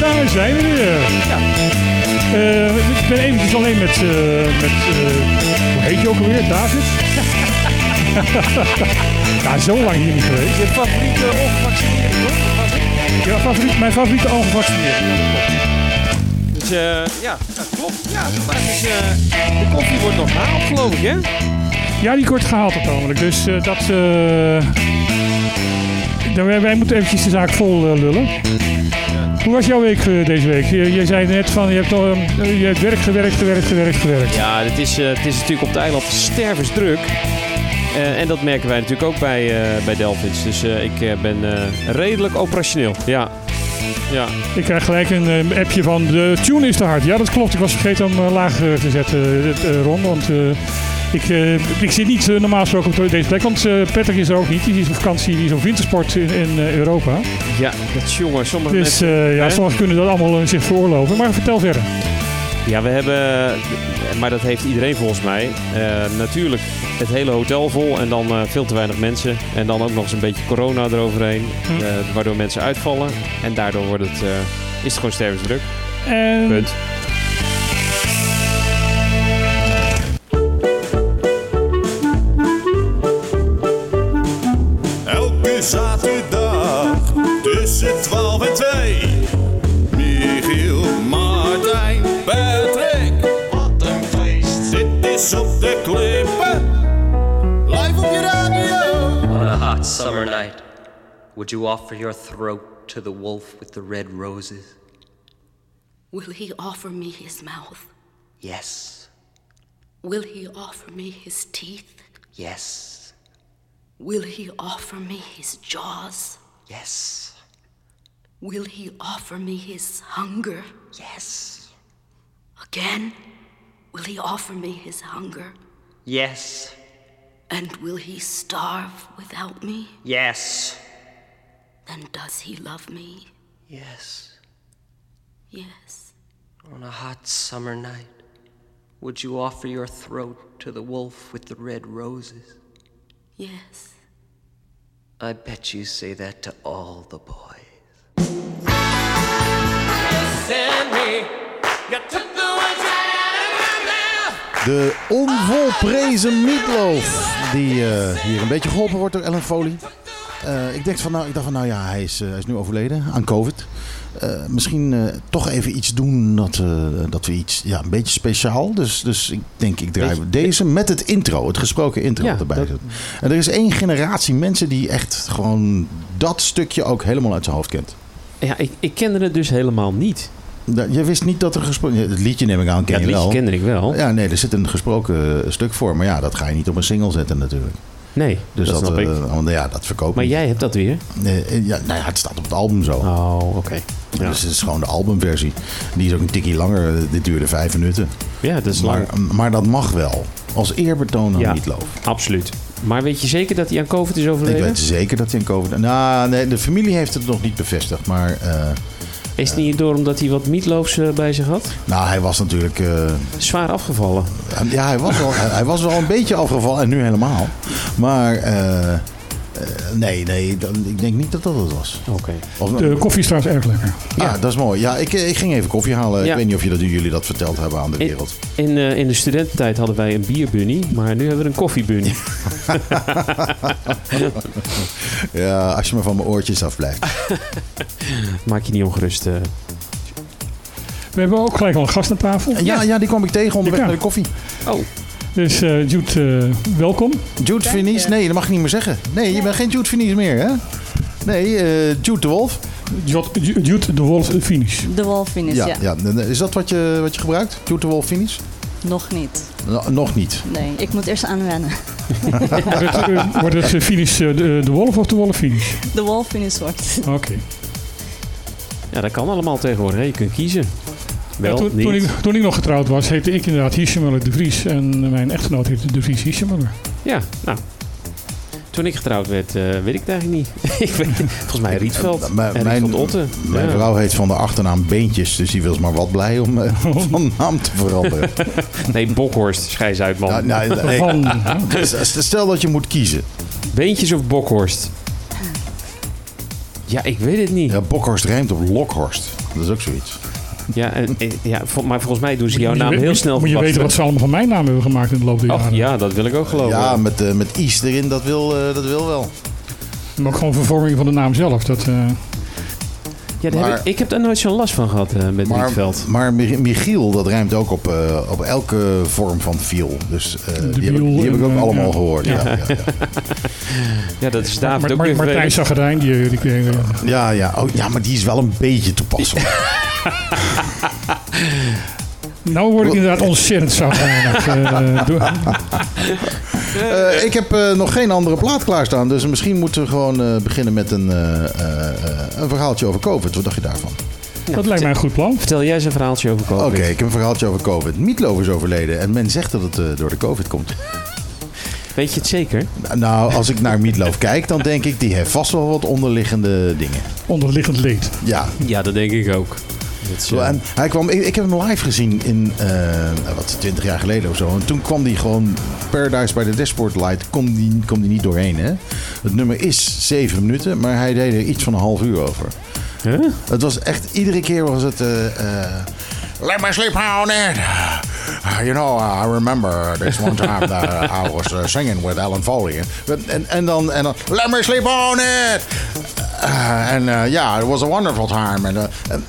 Daar zijn we weer. Ja. Eh, ik ben eventjes alleen met, eh, met eh, hoe heet je ook alweer? David? ja, zo lang hier niet geweest. Je favoriete ongevaccineerde, toch? Ja, favoriet, mijn favoriete ongevaccineerde. Dus eh, ja, dat klopt. Ja, maar eh, de koffie wordt nog gehaald, geloof ik, hè? Ja, die wordt gehaald ogenblik. Dus dat... eh, wij, moeten eventjes de zaak vol lullen. Hoe was jouw week eh, deze week? Je, je zei net van, je hebt, al, eh, je hebt werk gewerkt, gewerkt, gewerkt, gewerkt. Ja, het is, eh, het is natuurlijk op het eiland stervensdruk. Eh, en dat merken wij natuurlijk ook bij, bij Delphins. Dus ik ben redelijk operationeel. Ja. Ja. Ik krijg gelijk een appje van de tune is te hard. Ja, dat klopt. Ik was vergeten om laag te zetten, Ron. Want ik, ik zit niet eh, normaal gesproken op deze plek. Want eh, Patrick is er ook niet. Die is op vakantie, die is op wintersport in, in Europa. ja, dat is jongen. Sommige Dus mensen... ja, sommigen kunnen dat allemaal zich veroorloven. Maar vertel verder. Ja, we hebben, maar dat heeft iedereen volgens mij, natuurlijk het hele hotel vol en dan veel te weinig mensen. En dan ook nog eens een beetje corona eroverheen, Hm. waardoor mensen uitvallen. En daardoor wordt het, is het gewoon stervensdruk. En Punt. Would you offer your throat to the wolf with the red roses? Will he offer me his mouth? Yes, Will he offer me his teeth? yes, Will he offer me his jaws? yes, Will he offer me his hunger? yes, Again? Will he offer me his hunger? yes, And will he starve without me? yes, Then does he love me? yes. Yes. On a hot summer night, would you offer your throat to the wolf with the red roses? Yes. I bet you say that to all the boys. De onvolprezen Meatloaf. Die eh, hier een beetje geholpen wordt door Ellen Foley. Eh, ik, denk van, nou, ik dacht van, nou ja, hij is, eh, hij is nu overleden aan COVID. Eh, misschien toch even iets doen dat, dat we iets, ja, een beetje speciaal. Dus, dus ik denk, ik draai Beetje- deze met het intro, het gesproken intro Ja, erbij. dat-. En er is één generatie mensen die echt gewoon dat stukje ook helemaal uit zijn hoofd kent. Ja, ik, ik kende het dus helemaal niet. Je wist niet dat er gesproken... Het liedje neem ik aan, ken Ja, het je liedje kende ik wel. Ja, nee, er zit een gesproken stuk voor. Maar ja, dat ga je niet op een single zetten natuurlijk. Nee, Dus dat, dat, snap ik. want ja, dat verkoopt Maar niet. jij hebt dat weer? Nee, eh, ja, nou ja, het staat op het album zo. Oh, oké. Ja. Dus het is gewoon de albumversie. Die is ook een tikkie langer. Eh, Dit duurde vijf minuten. ja, dat is lang. Maar, maar dat mag wel. Als eerbetoon aan Ja. Meatloaf. Absoluut. Maar weet je zeker dat hij aan COVID is Ik overleden? weet zeker dat hij in COVID... Nou, nee, de familie heeft het nog niet bevestigd. Maar eh, Is het niet door omdat hij wat meatloafs eh, bij zich had? nou, hij was natuurlijk... eh, Zwaar afgevallen. ja, hij was, wel, hij was wel een beetje afgevallen. En nu helemaal. Maar... eh, eh, nee, nee, dan, ik denk niet dat dat het was. Oké. De koffie is trouwens erg lekker. Ja, dat is mooi. Ja, ik, ik ging even koffie halen. Ja. Ik weet niet of je dat, jullie dat verteld hebben aan de In, wereld. in, eh, in de studententijd hadden wij een bierbunny, maar nu hebben we een koffiebunny. Ja, als je maar van mijn oortjes afblijft. Maak je niet ongerust. eh. We hebben ook gelijk al een gast aan tafel. Ja, ja, die kwam ik tegen onderweg naar de koffie. Oh, Dus eh Jude, eh, welkom. Jude Finies? Nee, dat mag je niet meer zeggen. Nee, je bent geen Jude Finies meer, hè? Nee, eh, Jude de Wolf. Jude, Jude de Wolf finish. De Wolfines, ja. Ja, ja. Is dat wat je, wat je gebruikt? Jude de Wolf Finies? Nog niet. No- nog niet. Nee, ik moet eerst aanwennen. Wordt het, eh, wordt het finish eh, de, de Wolf of de Wolf finish? De Wolfines wordt. Oké. ja, dat kan allemaal tegenwoordig. hè. Je kunt kiezen. Wel, toen, niet. toen, ik, toen ik nog getrouwd was, heette ik inderdaad Hiesemuller de Vries. En mijn echtgenoot heette de Vries Hiesemuller. Ja, nou. Toen ik getrouwd werd, eh, weet ik het eigenlijk niet. ik weet, volgens mij Rietveld. M- en mijn, Rietveld Otten. mijn Ja. vrouw heet van de achternaam Beentjes, dus die was maar wat blij om eh, van naam te veranderen. Nee, Bokhorst, schijs uit, man. Nou, nou, nee. Van, Stel dat je moet kiezen. Beentjes of Bokhorst? Ja, ik weet het niet. Ja, Bokhorst rijmt op Lokhorst. Dat is ook zoiets. Ja, en, en- ja, vol- maar volgens mij doen ze jouw naam heel snel Moet je weten wat ze allemaal van mijn naam hebben gemaakt in de loop der Och, jaren. ja, dat wil ik ook geloven. Ja, met, eh, met Is erin, dat wil, eh, dat wil wel. Maar ook gewoon vervorming van de naam zelf. Dat, eh, Ja, daar Maar- heb ik, ik heb daar nooit zo'n last van gehad eh, met Maar, Rietveld. maar Mi- Michiel, dat rijmt ook op, eh, op elke vorm van viel. Dus eh, die, heb ik, wiel die heb ik en, ook allemaal ja. gehoord. Ja, ja, ja. Ja, dat is David ook weer Martijn. Zagerijn, die, die, die, ja, ja. Oh, ja, maar die is wel een beetje toepasselijk. Nou word ik inderdaad ontzettend eh, door- Eh, ik heb eh, nog geen andere plaat klaarstaan. Dus misschien moeten we gewoon eh, beginnen met een, eh, eh, eh, een verhaaltje over COVID. Wat dacht je daarvan? dat lijkt mij een goed plan. Vertel jij eens een verhaaltje over Oké, COVID. ik heb een verhaaltje over COVID. Meatloaf is overleden en men zegt dat het eh, door de COVID komt. Weet je het zeker? Nou, als ik naar Meatloaf kijk, dan denk ik... die heeft vast wel wat onderliggende dingen. Onderliggend leed. Ja, Ja, dat denk ik ook. Dat En hij kwam, ik, ik heb hem live gezien in, eh, wat, 20 jaar geleden of zo. En toen kwam hij gewoon, Paradise by the Dashboard Light, kom die, kom die niet doorheen. Hè? Het nummer is 7 minuten, maar hij deed er iets van een half uur over. huh? Het was echt, iedere keer was het... eh, eh, Let me sleep on it. Uh, you know, uh, I remember this one time that I was uh, singing with Alan Foley. En, en, dan, en dan, let me sleep on it. Uh, En ja, yeah, it was a wonderful time. Uh, en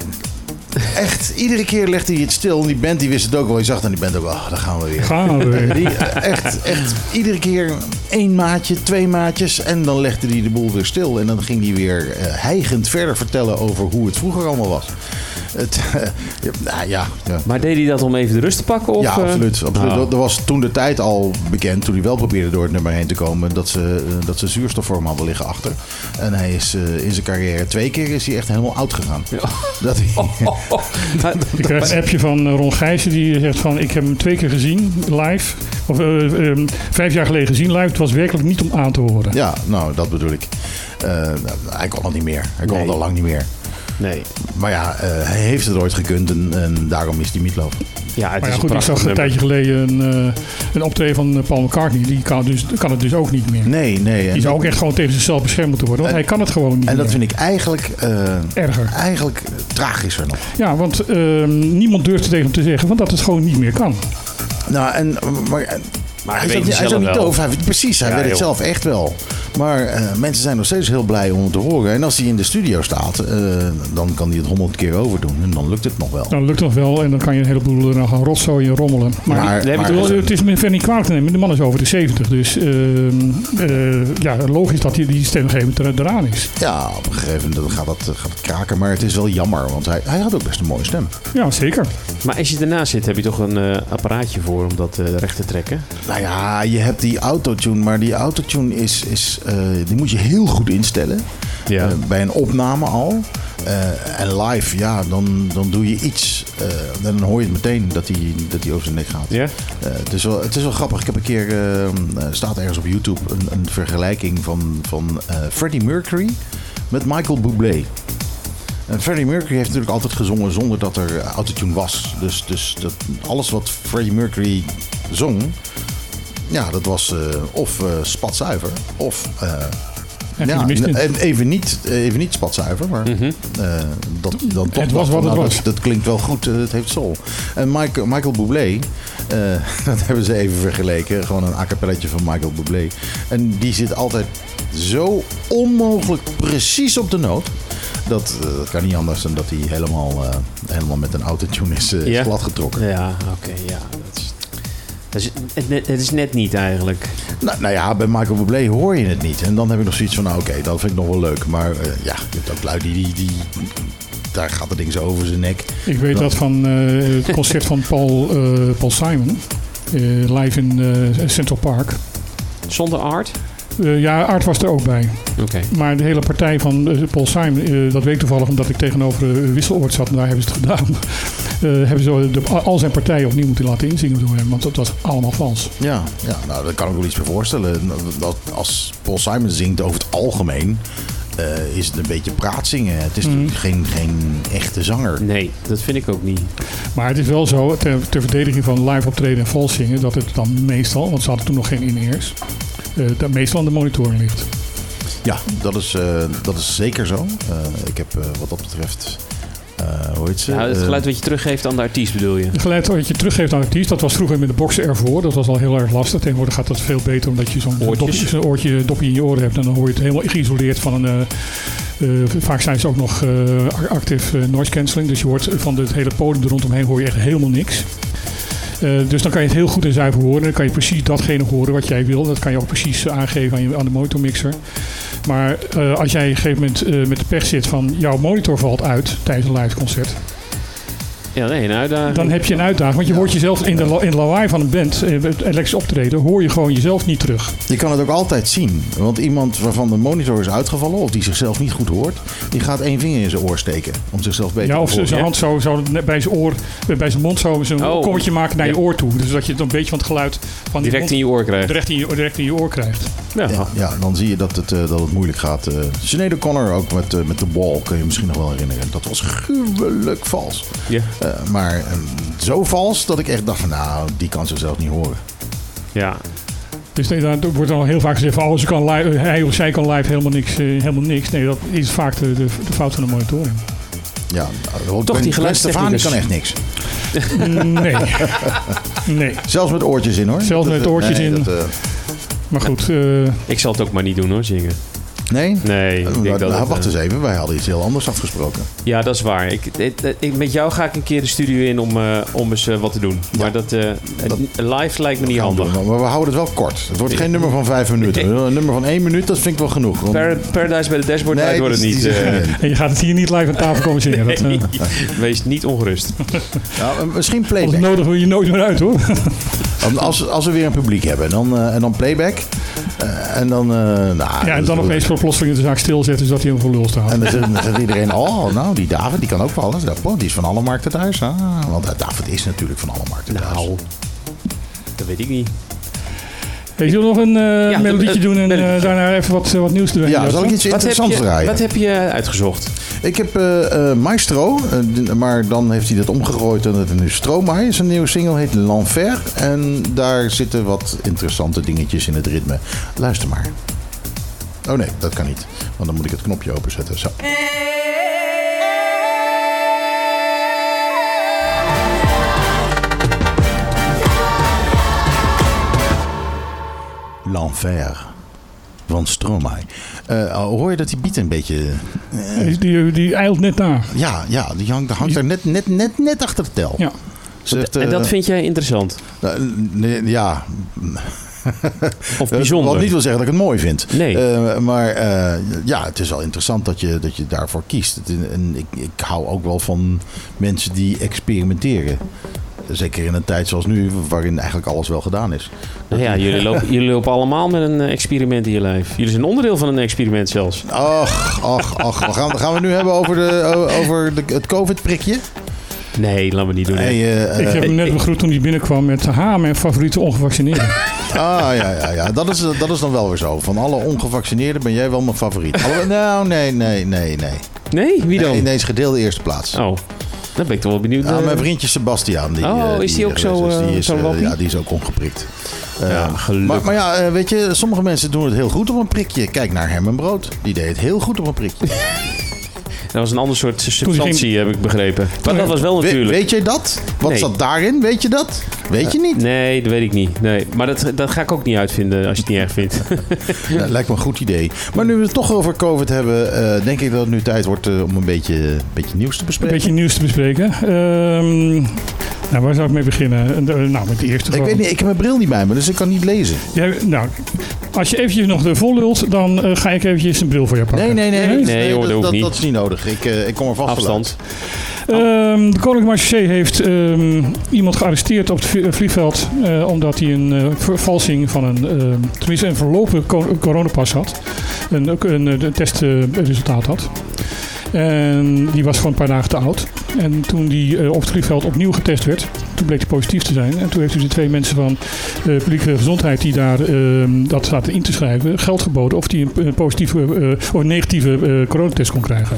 echt, iedere keer legde hij het stil. En die band die wist het ook wel. Je zag dan die band ook, oh, daar gaan we weer. Gaan we weer. Die, echt, echt, iedere keer één maatje, twee maatjes. En dan legde hij de boel weer stil. En dan ging hij weer eh, hijgend verder vertellen over hoe het vroeger allemaal was. Het, ja, nou ja, ja. Maar deed hij dat om even de rust te pakken? Of, ja, eh? absoluut. absoluut. Oh. Er- Er was toen de tijd al bekend, toen hij wel probeerde door het nummer heen te komen, dat ze, eh, dat ze zuurstofvorm hadden liggen achter. En hij is eh, in zijn carrière twee keer is hij echt helemaal oud gegaan. Dat hij, Maar- Ik krijg een appje van Ron Gijzen die zegt van ik heb hem twee keer gezien live. Of eh, eh, vijf jaar geleden gezien live. Het was werkelijk niet om aan te horen. ja, nou, dat bedoel ik. Eh, hij kon het niet meer. Hij kon Nee. het al lang niet meer. Nee. Maar ja, eh, hij heeft het ooit gekund en, en daarom is die Meatloaf. Ja, het Maar is ja, goed, een ik zag een tijdje geleden een, eh, een optreden van eh, Paul McCartney. Die kan, dus, kan het dus ook niet meer. Nee, nee. Die zou ook echt gewoon tegen zichzelf beschermd moeten worden. Want En- hij kan het gewoon niet en dat meer. vind ik eigenlijk, eh, Erger. eigenlijk tragischer nog. Ja, want eh, niemand durft tegen hem te zeggen van dat het gewoon niet meer kan. Nou, en, maar, Maar hij hij is ook, hij is ook niet wel. doof. Hij, precies, hij Ja, weet het zelf echt wel. Maar eh, mensen zijn nog steeds heel blij om het te horen. En als hij in de studio staat, eh, dan kan hij het honderd keer overdoen. En dan lukt het nog wel. Dan lukt het nog wel en dan kan je een heleboel er nog gaan rotzooien en rommelen. Maar, maar- bedoel, het is me verder niet kwalijk te nemen. De man is over de 70. Dus ehm, eh, ja, logisch dat die, die stem op een gegeven moment er- eraan is. Ja, op een gegeven moment gaat dat, gaat het kraken. Maar het is wel jammer, want hij, hij had ook best een mooie stem. Ja, zeker. Maar als je ernaast zit, heb je toch een eh, apparaatje voor om dat eh, recht te trekken? Nou ja, je hebt die autotune, maar die autotune is, is eh, die moet je heel goed instellen. Ja. Eh, bij een opname al. Eh, en live, ja, dan, dan doe je iets. eh, dan hoor je het meteen dat hij dat die over zijn nek gaat. Ja? Eh, het, is wel, het is wel grappig. Ik heb een keer, eh, eh, staat ergens op YouTube, een, een vergelijking van, van eh, Freddie Mercury met Michael Bublé. En Freddie Mercury heeft natuurlijk altijd gezongen zonder dat er autotune was. Dus, dus dat, alles wat Freddie Mercury zong, ja, dat was eh, of eh spatzuiver of... eh, ja, even niet, even niet spatzuiver, maar Mhm. dat, dan toch Het was wat het nou, was. Dat, dat klinkt wel goed, het heeft soul. En Michael, Michael Bublé, dat hebben ze even vergeleken. Gewoon een a cappelletje van Michael Bublé. En die zit altijd zo onmogelijk precies op de noot. Dat, dat kan niet anders dan dat hij helemaal, helemaal met een autotune is, is Ja? gladgetrokken. Ja, oké, ja. Dat is, dat is, het, is net niet eigenlijk. Nou, nou ja, bij Michael Bublé hoor je het niet. En dan heb ik nog zoiets van, nou oké, dat vind ik nog wel leuk. Maar eh, ja, je hebt ook lui die, die, die... Daar gaat het ding zo over zijn nek. Ik weet dat van eh, het concert van Paul, eh, Paul Simon. eh, live in eh, Central Park. Zonder art? Eh, ja, Art was er ook bij. Oké. Maar de hele partij van Paul Simon, dat weet ik toevallig omdat ik tegenover uh, Wisseloord zat en daar hebben ze het gedaan. Hebben ze de, al zijn partijen opnieuw moeten laten inzingen door hem. Want dat was allemaal vals. Ja, ja nou, daar kan ik wel iets bij voorstellen. Dat Als Paul Simon zingt over het algemeen, eh, is het een beetje praatzingen. Het is natuurlijk geen, geen echte zanger. Nee, dat vind ik ook niet. Maar het is wel zo, ter, ter verdediging van live optreden en vals zingen, dat het dan meestal, want ze hadden toen nog geen in-ears, eh, dat meestal aan de monitoring ligt. Ja, dat is, eh, dat is zeker zo. Eh, ik heb eh, wat dat betreft, eh, hoe heet ze? Ja, het Eh, geluid wat je teruggeeft aan de artiest bedoel je? Het geluid wat je teruggeeft aan de artiest, dat was vroeger met de boxen ervoor. Dat was al heel erg lastig. Tegenwoordig gaat dat veel beter omdat je zo'n dopje, oortje, dopje in je oren hebt. En dan hoor je het helemaal geïsoleerd van een... eh, eh, vaak zijn ze ook nog eh, active eh, noise cancelling. Dus je hoort van het hele podium er rondomheen hoor je echt helemaal niks. Eh, dus dan kan je het heel goed en zuiver horen. Dan kan je precies datgene horen wat jij wil. Dat kan je ook precies eh, aangeven aan, je, aan de monitormixer. Maar eh, als jij op een gegeven moment met de pech zit van jouw monitor valt uit tijdens een live concert. Ja, nee, een uitdaging. Dan heb je een uitdaging. Want je hoort jezelf in de, in de lawaai van een band, eh, het elektrisch optreden, hoor je gewoon jezelf niet terug. Je kan het ook altijd zien. Want iemand waarvan de monitor is uitgevallen of die zichzelf niet goed hoort, die gaat één vinger in zijn oor steken om zichzelf beter Ja, te of horen. zijn hand zo, zo net bij zijn oor, bij zijn mond zo zo'n Oh. kommetje maken naar je oor toe. Dus dat je het een beetje van het geluid van die Direct in je oor krijgt. direct in je, direct in je oor krijgt. Ja. Ja, ja, dan zie je dat het, eh, dat het moeilijk gaat. eh Sinead O'Connor ook met, eh, met de ball, kun je je misschien nog wel herinneren. Dat was gruwelijk vals. Ja. Eh, maar eh, zo vals dat ik echt dacht van nou, die kan zichzelf niet horen. ja. Dus nee, daar wordt dan al heel vaak gezegd van oh, ze kan live, hij of zij kan live helemaal niks, eh, helemaal niks. Nee, dat is vaak de, de, de fout van de monitoring. Ja, nou, Toch die Stefani geluidstechnicus. kan echt niks. Nee. nee. Zelfs met oortjes in hoor. Zelfs met eh, oortjes nee, in. dat, Maar goed, eh, Ik zal het ook maar niet doen hoor, zingen. Nee? Nee, ik denk nou, dat het, wacht eh, eens even, wij hadden iets heel anders afgesproken. Ja, dat is waar. Ik, ik- ik- met jou ga ik een keer de studio in om, eh, om eens eh, wat te doen. Maar dat, eh, Dat- live lijkt me niet handig. doen, Maar we houden het wel kort. Het wordt geen nummer van vijf minuten. Een nummer van één minuut, dat vind ik wel genoeg. Want- Par- Paradise bij de dashboard Nee, wordt het niet. en je gaat het hier niet live aan tafel komen zingen. Dat, eh, nee. Wees niet ongerust. Nou, misschien als playback. nodig wil je nooit meer uit hoor. Want Als, als we weer een publiek hebben dan, eh, en dan playback. eh, en dan. eh, nou, Ja, en dan opeens voor plotseling de zaak stilzetten zodat hij hem voor lul staat. En dan zegt, dan zegt iedereen: Oh, nou, die David die kan ook wel. Oh, die is van alle markten thuis. Ah, want David is natuurlijk van alle markten thuis. Nou, dat weet ik niet. Hey, zullen we nog een eh, Ja, melodietje doen en daarna even wat, eh, wat nieuws doen? Ja, zal ik iets Wat interessants draaien? wat heb je uitgezocht? Ik heb eh, eh, Maestro, eh, maar dan heeft hij dat omgegooid en het is nu Stromae. Zijn nieuwe single heet L'Enfer. En daar zitten wat interessante dingetjes in het ritme. Luister maar. Oh nee, dat kan niet. Want dan moet ik het knopje openzetten. Zo. L'Enfer van Stromae. Eh, hoor je dat die beat een beetje... Die, die, die eilt net na. Ja, ja die hangt, hangt er net, net, net, net achter de tel. Ja. Zegt, en dat vind jij interessant? nee, ja, Of bijzonder? Wat niet wil zeggen dat ik het mooi vind. Nee. Eh, maar eh, ja, het is wel interessant dat je, dat je daarvoor kiest. Het- En ik, ik hou ook wel van mensen die experimenteren. Zeker in een tijd zoals nu, waarin eigenlijk alles wel gedaan is. Nou ja, jullie lopen, jullie lopen allemaal met een eh, experiment in je lijf. Jullie zijn onderdeel van een experiment zelfs. Ach, ach, ach. We gaan, gaan we het nu hebben over, de, over de, het COVID-prikje? Nee, laat me niet doen. Hey, eh, Ik heb hem net begroet toen hij binnenkwam met ha, mijn favoriete ongevaccineerde. Ah, ja, ja, ja. Dat is, dat is dan wel weer zo. Van alle ongevaccineerden ben jij wel mijn favoriet. Alle- nou, nee, nee, nee, nee. Nee? Wie dan? Nee, ineens gedeelde eerste plaats. Oh, dan ben ik toch wel benieuwd. Ja, eh, mijn vriendje Sebastiaan. Die, Oh, eh, is die ook zo, is. eh, Die is, zo? Ja, die is ook ongeprikt. Ja, gelukkig. maar, maar ja, weet je, sommige mensen doen het heel goed op een prikje. Kijk naar Herman Brood. Die deed het heel goed op een prikje. Dat was een ander soort ging- substantie, heb ik begrepen. Maar dat was wel We- natuurlijk. weet je dat? Wat Nee. zat daarin? Weet je dat? Weet je niet? Nee, dat weet ik niet. Nee. Maar dat, dat ga ik ook niet uitvinden als je het niet erg vindt. Ja, lijkt me een goed idee. Maar nu we het toch over COVID hebben, eh, denk ik dat het nu tijd wordt eh, om een beetje, een beetje nieuws te Een bespreken. beetje nieuws te bespreken. Nou, waar zou ik mee beginnen? Eh, nou, met de eerste Ik weet niet, ik heb mijn bril niet bij me, dus ik kan niet lezen. Jij- nou, als je eventjes nog de vol lult, dan eh, ga ik eventjes een bril voor je pakken. Nee, nee, nee. Nee, hoor, dat dat, hoeft dat, niet. dat is niet nodig. Ik, eh, ik kom er vast wel Afstand. Ehm, de Koninklijke Marché heeft ehm, iemand gearresteerd op het vlie- vliegveld eh, omdat hij een eh, vervalsing van een, ehm, tenminste een verlopen co- coronapas had. Een, ook een, eh, testresultaat had. En die was gewoon een paar dagen te oud. En toen die eh, op het vliegveld opnieuw getest werd, toen bleek hij positief te zijn. En toen heeft dus de twee mensen van de publieke gezondheid die daar eh, dat zaten in te schrijven, geld geboden of die een, positieve eh, of een negatieve eh, coronatest kon krijgen.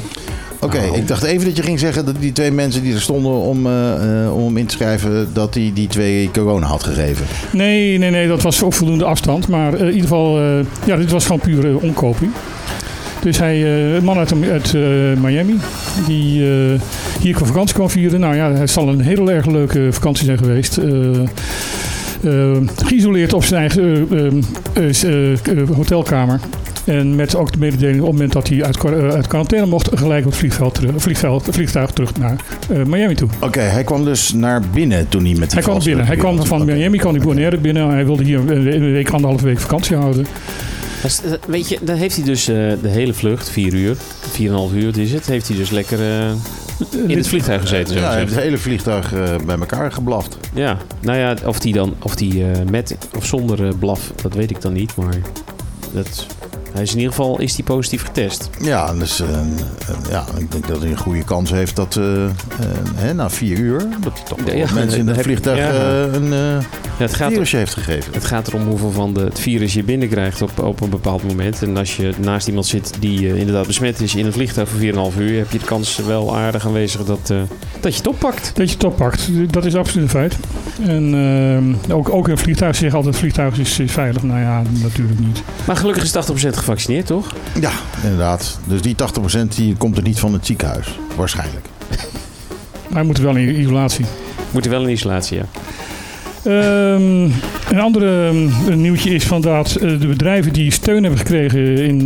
Oké, Nou. ik dacht even dat je ging zeggen dat die twee mensen die er stonden om, eh, eh, om hem in te schrijven, dat hij die twee corona had gegeven. Nee, nee, nee, dat was op voldoende afstand. Maar eh, in ieder geval, eh, ja, dit was gewoon pure uh, omkoping. Dus hij, eh, een man uit, uit eh, Miami, die eh, hier qua vakantie kwam vieren. Nou ja, het zal een heel erg leuke vakantie zijn geweest. Geïsoleerd op zijn eigen hotelkamer. En met ook de mededeling op het moment dat hij uit, uit quarantaine mocht, gelijk op het vliegveld terug, vliegveld, vliegtuig terug naar Miami toe. Oké, hij kwam dus naar binnen toen hij met die Hij kwam binnen. Hij kwam van. Miami, kwam die Bonaire binnen. Hij wilde hier een een week, anderhalve week vakantie houden. Dat- Weet je, dan heeft hij dus eh, de hele vlucht, vier uur, 4,5 uur het is het, heeft hij dus lekker eh, in het vliegtuig gezeten. Zo Ja, hij heeft het hele vliegtuig eh, bij elkaar geblaft. Ja, nou ja, of die dan, of die eh, met of zonder eh, blaf, dat weet ik dan niet, maar dat, hij is in ieder geval is die positief getest. Ja, dus eh, eh, ja, ik denk dat hij een goede kans heeft dat eh, hè, na vier uur dat toch wel Ja, mensen in het vliegtuig ja. eh, een eh, Ja, het, gaat, virusje heeft gegeven. het gaat erom hoeveel van de, het virus je binnenkrijgt op, op een bepaald moment. En als je naast iemand zit die inderdaad besmet is in een vliegtuig voor 4,5 uur, heb je de kans wel aardig aanwezig dat, eh, dat je het oppakt. Dat je het oppakt, dat is absoluut een feit. En ehm, ook, ook een vliegtuig zegt altijd: het vliegtuig is, is veilig. Nou ja, natuurlijk niet. Maar gelukkig is 80% gevaccineerd, toch? Ja, inderdaad. Dus die 80% die komt er niet van het ziekenhuis. Waarschijnlijk. Maar hij moet wel in isolatie. Moet er wel in isolatie, ja. Ehm, een andere um, nieuwtje is van dat eh, de bedrijven die steun hebben gekregen in eh,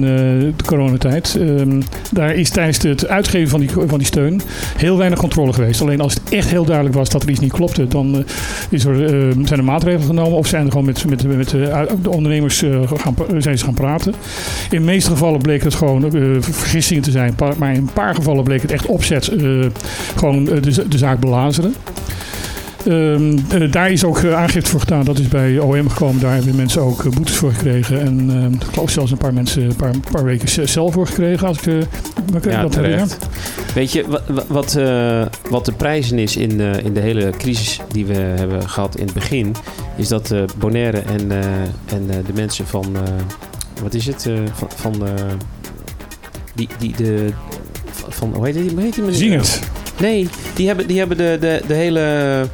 de coronatijd, ehm, daar is tijdens het uitgeven van die, van die steun heel weinig controle geweest. Alleen als het echt heel duidelijk was dat er iets niet klopte, dan eh, is er, zijn er maatregelen genomen of zijn er gewoon met, met, met de ondernemers gaan, zijn ze gaan praten. In de meeste gevallen bleek het gewoon vergissingen te zijn, maar in een paar gevallen bleek het echt opzet gewoon de, de zaak belazeren. Ehm, eh, daar is ook eh, aangifte voor gedaan. Dat is bij OM gekomen. Daar hebben mensen ook eh, boetes voor gekregen. En ehm, ik geloof zelfs een paar mensen een paar, paar weken cel voor gekregen. Als ik me Ja, dat herinner. Weet je, wa- wa- wat, eh, wat de prijzen is in, in de hele crisis die we hebben gehad in het begin, is dat Bonaire en, en de mensen van, wat is het, van, van die, die, de, van, hoe heet die, hoe heet die meneer? Zingert. Nee, die hebben, die hebben de, de, de hele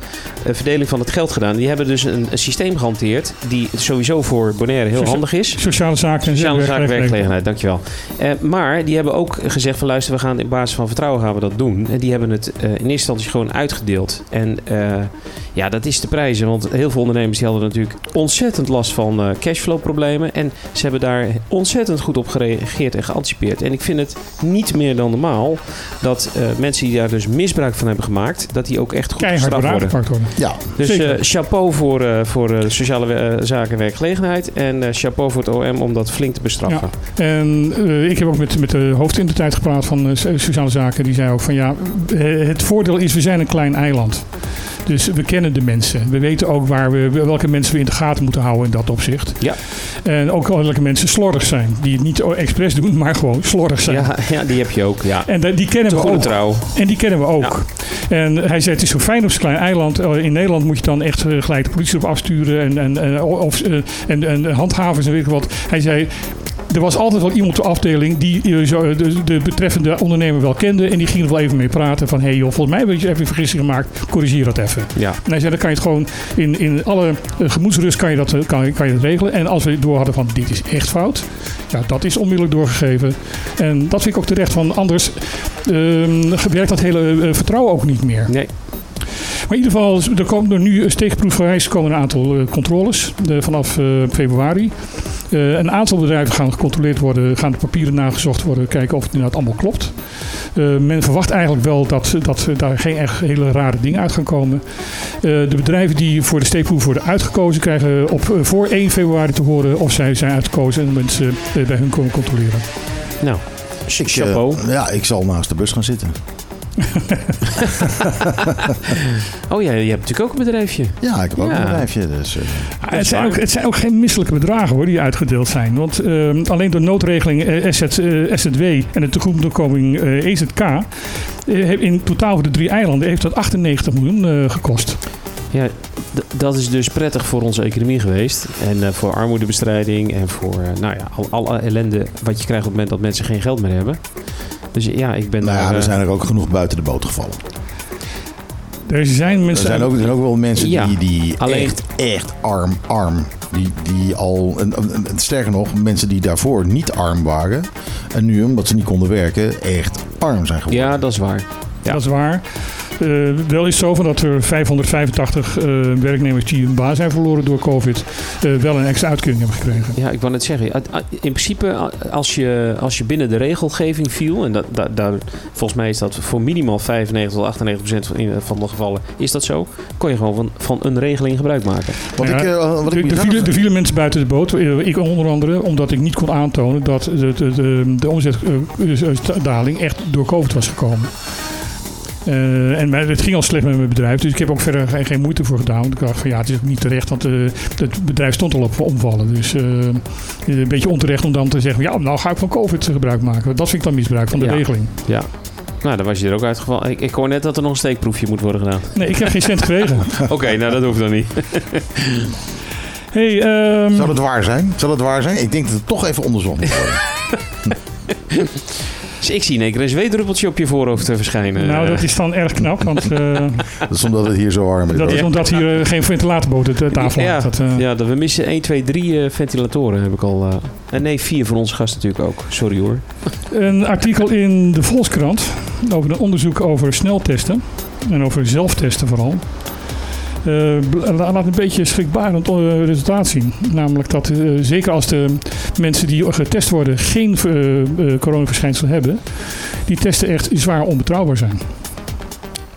verdeling van het geld gedaan. Die hebben dus een, een systeem gehanteerd die sowieso voor Bonaire heel Socia- handig is. Sociale zaken en Sociale zaken, werkgelegenheid. dankjewel. Eh, maar die hebben ook gezegd van luister, we gaan in basis van vertrouwen gaan we dat doen. En die hebben het eh, in eerste instantie gewoon uitgedeeld. En eh, ja, dat is de prijzen. Want heel veel ondernemers die hadden natuurlijk ontzettend last van eh, cashflow problemen. En ze hebben daar ontzettend goed op gereageerd en geanticipeerd. En ik vind het niet meer dan normaal dat eh, mensen die daar dus misbruik van hebben gemaakt, dat die ook echt goed Keihard gestraft worden worden. Ja, Dus eh, chapeau voor, eh, voor eh, sociale zaken en werkgelegenheid. En chapeau voor het OM om dat flink te bestraffen. En ik heb ook met, met de hoofd in de tijd gepraat van so- sociale zaken. Die zei ook van ja, het voordeel is we zijn een klein eiland. Dus we kennen de mensen. We weten ook waar we, welke mensen we in de gaten moeten houden in dat opzicht. Ja. En ook welke mensen slordig zijn. Die het niet expres doen, maar gewoon slordig zijn. Ja, ja, die heb je ook. Ja. En die kennen Te we ook. trouw. En die kennen we ook. En hij zei, het is zo fijn op zo'n klein eiland. In Nederland moet je dan echt eh, gelijk de politie op afsturen. En, en, en, of, eh, en, en handhavers en weet ik wat. Hij zei, er was altijd wel iemand op de afdeling die eh, de, de betreffende ondernemer wel kende. En die ging er wel even mee praten van, hé hey joh, volgens mij heb je even een vergissing gemaakt. Corrigeer dat even. Ja. En hij zei, dan kan je het gewoon in, in alle gemoedsrust kan je, dat, kan, kan je dat regelen. En als we door hadden van, dit is echt fout. Ja, dat is onmiddellijk doorgegeven. En dat vind ik ook terecht, van anders ehm werkt dat hele vertrouwen ook niet meer. Nee. Maar in ieder geval, er komen er nu steekproefgewijs komen een aantal eh, controles eh, vanaf eh, februari. Eh, een aantal bedrijven gaan gecontroleerd worden, gaan de papieren nagezocht worden, kijken of het inderdaad allemaal klopt. Eh, men verwacht eigenlijk wel dat, dat daar geen echt hele rare dingen uit gaan komen. Eh, de bedrijven die voor de steekproef worden uitgekozen, krijgen op, voor 1 februari te horen of zij zijn uitgekozen en mensen eh, bij hun komen controleren. Nou, eh, chapeau. ja, ik zal naast de bus gaan zitten. oh ja, je hebt natuurlijk ook een bedrijfje. Ja, ik heb ook Ja. een bedrijfje. Dus, eh, Ah, het, zijn ook, het zijn ook geen misselijke bedragen hoor, die uitgedeeld zijn. Want ehm, alleen de noodregeling eh, SZ, eh, SZW en de tegemoetkoming EZK... eh, heeft in totaal voor de drie eilanden heeft dat 98 miljoen eh, gekost. Ja, dat is dus prettig voor onze economie geweest. En eh, voor armoedebestrijding en voor nou ja, al, alle ellende wat je krijgt op het moment dat mensen geen geld meer hebben. Dus ja, ik ben nou ja, daar... er eh, zijn er ook genoeg buiten de boot gevallen. Er zijn Er mensen... zijn ook, er zijn ook wel mensen Ja, die, die alleen- echt, echt arm, arm. Die, die al, en sterker nog, mensen die daarvoor niet arm waren. En nu, omdat ze niet konden werken, echt arm zijn geworden. ja, dat is waar. Ja. Dat is waar. Eh, wel is het zo van dat er 585 eh, werknemers die hun baan zijn verloren door COVID... eh, wel een extra uitkering hebben gekregen. Ja, ik wou net zeggen. In principe, als je, als je binnen de regelgeving viel... en dat, dat, daar, volgens mij is dat voor minimaal 95 tot 98 procent van, van de gevallen... is dat zo, kon je gewoon van, van een regeling gebruik maken. Wat Ja, ik, eh, wat Er ik er vielen, er vielen mensen buiten de boot. Ik onder andere omdat ik niet kon aantonen dat de, de, de, de omzetdaling echt door COVID was gekomen. Eh, en mij- het ging al slecht met mijn bedrijf, dus ik heb ook verder geen, geen moeite voor gedaan. Want ik dacht van ja, het is ook niet terecht, want eh, het bedrijf stond al op omvallen. Dus eh, een beetje onterecht om dan te zeggen, ja, nou ga ik van COVID gebruik maken. Dat vind ik dan misbruik van de Ja. regeling. Ja. Nou, dan was je er ook uitgevallen. Ik, ik hoor net dat er nog een steekproefje moet worden gedaan. Nee, ik heb geen cent gekregen. Oké, nou dat hoeft dan niet. Hey, ehm, Zal het waar zijn? Zal het waar zijn? Ik denk dat het toch even onderzocht moet worden. Dus ik zie in één keer een zweetdruppeltje op je voorhoofd eh, verschijnen. nou, dat is dan erg knap, want eh, Dat is omdat het hier zo warm is. dat is omdat hier eh, geen ventilatorboot op de tafel ja, hangt. Dat, eh, ja, dat we missen 1, 2, 3 eh, ventilatoren heb ik al. eh. en nee, 4 voor onze gast natuurlijk ook. Sorry hoor. Een artikel in de Volkskrant over een onderzoek over sneltesten en over zelftesten vooral. Eh, laat een beetje schrikbarend eh, resultaat zien. Namelijk dat eh, zeker als de mensen die getest worden geen eh, eh, coronaverschijnsel hebben, die testen echt zwaar onbetrouwbaar zijn.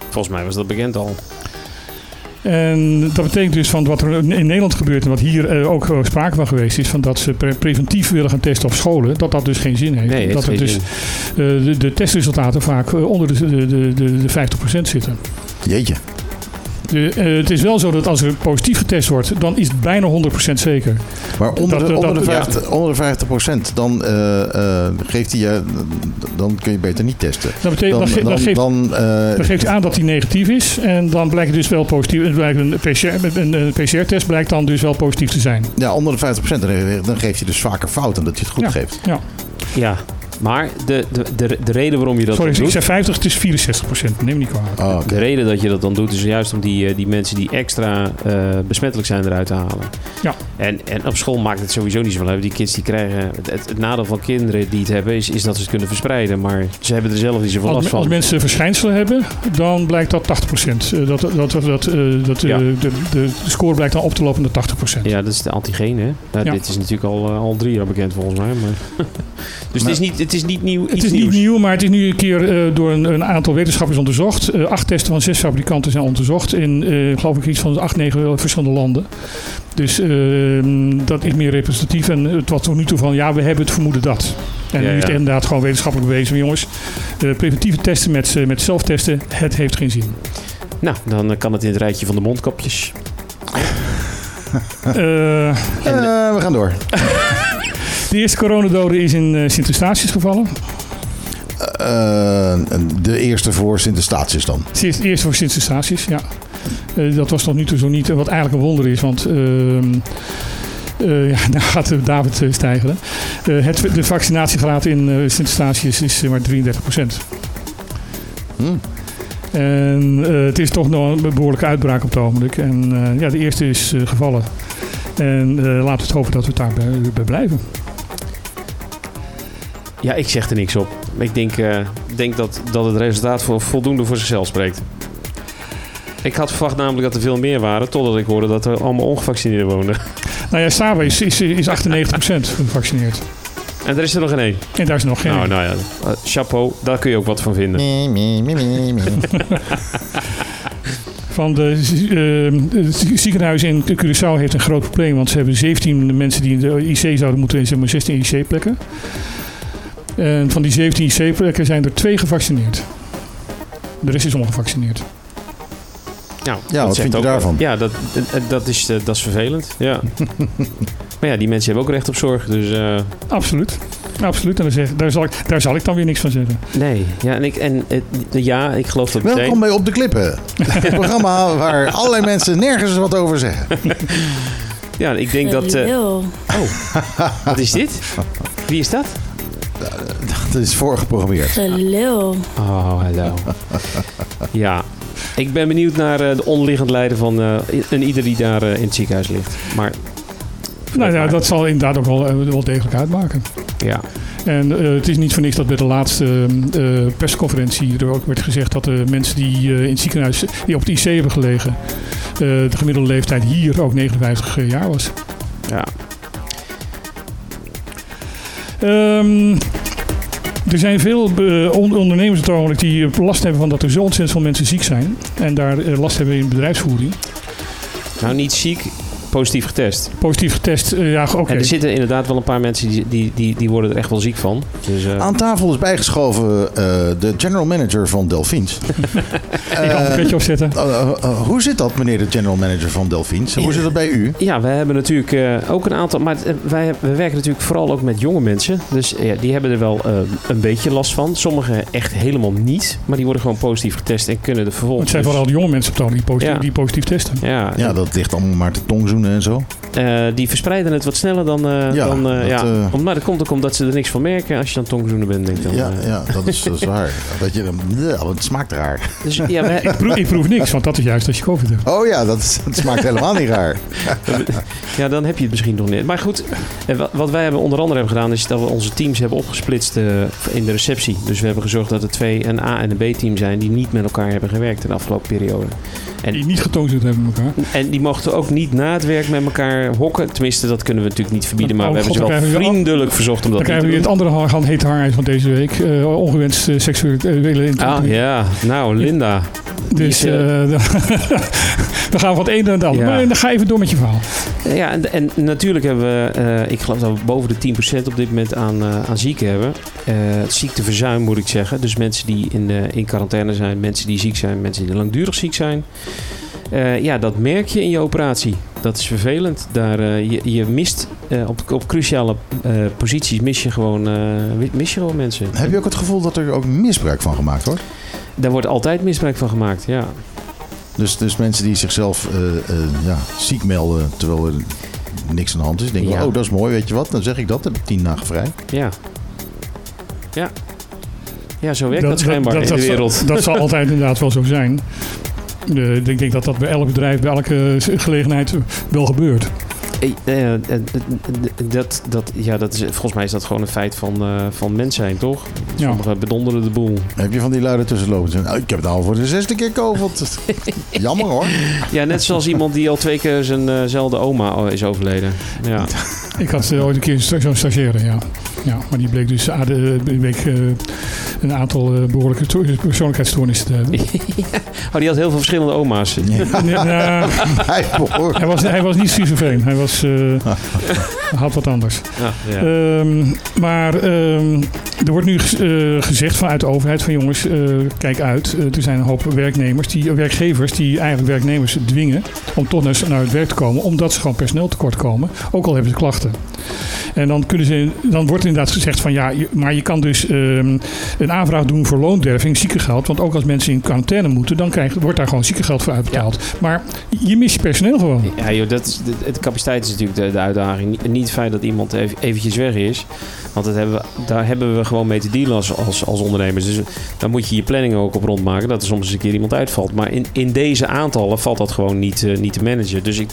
Volgens mij was dat bekend al. En dat betekent dus van wat er in Nederland gebeurt en wat hier ook sprake van geweest is, van dat ze pre- preventief willen gaan testen op scholen, dat dat dus geen zin heeft. Nee, dat er dus eh, de, de testresultaten vaak onder de, de, de, de, de 50% zitten. Jeetje. De, eh, het is wel zo dat als er positief getest wordt, dan is het bijna 100% zeker. Maar onder, Dat- de, dat- onder, de ja. 50, onder de 50 procent, dan, eh, eh, geeft hij je, dan kun je beter niet testen. Dat betekent, Dan, dan, ge- dan, dan geeft, dan, eh, dan geeft hij aan dat hij negatief is. En dan blijkt het dus wel positief. Een PCR, een, een PCR-test blijkt dan dus wel positief te zijn. ja, onder de 50 procent, dan, dan geeft hij dus vaker fout dan dat hij het goed Ja. geeft. Ja. Ja, maar de, de, de, de reden waarom je dat Sorry, dan ik doet... zei 50, het is 64%. Neem me niet kwalijk. Oh. De reden dat je dat dan doet is juist om die, eh, die mensen die extra eh, besmettelijk zijn eruit te halen. Ja. En, en op school maakt het sowieso niet zoveel uit. Die kids die krijgen... Het, het nadeel van kinderen die het hebben is, is dat ze het kunnen verspreiden. Maar ze hebben er zelf niet zoveel last Als, van. als mensen verschijnselen hebben, dan blijkt dat 80%. eh, Dat, dat, dat, dat, eh, dat, eh, Ja. de, de, de score blijkt dan op te lopen naar 80%. Ja, dat is de antigeen, hè? Nou, Ja. Dit is natuurlijk al, eh, al drie jaar bekend volgens mij. Maar... dus het, is niet, het is niet nieuw. Het is niet nieuw, maar het is nu een keer eh, door een, een aantal wetenschappers onderzocht. Eh, acht testen van zes fabrikanten zijn onderzocht in, eh, geloof ik, iets van acht, negen verschillende landen. Dus eh, dat is meer representatief. En het was tot nu toe van, ja, we hebben het vermoeden dat. En Ja, nu is het ja. inderdaad gewoon wetenschappelijk bewezen. Maar jongens, preventieve testen met, met zelftesten, het heeft geen zin. Nou, dan kan het in het rijtje van de mondkapjes. Eh, Eh, we gaan door. de eerste coronadode is in uh, Sint-Eustatius gevallen. Eh, de eerste voor Sint-Eustatius dan. Het eerste voor Sint-Eustatius, ja. Eh, dat was tot nu toe zo niet. eh, Wat eigenlijk een wonder is, want... eh, ja, daar gaat eh, David uh, stijgen. Uh, het, de vaccinatiegraad in uh, Sint-Eustatius is uh, maar 33 procent. Hmm. En uh, het is toch nog een behoorlijke uitbraak op het ogenblik. En uh, ja, de eerste is uh, gevallen. En uh, laten we het hopen dat we daarbij bij blijven. Ja, ik zeg er niks op. Ik denk, uh, denk dat, dat het resultaat voor voldoende voor zichzelf spreekt. Ik had verwacht namelijk dat er veel meer waren, totdat ik hoorde dat er allemaal ongevaccineerden woonden. Nou ja, Saba is, is, is 98% gevaccineerd. En er is er nog geen één. En daar is nog geen. Nou, nou ja, uh, chapeau, daar kun je ook wat van vinden. Nee, nee, nee, nee, nee. Van de, uh, het ziekenhuis in Curaçao heeft een groot probleem, want ze hebben 17 mensen die in de IC zouden moeten, zeg maar 16 IC-plekken. En van die 17 IC-plekken zijn er twee gevaccineerd. De rest is ongevaccineerd. Nou, Ja, wat zegt vind je ook- daarvan? Ja, dat, dat, dat is, eh, dat is vervelend. Ja. maar ja, die mensen hebben ook recht op zorg. Dus eh, Absoluut. Absoluut. En daar, zeg- daar, zal ik, daar zal ik dan weer niks van zeggen. nee. Ja, en ik, en, eh, ja, ik geloof dat meteen. Welkom bij Op de Klippen. Het programma waar allerlei mensen nergens wat over zeggen. Ja, ik denk dat... eh, Lul. wat is dit? Wie is dat? Dat is voorgeprogrammeerd. Gelul. Oh, hallo. ja, ik ben benieuwd naar eh, de onderliggend lijden van eh, een ieder die daar eh, in het ziekenhuis ligt. Maar Nou ja, dat zal inderdaad ook wel, wel degelijk uitmaken. ja, En het is niet voor niks dat bij de laatste eh, persconferentie er ook werd gezegd dat de mensen die eh, in het ziekenhuis die op het IC hebben gelegen, eh, de gemiddelde leeftijd hier ook 59 jaar was. ja. Ehm, er zijn veel eh, on- ondernemers ogenblik die eh, last hebben van dat er zo ontzettend veel mensen ziek zijn. En daar eh, last hebben in bedrijfsvoering. Nou, niet ziek, positief getest. Positief getest, eh, ja oké. En er zitten inderdaad wel een paar mensen die, die, die, die worden er echt wel ziek van. Dus, eh, Aan tafel is bijgeschoven eh, de general manager van Delphins. Ik kan een petje opzetten. Hoe zit dat, meneer de general manager van Delphins? Hoe zit dat bij u? Ja, we hebben natuurlijk eh, ook een aantal. Maar wij we werken natuurlijk vooral ook met jonge mensen. Dus ja, die hebben er wel eh, een beetje last van. Sommigen echt helemaal niet. Maar die worden gewoon positief getest en kunnen er vervolgens. Het zijn vooral de jonge mensen die positief, Ja. die positief testen. Ja, Ja, dat ligt allemaal maar te en zo. eh, die verspreiden het wat sneller dan. eh, Ja, dan eh, dat, ja. Om, maar dat komt ook omdat ze er niks van merken als je dan tongzoenen bent. Denk ik dan, Ja, ja dat, is, dat is waar. Dat je, ja, het smaakt raar. Dus ja, we, Ik proef, ik proef niks, want dat is juist als je COVID hebt. Oh ja, dat, is- dat smaakt helemaal niet raar. Ja, dan heb je het misschien nog niet. Maar goed, wa- wat wij hebben onder andere hebben gedaan... is dat we onze teams hebben opgesplitst eh, in de receptie. Dus we hebben gezorgd dat er twee een A- en een B-team zijn... die niet met elkaar hebben gewerkt in de afgelopen periode. En- Die niet getoond hebben met elkaar. En die mochten ook niet na het werk met elkaar hokken. Tenminste, dat kunnen we natuurlijk niet verbieden. Maar Oh, we hebben ze dan wel krijgen we vriendelijk verzocht om dat Dan niet krijgen te we weer doen. het andere hete hangijs van deze week. eh, ongewenst uh, seksuele Ah, ja. Nou, Linda. Dus eh, dan gaan we van het ene naar het andere. Ja. Maar dan ga even door met je verhaal. Ja, en, en natuurlijk hebben we, ik geloof dat we boven de 10% op dit moment aan, eh, aan zieken hebben. Ziekteverzuim moet ik zeggen. Dus mensen die in, in quarantaine zijn, mensen die ziek zijn, mensen die langdurig ziek zijn. Eh, ja, dat merk je in je operatie. Dat is vervelend. Daar, eh, je, je mist eh, op, op cruciale eh, posities mis je, gewoon, eh, mis je gewoon mensen. Heb je ook het gevoel dat er ook misbruik van gemaakt wordt? Daar wordt altijd misbruik van gemaakt, ja. Dus, dus mensen die zichzelf eh, eh, ja, ziek melden terwijl er niks aan de hand is. Denken, Ja. oh dat is mooi, weet je wat? Dan zeg ik dat, dan heb ik tien dagen vrij. Ja. Ja. Ja, zo werkt dat, schijnbaar in de wereld. dat zal altijd inderdaad wel zo zijn. De, ik denk dat dat bij elk bedrijf, bij elke gelegenheid wel gebeurt. Eh, eh, eh, eh, dat, dat, ja, dat is, volgens mij is dat gewoon een feit van, eh, van mens zijn, toch? Ja. Sommigen bedonderen de boel. Heb je van die luiden tussenlopen? Oh, ik heb het al voor de zesde keer COVID. Jammer hoor. Ja, net zoals iemand die al twee keer zijnzelfde oma oh, is overleden. Ja. Ik had eh, ooit een keer zo'n stagiaire, ja. ja. Maar die bleek dus eh, bleek, eh, een aantal eh, behoorlijke to- persoonlijkheidsstoornissen te hebben. Oh, die had heel veel verschillende oma's. Nee, nou, Hij was, hij was niet schizofreen. Hij was, eh, had wat anders. Ja, ja. Ehm, maar ehm, er wordt nu eh, gezegd vanuit de overheid van jongens, eh, kijk uit. Er zijn een hoop werknemers, die, werkgevers die eigenlijk werknemers dwingen om toch naar, naar het werk te komen, omdat ze gewoon personeel tekort komen, ook al hebben ze klachten. En dan, kunnen ze, dan wordt inderdaad gezegd van ja, maar je kan dus ehm, een aanvraag doen voor loonderving, ziekengeld. Want ook als mensen in quarantaine moeten, dan krijgt, wordt daar gewoon ziekengeld voor uitbetaald. Maar je mist je personeel gewoon. Ja, joh, dat is, de, de capaciteit is natuurlijk de, de uitdaging. Niet, het feit dat iemand even, eventjes weg is. Want dat hebben we, daar hebben we gewoon mee te dealen als, als, als ondernemers. Dus daar moet je je planning ook op rondmaken. Dat er soms eens een keer iemand uitvalt. Maar in, in deze aantallen valt dat gewoon niet, eh, niet te managen. Dus ik,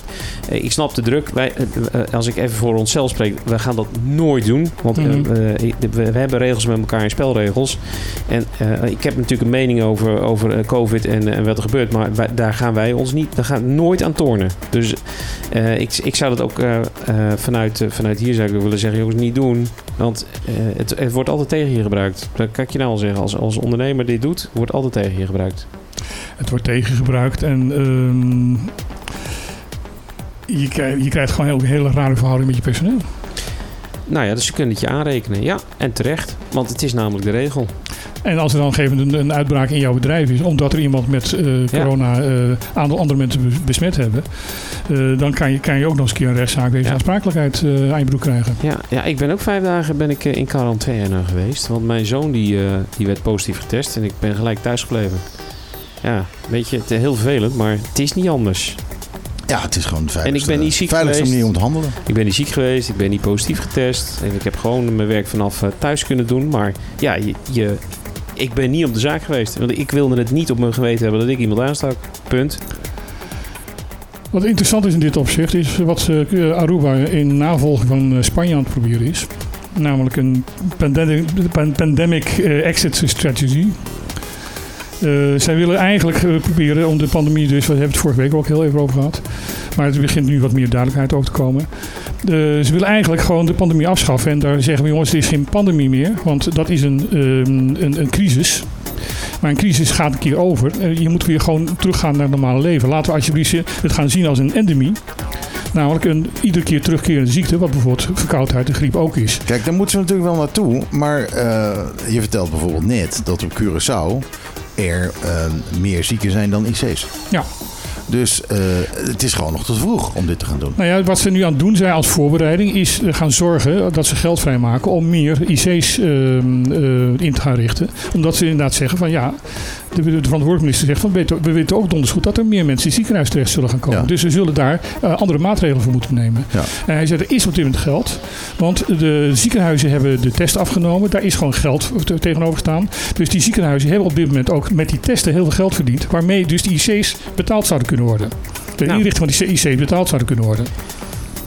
eh, ik snap de druk. Wij, eh, als ik even voor onszelf spreek, wij gaan dat nooit doen. Want Mhm. we, we hebben regels met elkaar en spelregels. En eh, ik heb natuurlijk een mening over, over eh, COVID en, en wat er gebeurt. Maar daar gaan wij ons niet, daar gaan nooit aan tornen. Dus eh, ik, ik zou dat ook eh, eh, vanuit, eh, vanuit hier zou ik willen zeggen, jongens, niet doen. Want eh, het, het wordt altijd tegen je gebruikt. Dat kan ik je nou al zeggen. Als, als ondernemer dit doet, wordt altijd tegen je gebruikt. Het wordt tegengebruikt en ehm, je, je krijgt gewoon een hele rare verhouding met je personeel. Nou ja, dus ze kunnen het je aanrekenen. Ja, en terecht. Want het is namelijk de regel. En als er dan een een, een uitbraak in jouw bedrijf is, omdat er iemand met eh, corona eh aantal andere mensen bes- besmet hebben, eh, dan kan je, kan je ook nog eens een keer een rechtszaak deze Ja. aansprakelijkheid aan je broek krijgen. Ja, ja, ik ben ook vijf dagen ben ik, in quarantaine geweest. Want mijn zoon die, die werd positief getest en ik ben gelijk thuis gebleven. Ja, weet je, het is heel vervelend, maar het is niet anders. Ja, het is gewoon de veiligste, En ik ben niet ziek veiligste geweest. manier om te handelen. Ik ben niet ziek geweest, ik ben niet positief getest. En ik heb gewoon mijn werk vanaf eh, thuis kunnen doen. Maar ja, je, je, ik ben niet op de zaak geweest. Want ik wilde het niet op mijn geweten hebben dat ik iemand aanstak. Punt. Wat interessant is in dit opzicht is wat eh, Aruba in navolging van eh, Spanje aan het proberen is. Namelijk een pandemic, pan- pandemic eh, exit strategy. Eh, zij willen eigenlijk eh, proberen om de pandemie, dus we hebben het vorige week ook heel even over gehad. Maar er begint nu wat meer duidelijkheid over te komen. Eh, ze willen eigenlijk gewoon de pandemie afschaffen. En daar zeggen we jongens, het is geen pandemie meer. Want dat is een, ehm, een, een crisis. Maar een crisis gaat een keer over. Je moet weer gewoon teruggaan naar het normale leven. Laten we alsjeblieft het gaan zien als een endemie. Namelijk een iedere keer terugkerende ziekte, wat bijvoorbeeld verkoudheid en griep ook is. Kijk, daar moeten ze natuurlijk wel naartoe. Maar je vertelt bijvoorbeeld net dat op Curaçao er eh, meer zieken zijn dan IC's. Ja. Dus eh, het is gewoon nog te vroeg om dit te gaan doen. Nou ja, wat ze nu aan het doen zijn als voorbereiding is eh, gaan zorgen dat ze geld vrijmaken om meer IC's ehm, eh, in te gaan richten. Omdat ze inderdaad zeggen van ja, de, de verantwoordelijke minister zegt van we weten, we ook donders goed dat er meer mensen in het ziekenhuis terecht zullen gaan komen. Ja. Dus ze zullen daar andere maatregelen voor moeten nemen. Ja. En hij zei er is op dit moment geld, want de ziekenhuizen hebben de test afgenomen. Daar is gewoon geld te- tegenover staan. Dus die ziekenhuizen hebben op dit moment ook met die testen heel veel geld verdiend. Waarmee dus die IC's betaald zouden kunnen worden. De Nou. inrichting van die IC's betaald zouden kunnen worden.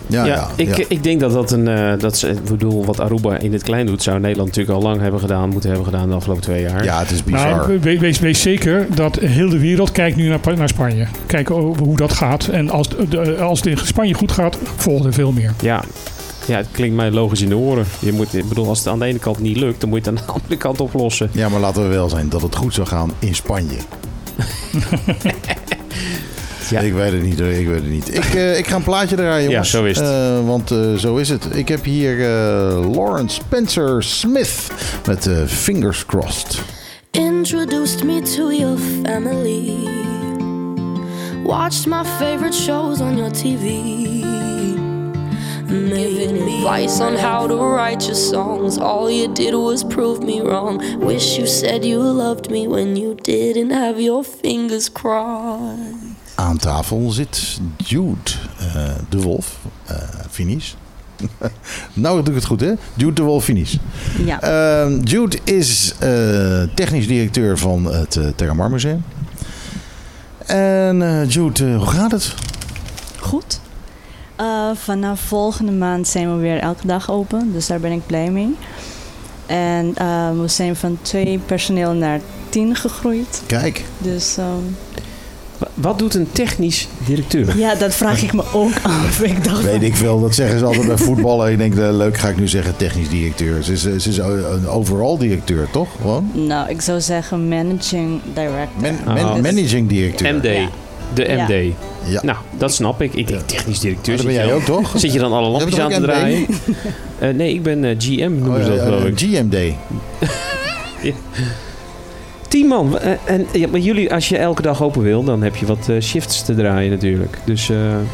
Ja, Ja, ja, ik, ja. ik denk dat dat een. eh, dat ze, ik bedoel, wat Aruba in het klein doet, zou Nederland natuurlijk al lang hebben gedaan, moeten hebben gedaan de afgelopen twee jaar. ja, het is bizar. Nou, we- wees, wees zeker dat heel de wereld kijkt nu naar, naar Spanje. Kijken over hoe dat gaat. En als, de, als het in Spanje goed gaat, volgt er veel meer. Ja. Ja, het klinkt mij logisch in de oren. Je moet, ik bedoel, als het aan de ene kant niet lukt, dan moet je het aan de andere kant oplossen. Ja, maar laten we wel zijn dat het goed zou gaan in Spanje. Ja. Ik weet het niet, hoor, ik weet het niet. Ik, eh, ik ga een plaatje draaien, jongens. Ja, zo is het. Eh, want eh, zo is het. Ik heb hier eh, Lawrence Spencer Smith met Fingers Crossed. Introduced me to your family. Watched my favorite shows on your TV. Giving advice on how to write your songs. All you did was prove me wrong. Wish you said you loved me when you didn't have your fingers crossed. Aan tafel zit Jude eh, de Wolf, finish. nou doe ik het goed, hè? Jude de Wolf, finish. Ja. Ehm, Jude is eh, technisch directeur van het uh, Terramar Museum. En Jude, hoe gaat het? Goed. Vanaf volgende maand zijn we weer elke dag open, dus daar ben ik blij mee. En we zijn van twee personeel naar tien gegroeid. Kijk, Dus ehm, Wat doet een technisch directeur? ja, dat vraag ik me ook af. Ik dacht weet ik veel. Dat zeggen ze altijd bij voetballen. Ik denk, eh, leuk ga ik nu zeggen technisch directeur. Ze is, ze is een overall directeur, toch? Gewoon? Nou, ik zou zeggen managing director. Man- Oh. man- managing directeur. MD. Ja. De MD. Ja. Nou, dat snap ik. Ik denk technisch directeur. Maar dat ben Zit jij je ook, toch? dan- Zit je dan alle lampjes aan te draaien? Eh, nee, ik ben eh, GM, noemen Oh, ze ja, dat geloof ik. GMD. Tien man. Eh, en, ja, maar jullie, als je elke dag open wil, dan heb je wat eh, shifts te draaien natuurlijk. Dus, eh, en,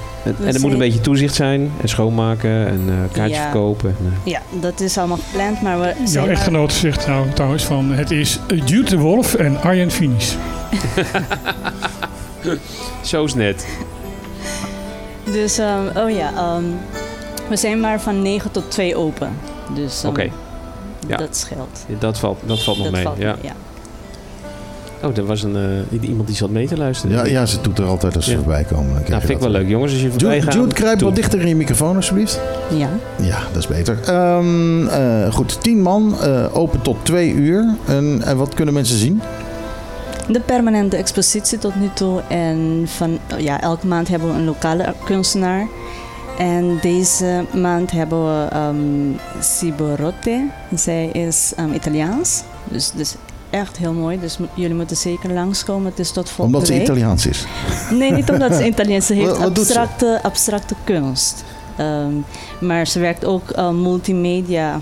en er moet een beetje toezicht zijn. En schoonmaken en eh, kaartjes Ja. verkopen. En, Ja, dat is allemaal gepland, maar we zijn Jouw maar- echtgenoot zegt nou trouwens van het is Jude de Wolf en Arjen Finish. Zo is net. Dus, ehm, oh ja, ehm, we zijn maar van 9 tot 2 open. Dus ehm, Oké, ja. dat scheelt. dat valt, dat valt nog dat mee. valt ja. mee, ja. Oh, er was een, eh, iemand die zat mee te luisteren. Ja, ja, ze doet er altijd als ze Ja. voorbij komen. Nou, vind ik wel leuk, jongens. Als je voorbij Jude, gaat. Jude kruip wat dichter in je microfoon, alsjeblieft. Ja. Ja, dat is beter. Ehm, eh, goed, tien man, eh, open tot twee uur. En, en wat kunnen mensen zien? De permanente expositie tot nu toe. En van, ja, elke maand hebben we een lokale kunstenaar. En deze maand hebben we um, Siborotte. Zij is ehm, Italiaans. Dus, dus echt heel mooi. Dus jullie moeten zeker langskomen. Het is tot volgende Omdat ze week. Italiaans is. Nee, niet omdat ze Italiaans is. Ze heeft Wat- wat doet ze? abstracte, abstracte kunst. Ehm, maar ze werkt ook eh, multimedia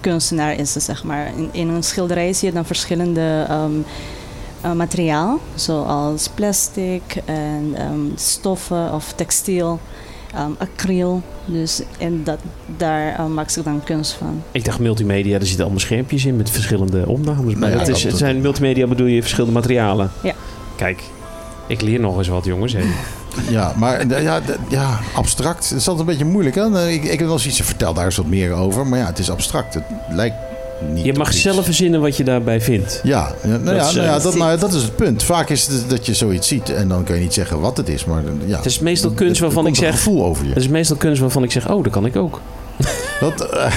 kunstenaar is ze, zeg maar. In, in een schilderij zie je dan verschillende ehm, eh, materiaal, zoals plastic en ehm, stoffen of textiel, ehm, acryl. Dus en dat, daar eh, maakt ze dan kunst van. Ik dacht multimedia, er zitten allemaal schermpjes in met verschillende opnames. Maar Nou ja, het, is, het zijn multimedia bedoel je verschillende materialen? Ja. Kijk, ik leer nog eens wat jongens. Hè. Ja, maar ja, ja, abstract. Het is altijd een beetje moeilijk. Hè? Ik, ik heb wel eens iets verteld, daar is wat meer over. Maar ja, het is abstract. Het lijkt niet Je mag iets. zelf verzinnen wat je daarbij vindt. Ja, ja, nou, Dat ja, is, nou ja, eh, dat, nou ja, dat is het punt. Vaak is het dat je zoiets ziet en dan kun je niet zeggen wat het is. Maar eh, ja, Het is meestal kunst waarvan ik zeg... gevoel over je. Het is meestal kunst waarvan ik zeg, oh, dat kan ik ook. Dat, eh, dat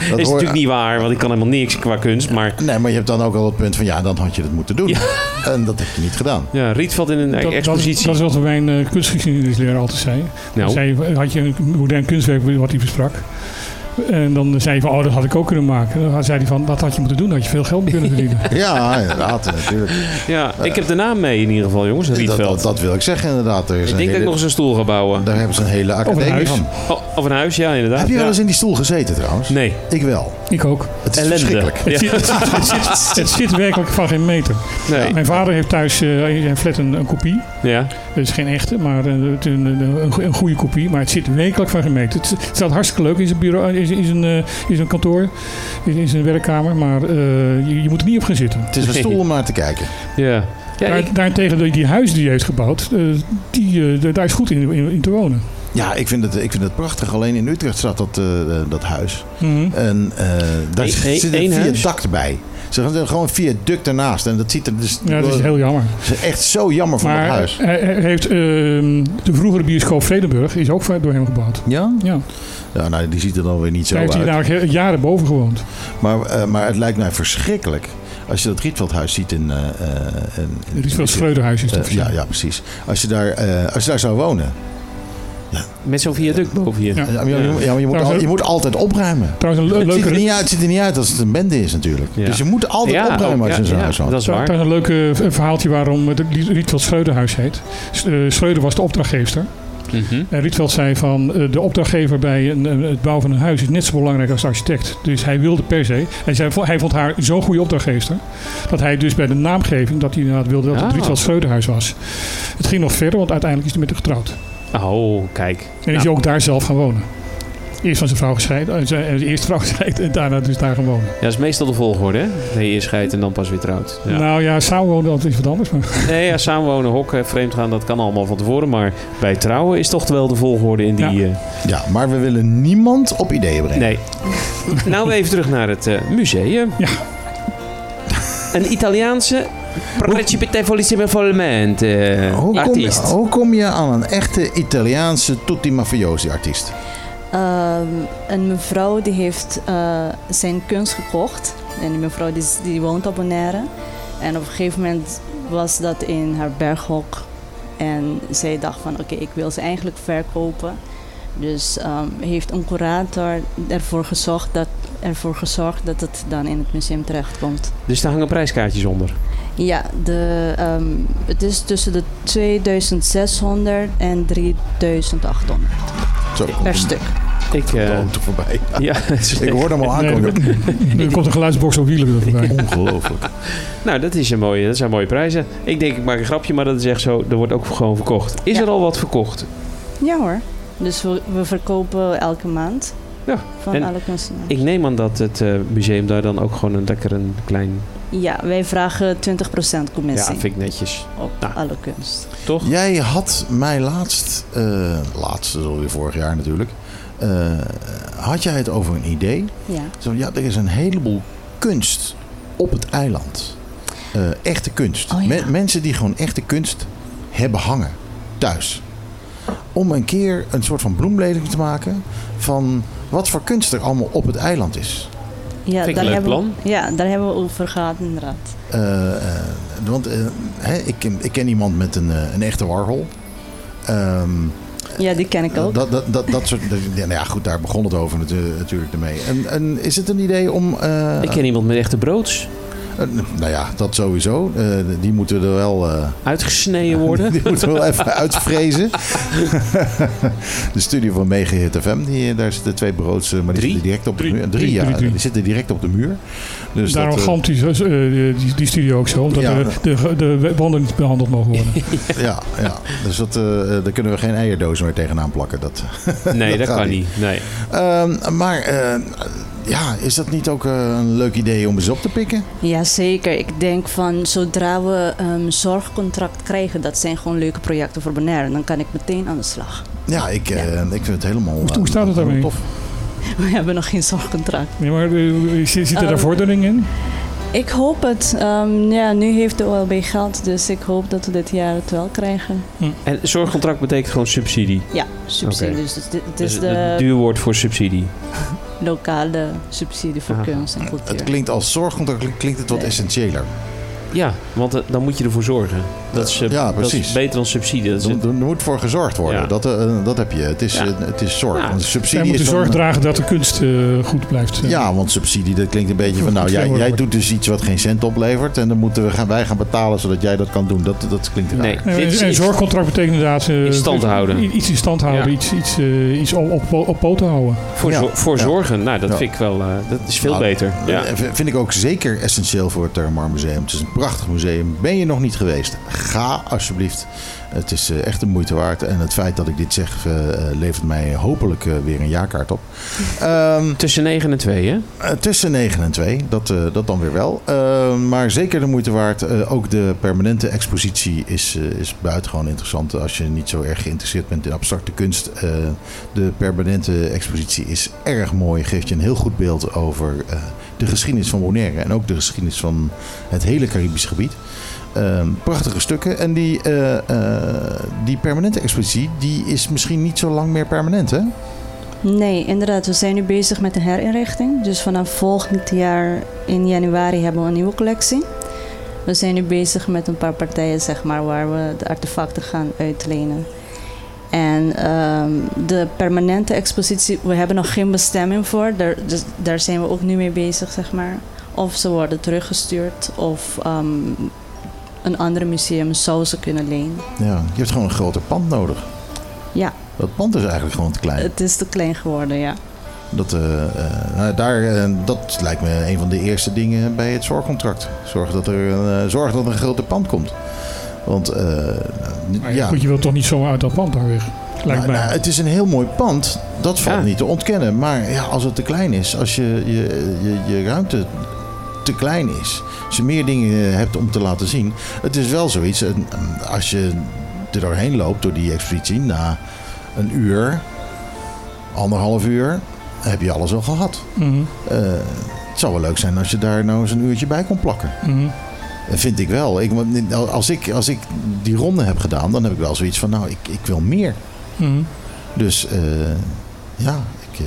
is hoor- natuurlijk niet waar, want ik kan helemaal niks qua kunst. Maar Nee, maar je hebt dan ook al het punt van ja, dan had je dat moeten doen. En dat heb je niet gedaan. ja, Rietveld in een Dat, dat, expositie. is- dat is wat mijn uh, kunstgeschiedenisleraar altijd zei. Nou. zei. Had je een modern kunstwerk wat hij besprak. En dan zei hij van, oh, dat had ik ook kunnen maken. Dan zei hij van, dat had je moeten doen. Dan had je veel geld mee kunnen verdienen. Ja, inderdaad, natuurlijk. ja, ik heb de naam mee in ieder geval, jongens. Dat, Rietveld. dat, dat wil ik zeggen, inderdaad. Er is ik een denk dat ik nog eens een stoel ga bouwen. Daar hebben ze een hele academie van. Oh, of een huis, ja, inderdaad. Heb je wel eens in die stoel gezeten trouwens? Nee. Ik wel. Ik ook. Het is Ellende. verschrikkelijk. Het, zit, het, zit, het, zit, het zit werkelijk van geen meter. Nee. Mijn vader heeft thuis eh, in zijn flat een, een kopie. Ja. Het is geen echte, maar eh, een, een, een, goede kopie. Maar het zit werkelijk van geen meter. Het, het staat hartstikke leuk in zijn, bureau, in zijn, in zijn, in zijn kantoor, in, in zijn werkkamer. Maar eh, je, je moet er niet op gaan zitten. Het is een stoel om naar te kijken. Ja. Ja, Daar, ik, Daarentegen, die, die huizen die hij heeft gebouwd, eh, die, eh, daar is goed in, in, in te wonen. Ja, ik vind, het, ik vind het prachtig. Alleen in Utrecht staat dat, eh, dat huis. Mhm. En eh, daar zit één een huis? viaduct bij. Ze gaan gewoon een viaduct ernaast. En dat ziet er dus... Ja, dat is heel jammer. Het is echt zo jammer voor het huis. hij, heeft ehm, de vroegere bioscoop Vredenburg is ook door hem gebouwd. Ja? Ja, Ja, nou, die ziet er dan weer niet zo heeft hij uit. daar jaren boven gewoond. Maar, eh, maar het lijkt mij verschrikkelijk. Als je dat Rietveldhuis ziet in... eh, in- wel Schreuderhuis is dat. ja, ja, precies. Als je daar, als je daar zou wonen. Met zo'n viaduct boven je. Ja. Ja, maar je, ja, maar je, moet, al- je moet altijd opruimen. Trouwens, een le- Het ziet, er leuke, niet uit, het ziet er niet uit als het een bende is natuurlijk. Ja. Dus je moet altijd Ja, opruimen als je zo'n huis dat is waar. trouwens een leuk eh, verhaaltje waarom het Rietveld Schreuderhuis heet. Eh, Schreuder was de opdrachtgever. Mhm. En Rietveld zei van eh, de opdrachtgever bij een, het bouwen van een huis is net zo belangrijk als de architect. Dus hij wilde per se. Hij, zei, hij vond haar zo'n goede opdrachtgever. Dat hij dus bij de naamgeving dat hij inderdaad wilde dat het Ah. Rietveld Schreuderhuis was. Het ging nog verder, want uiteindelijk is hij met haar getrouwd. Oh, kijk. En is hij ook daar zelf gaan wonen. Eerst van zijn vrouw gescheiden, eh, zijn, eh, eerst vrouw gescheiden en daarna dus daar gaan wonen. Ja, dat is meestal de volgorde, hè? Nee, eerst scheidt en dan pas weer trouwt. Ja. Nou ja, samenwonen dat is wat anders. Maar. Nee, ja, samenwonen, hokken, vreemdgaan, dat kan allemaal van tevoren. Maar bij trouwen is toch wel de volgorde in die... Ja. eh, Ja, maar we willen niemand op ideeën brengen. nee. nou, even terug naar het eh, museum. Ja. Een Italiaanse Precipitevolissime Folmente Hoe, kom, artiest. hoe kom je aan een echte Italiaanse tutti mafiosi artiest? Ehm, een mevrouw die heeft eh, zijn kunst gekocht. En die mevrouw die, die woont op Bonaire. En op een gegeven moment was dat in haar berghok. En zij dacht van oké, ik wil ze eigenlijk verkopen. Dus ehm, heeft een curator ervoor gezorgd, dat, ervoor gezorgd dat het dan in het museum terechtkomt. Dus daar hangen prijskaartjes onder. Ja, de, ehm, het is tussen de 2600 en 3800 Zo, per stuk. Ik, eh, auto voorbij. ja, Ik hoorde hem al Nee, aankomen. er komt een geluidsbox op wielen er voorbij. Ongelooflijk. nou, dat, is een mooie, dat zijn mooie prijzen. Ik denk, ik maak een grapje, maar dat is echt zo. Er wordt ook gewoon verkocht. Is Ja. er al wat verkocht? Ja hoor. Dus we, we verkopen elke maand Ja, van en alle kunstenaars. Ik neem aan dat het eh, museum daar dan ook gewoon een lekker een klein... Ja, wij vragen 20% Ja, commissie vind ik netjes. op Nou. alle kunst. Toch? Jij had mij laatst, eh laatst, alweer vorig jaar natuurlijk, eh, had jij het over een idee? Ja. Zo, ja, er is een heleboel kunst op het eiland. Eh, echte kunst. Oh, ja. Men- mensen die gewoon echte kunst hebben hangen thuis. Om een keer een soort van bloemlezing te maken van wat voor kunst er allemaal op het eiland is. Ja, Vind ik daar een leuk hebben, plan. We, ja, daar hebben we over gehad inderdaad. Eh, eh, want eh, hè, ik, ken, ik ken iemand met een, eh, een echte Warhol. Ehm, Ja, die ken ik ook. Dat, dat, dat, dat soort. Ja, nou ja, goed, daar begon het over natu- natuurlijk ermee. En, en is het een idee om. eh, Ik ken iemand met echte broods. Eh, nou ja, dat sowieso. Eh, die moeten er wel... eh, Uitgesneden worden. die moeten we wel even uitvrezen. de studio van Mega Hit FM, die, daar zitten twee bureaus, maar die Drie? zitten direct op de Drie. muur. Drie, Drie, ja. drie, drie. Die zitten direct op de muur. Dus Daarom dat, die, die, die studio ook zo, omdat Ja. de, de, de wanden niet behandeld mogen worden. ja, ja, dus dat, daar kunnen we geen eierdozen meer tegenaan plakken. Dat, Nee, dat gaat kan niet. niet. Nee. Ehm, maar eh, ja, is dat niet ook eh, een leuk idee om eens op te pikken? Jazeker. Ik denk van zodra we een zorgcontract krijgen, dat zijn gewoon leuke projecten voor Bonaire. Dan kan ik meteen aan de slag. Ja, ik, eh, ik vind het helemaal Hoe- eh, hoe staat het daarmee? Tof. We hebben nog geen zorgcontract. Nee, maar eh, zit, zit er daar Ehm, vordering in? Ik hoop het. Ehm, ja, nu heeft de OLB geld, dus ik hoop dat we dit jaar het wel krijgen. En zorgcontract betekent gewoon subsidie. Ja, subsidie. Dus het, het is Dus het de duurwoord voor subsidie. Lokale subsidie voor Aha. kunst en cultuur. Het klinkt als zorgcontract klinkt het wat Nee. essentiëler. Ja, want eh, dan moet je ervoor zorgen. Dat is, Ja, dat precies. is beter dan subsidie. Dat Er, er moet voor gezorgd worden. Ja. Dat, eh, dat heb je. Het is, Ja. eh, het is zorg. Ja. Want subsidie moeten is dan- zorg dragen dat de kunst eh, goed blijft. Ja, want subsidie, dat klinkt een beetje van... Nou, jij, doet dus iets wat geen cent oplevert... en dan moeten we gaan, wij gaan betalen zodat jij dat kan doen. Dat, dat klinkt raar. Nee, Nee, dit is en iets- zorgcontract betekent inderdaad... In stand houden. Iets in stand houden, Ja. iets, iets, iets op, op, op poten houden. voor, Ja. zo- voor Ja. zorgen. Nou, dat Ja. vind ik wel... dat is veel Nou, beter. Ja. Vind ik ook zeker essentieel voor het Termar Museum. Het is een prachtig museum. Ben je nog niet geweest? Ga alsjeblieft. Het is eh, echt de moeite waard. En het feit dat ik dit zeg eh, eh, levert mij hopelijk weer een jaarkaart op. Ehm, Tussen 9 en 2, hè? Tussen 9 en 2, dat, dat dan weer wel. Eh, maar zeker de moeite waard. Ook de permanente expositie is, is buitengewoon interessant. Als je niet zo erg geïnteresseerd bent in abstracte kunst. de permanente expositie is erg mooi. Geeft je een heel goed beeld over de geschiedenis van Bonaire. En ook de geschiedenis van het hele Caribisch gebied. Ehm, prachtige stukken. En die, eh, eh, die permanente expositie die is misschien niet zo lang meer permanent, hè? Nee, inderdaad. We zijn nu bezig met de herinrichting. Dus vanaf volgend jaar in januari hebben we een nieuwe collectie. We zijn nu bezig met een paar partijen, zeg maar, waar we de artefacten gaan uitlenen. En ehm, de permanente expositie, we hebben nog geen bestemming voor. Daar, dus daar zijn we ook nu mee bezig, zeg maar. Of ze worden teruggestuurd, of ehm, een ander museum zou ze kunnen lenen. Ja, je hebt gewoon een groter pand nodig. Ja, Dat pand is eigenlijk gewoon te klein. het is te klein geworden, ja. Dat, eh, eh, nou, daar, eh, dat lijkt me een van de eerste dingen bij het zorgcontract. Zorg dat er, een, zorg dat er een groter pand komt. Want eh, Maar ja, goed, je wilt toch niet zomaar uit dat pand daar weg? Lijkt nou, mij. nou, het is een heel mooi pand. Dat valt Ja. niet te ontkennen. Maar ja, als het te klein is, als je, je, je, je ruimte te klein is, als je meer dingen eh, hebt om te laten zien. Het is wel zoiets, als je er doorheen loopt door die expositie, na een uur, anderhalf uur, heb je alles al gehad. Mhm, Eh, het zou wel leuk zijn als je daar nou eens een uurtje bij kon plakken. mhm. Dat vind ik wel. Ik, want als, ik, als ik die ronde heb gedaan, dan heb ik wel zoiets van, nou, ik, ik wil meer. Mhm. Dus eh, ja, ik,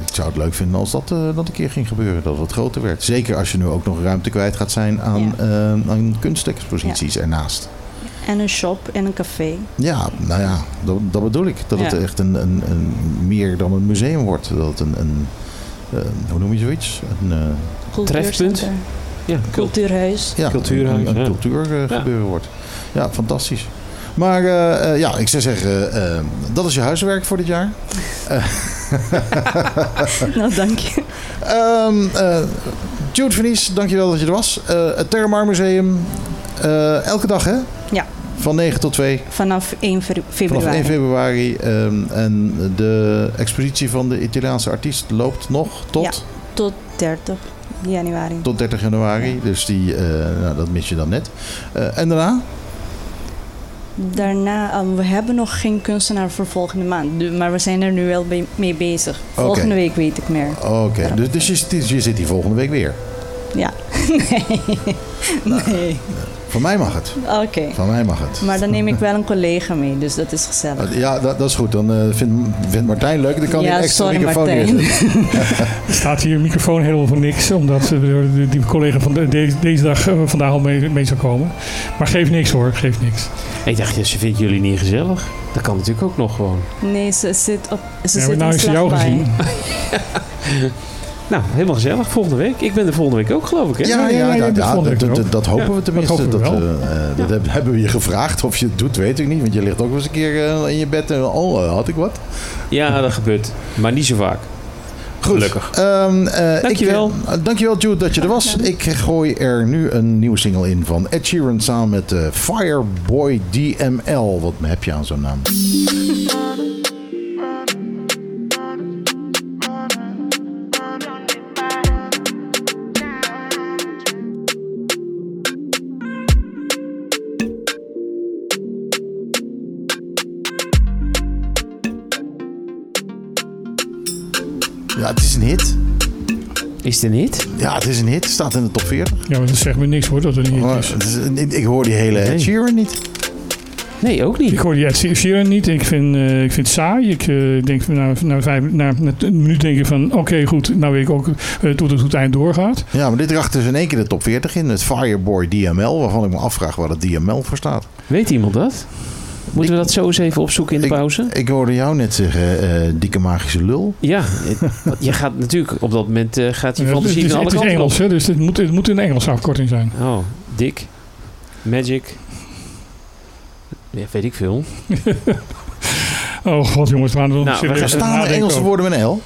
ik zou het leuk vinden als dat, eh, dat een keer ging gebeuren. Dat het wat groter werd. Zeker als je nu ook nog ruimte kwijt gaat zijn aan, eh, aan kunstexposities ernaast. En een shop en een café. Ja, nou ja, dat, dat bedoel ik. Dat het Ja. echt een, een, een, meer dan een museum wordt. Dat het een, een hoe noem je zoiets? Een, eh. Trefpunt. Ja, cult- Cultuurhuis. ja, Cultuurhuis, Een, een ja. cultuurgebeuren wordt. Ja, fantastisch. Maar eh, eh, ja, ik zou zeggen, dat is je huiswerk voor dit jaar. nou, dank je. Ehm eh Jude Vernies, dankjewel dat je er was. Eh, het Termar Museum, eh, elke dag hè? Ja. Van 9 tot 2, Vanaf 1 fe- februari. vanaf 1 februari. Ehm, en de expositie van de Italiaanse artiest loopt nog tot, Ja. Tot 30 januari. tot 30 januari. Dus die, nou, dat mis je dan net. En daarna? Daarna, ehm, we hebben nog geen kunstenaar voor volgende maand. Maar we zijn er nu wel be- mee bezig. Volgende week weet ik meer. Oké, dus, dus je, zit- je zit hier volgende week weer. Ja. nee. nee. Van mij mag het. Oké. Van mij mag het. Maar dan neem ik wel een collega mee, dus dat is gezellig. Ja, dat, dat is goed. Dan eh, vindt, vindt Martijn leuk. Dan kan hij Ja, extra sorry, microfoon Martijn. neerzetten. Er staat hier een microfoon helemaal voor niks, omdat eh, de- die collega van de- deze, deze dag eh, vandaag al mee, mee zou komen. Maar geeft niks hoor, geeft niks. Ik dacht, ze vindt jullie niet gezellig. Dat kan natuurlijk ook nog gewoon. Nee, ze zit op. Ze Ja, zit nou in is ze jou gezien. Nou, helemaal gezellig. Volgende week. Ik ben er volgende week ook, geloof ik. Hè? Ja, ja, ja, dat, hopen Ja, we tenminste. dat eh, eh, hebben we je gevraagd. Of je het doet, weet ik niet. Want je ligt ook wel eens een keer eh, in je bed en oh, had ik wat. Ja, dat gebeurt. Maar niet zo vaak. Goed. Gelukkig. Ehm, eh, Dankjewel. Ik, dankjewel, Jude, dat je er was. Ik gooi er nu een nieuwe single in van Ed Sheeran samen met eh, Fireboy DML. Wat heb je aan zo'n naam? Ja, het is een hit. Is het er niet? Ja, het is een hit. Staat in de top 40. Ja, maar dat zegt me niks hoor, dat er niet Maar is. het is een- ik hoor die hele Ed Nee. Sheeran niet. Nee, ook Ik niet. hoor die Ed Sheeran niet. Ik vind, eh, ik vind het saai. Ik eh, denk na, na, vijf, na, na een minuut denk ik van... Oké, goed. Nou weet ik ook eh, tot het goed eind doorgaat. Ja, maar dit racht dus in één keer de top 40 in. Het Fireboy DML, waarvan ik me afvraag waar het DML voor staat. Weet iemand dat? Moeten we dat zo eens even opzoeken in de Ik- pauze? Ik hoorde jou net zeggen, eh, dikke magische lul. Ja, het- je gaat natuurlijk op dat moment eh, gaat je Ja, het, fantasie is, naar alle het is kanten Engels, hè, dus het moet, het moet een Engelse afkorting zijn. Oh, Dick, Magic. Ja, weet ik veel. Oh god jongens, we gaan er Nou, we serieus gaan- over Staan er nadenken Engelse woorden met een L?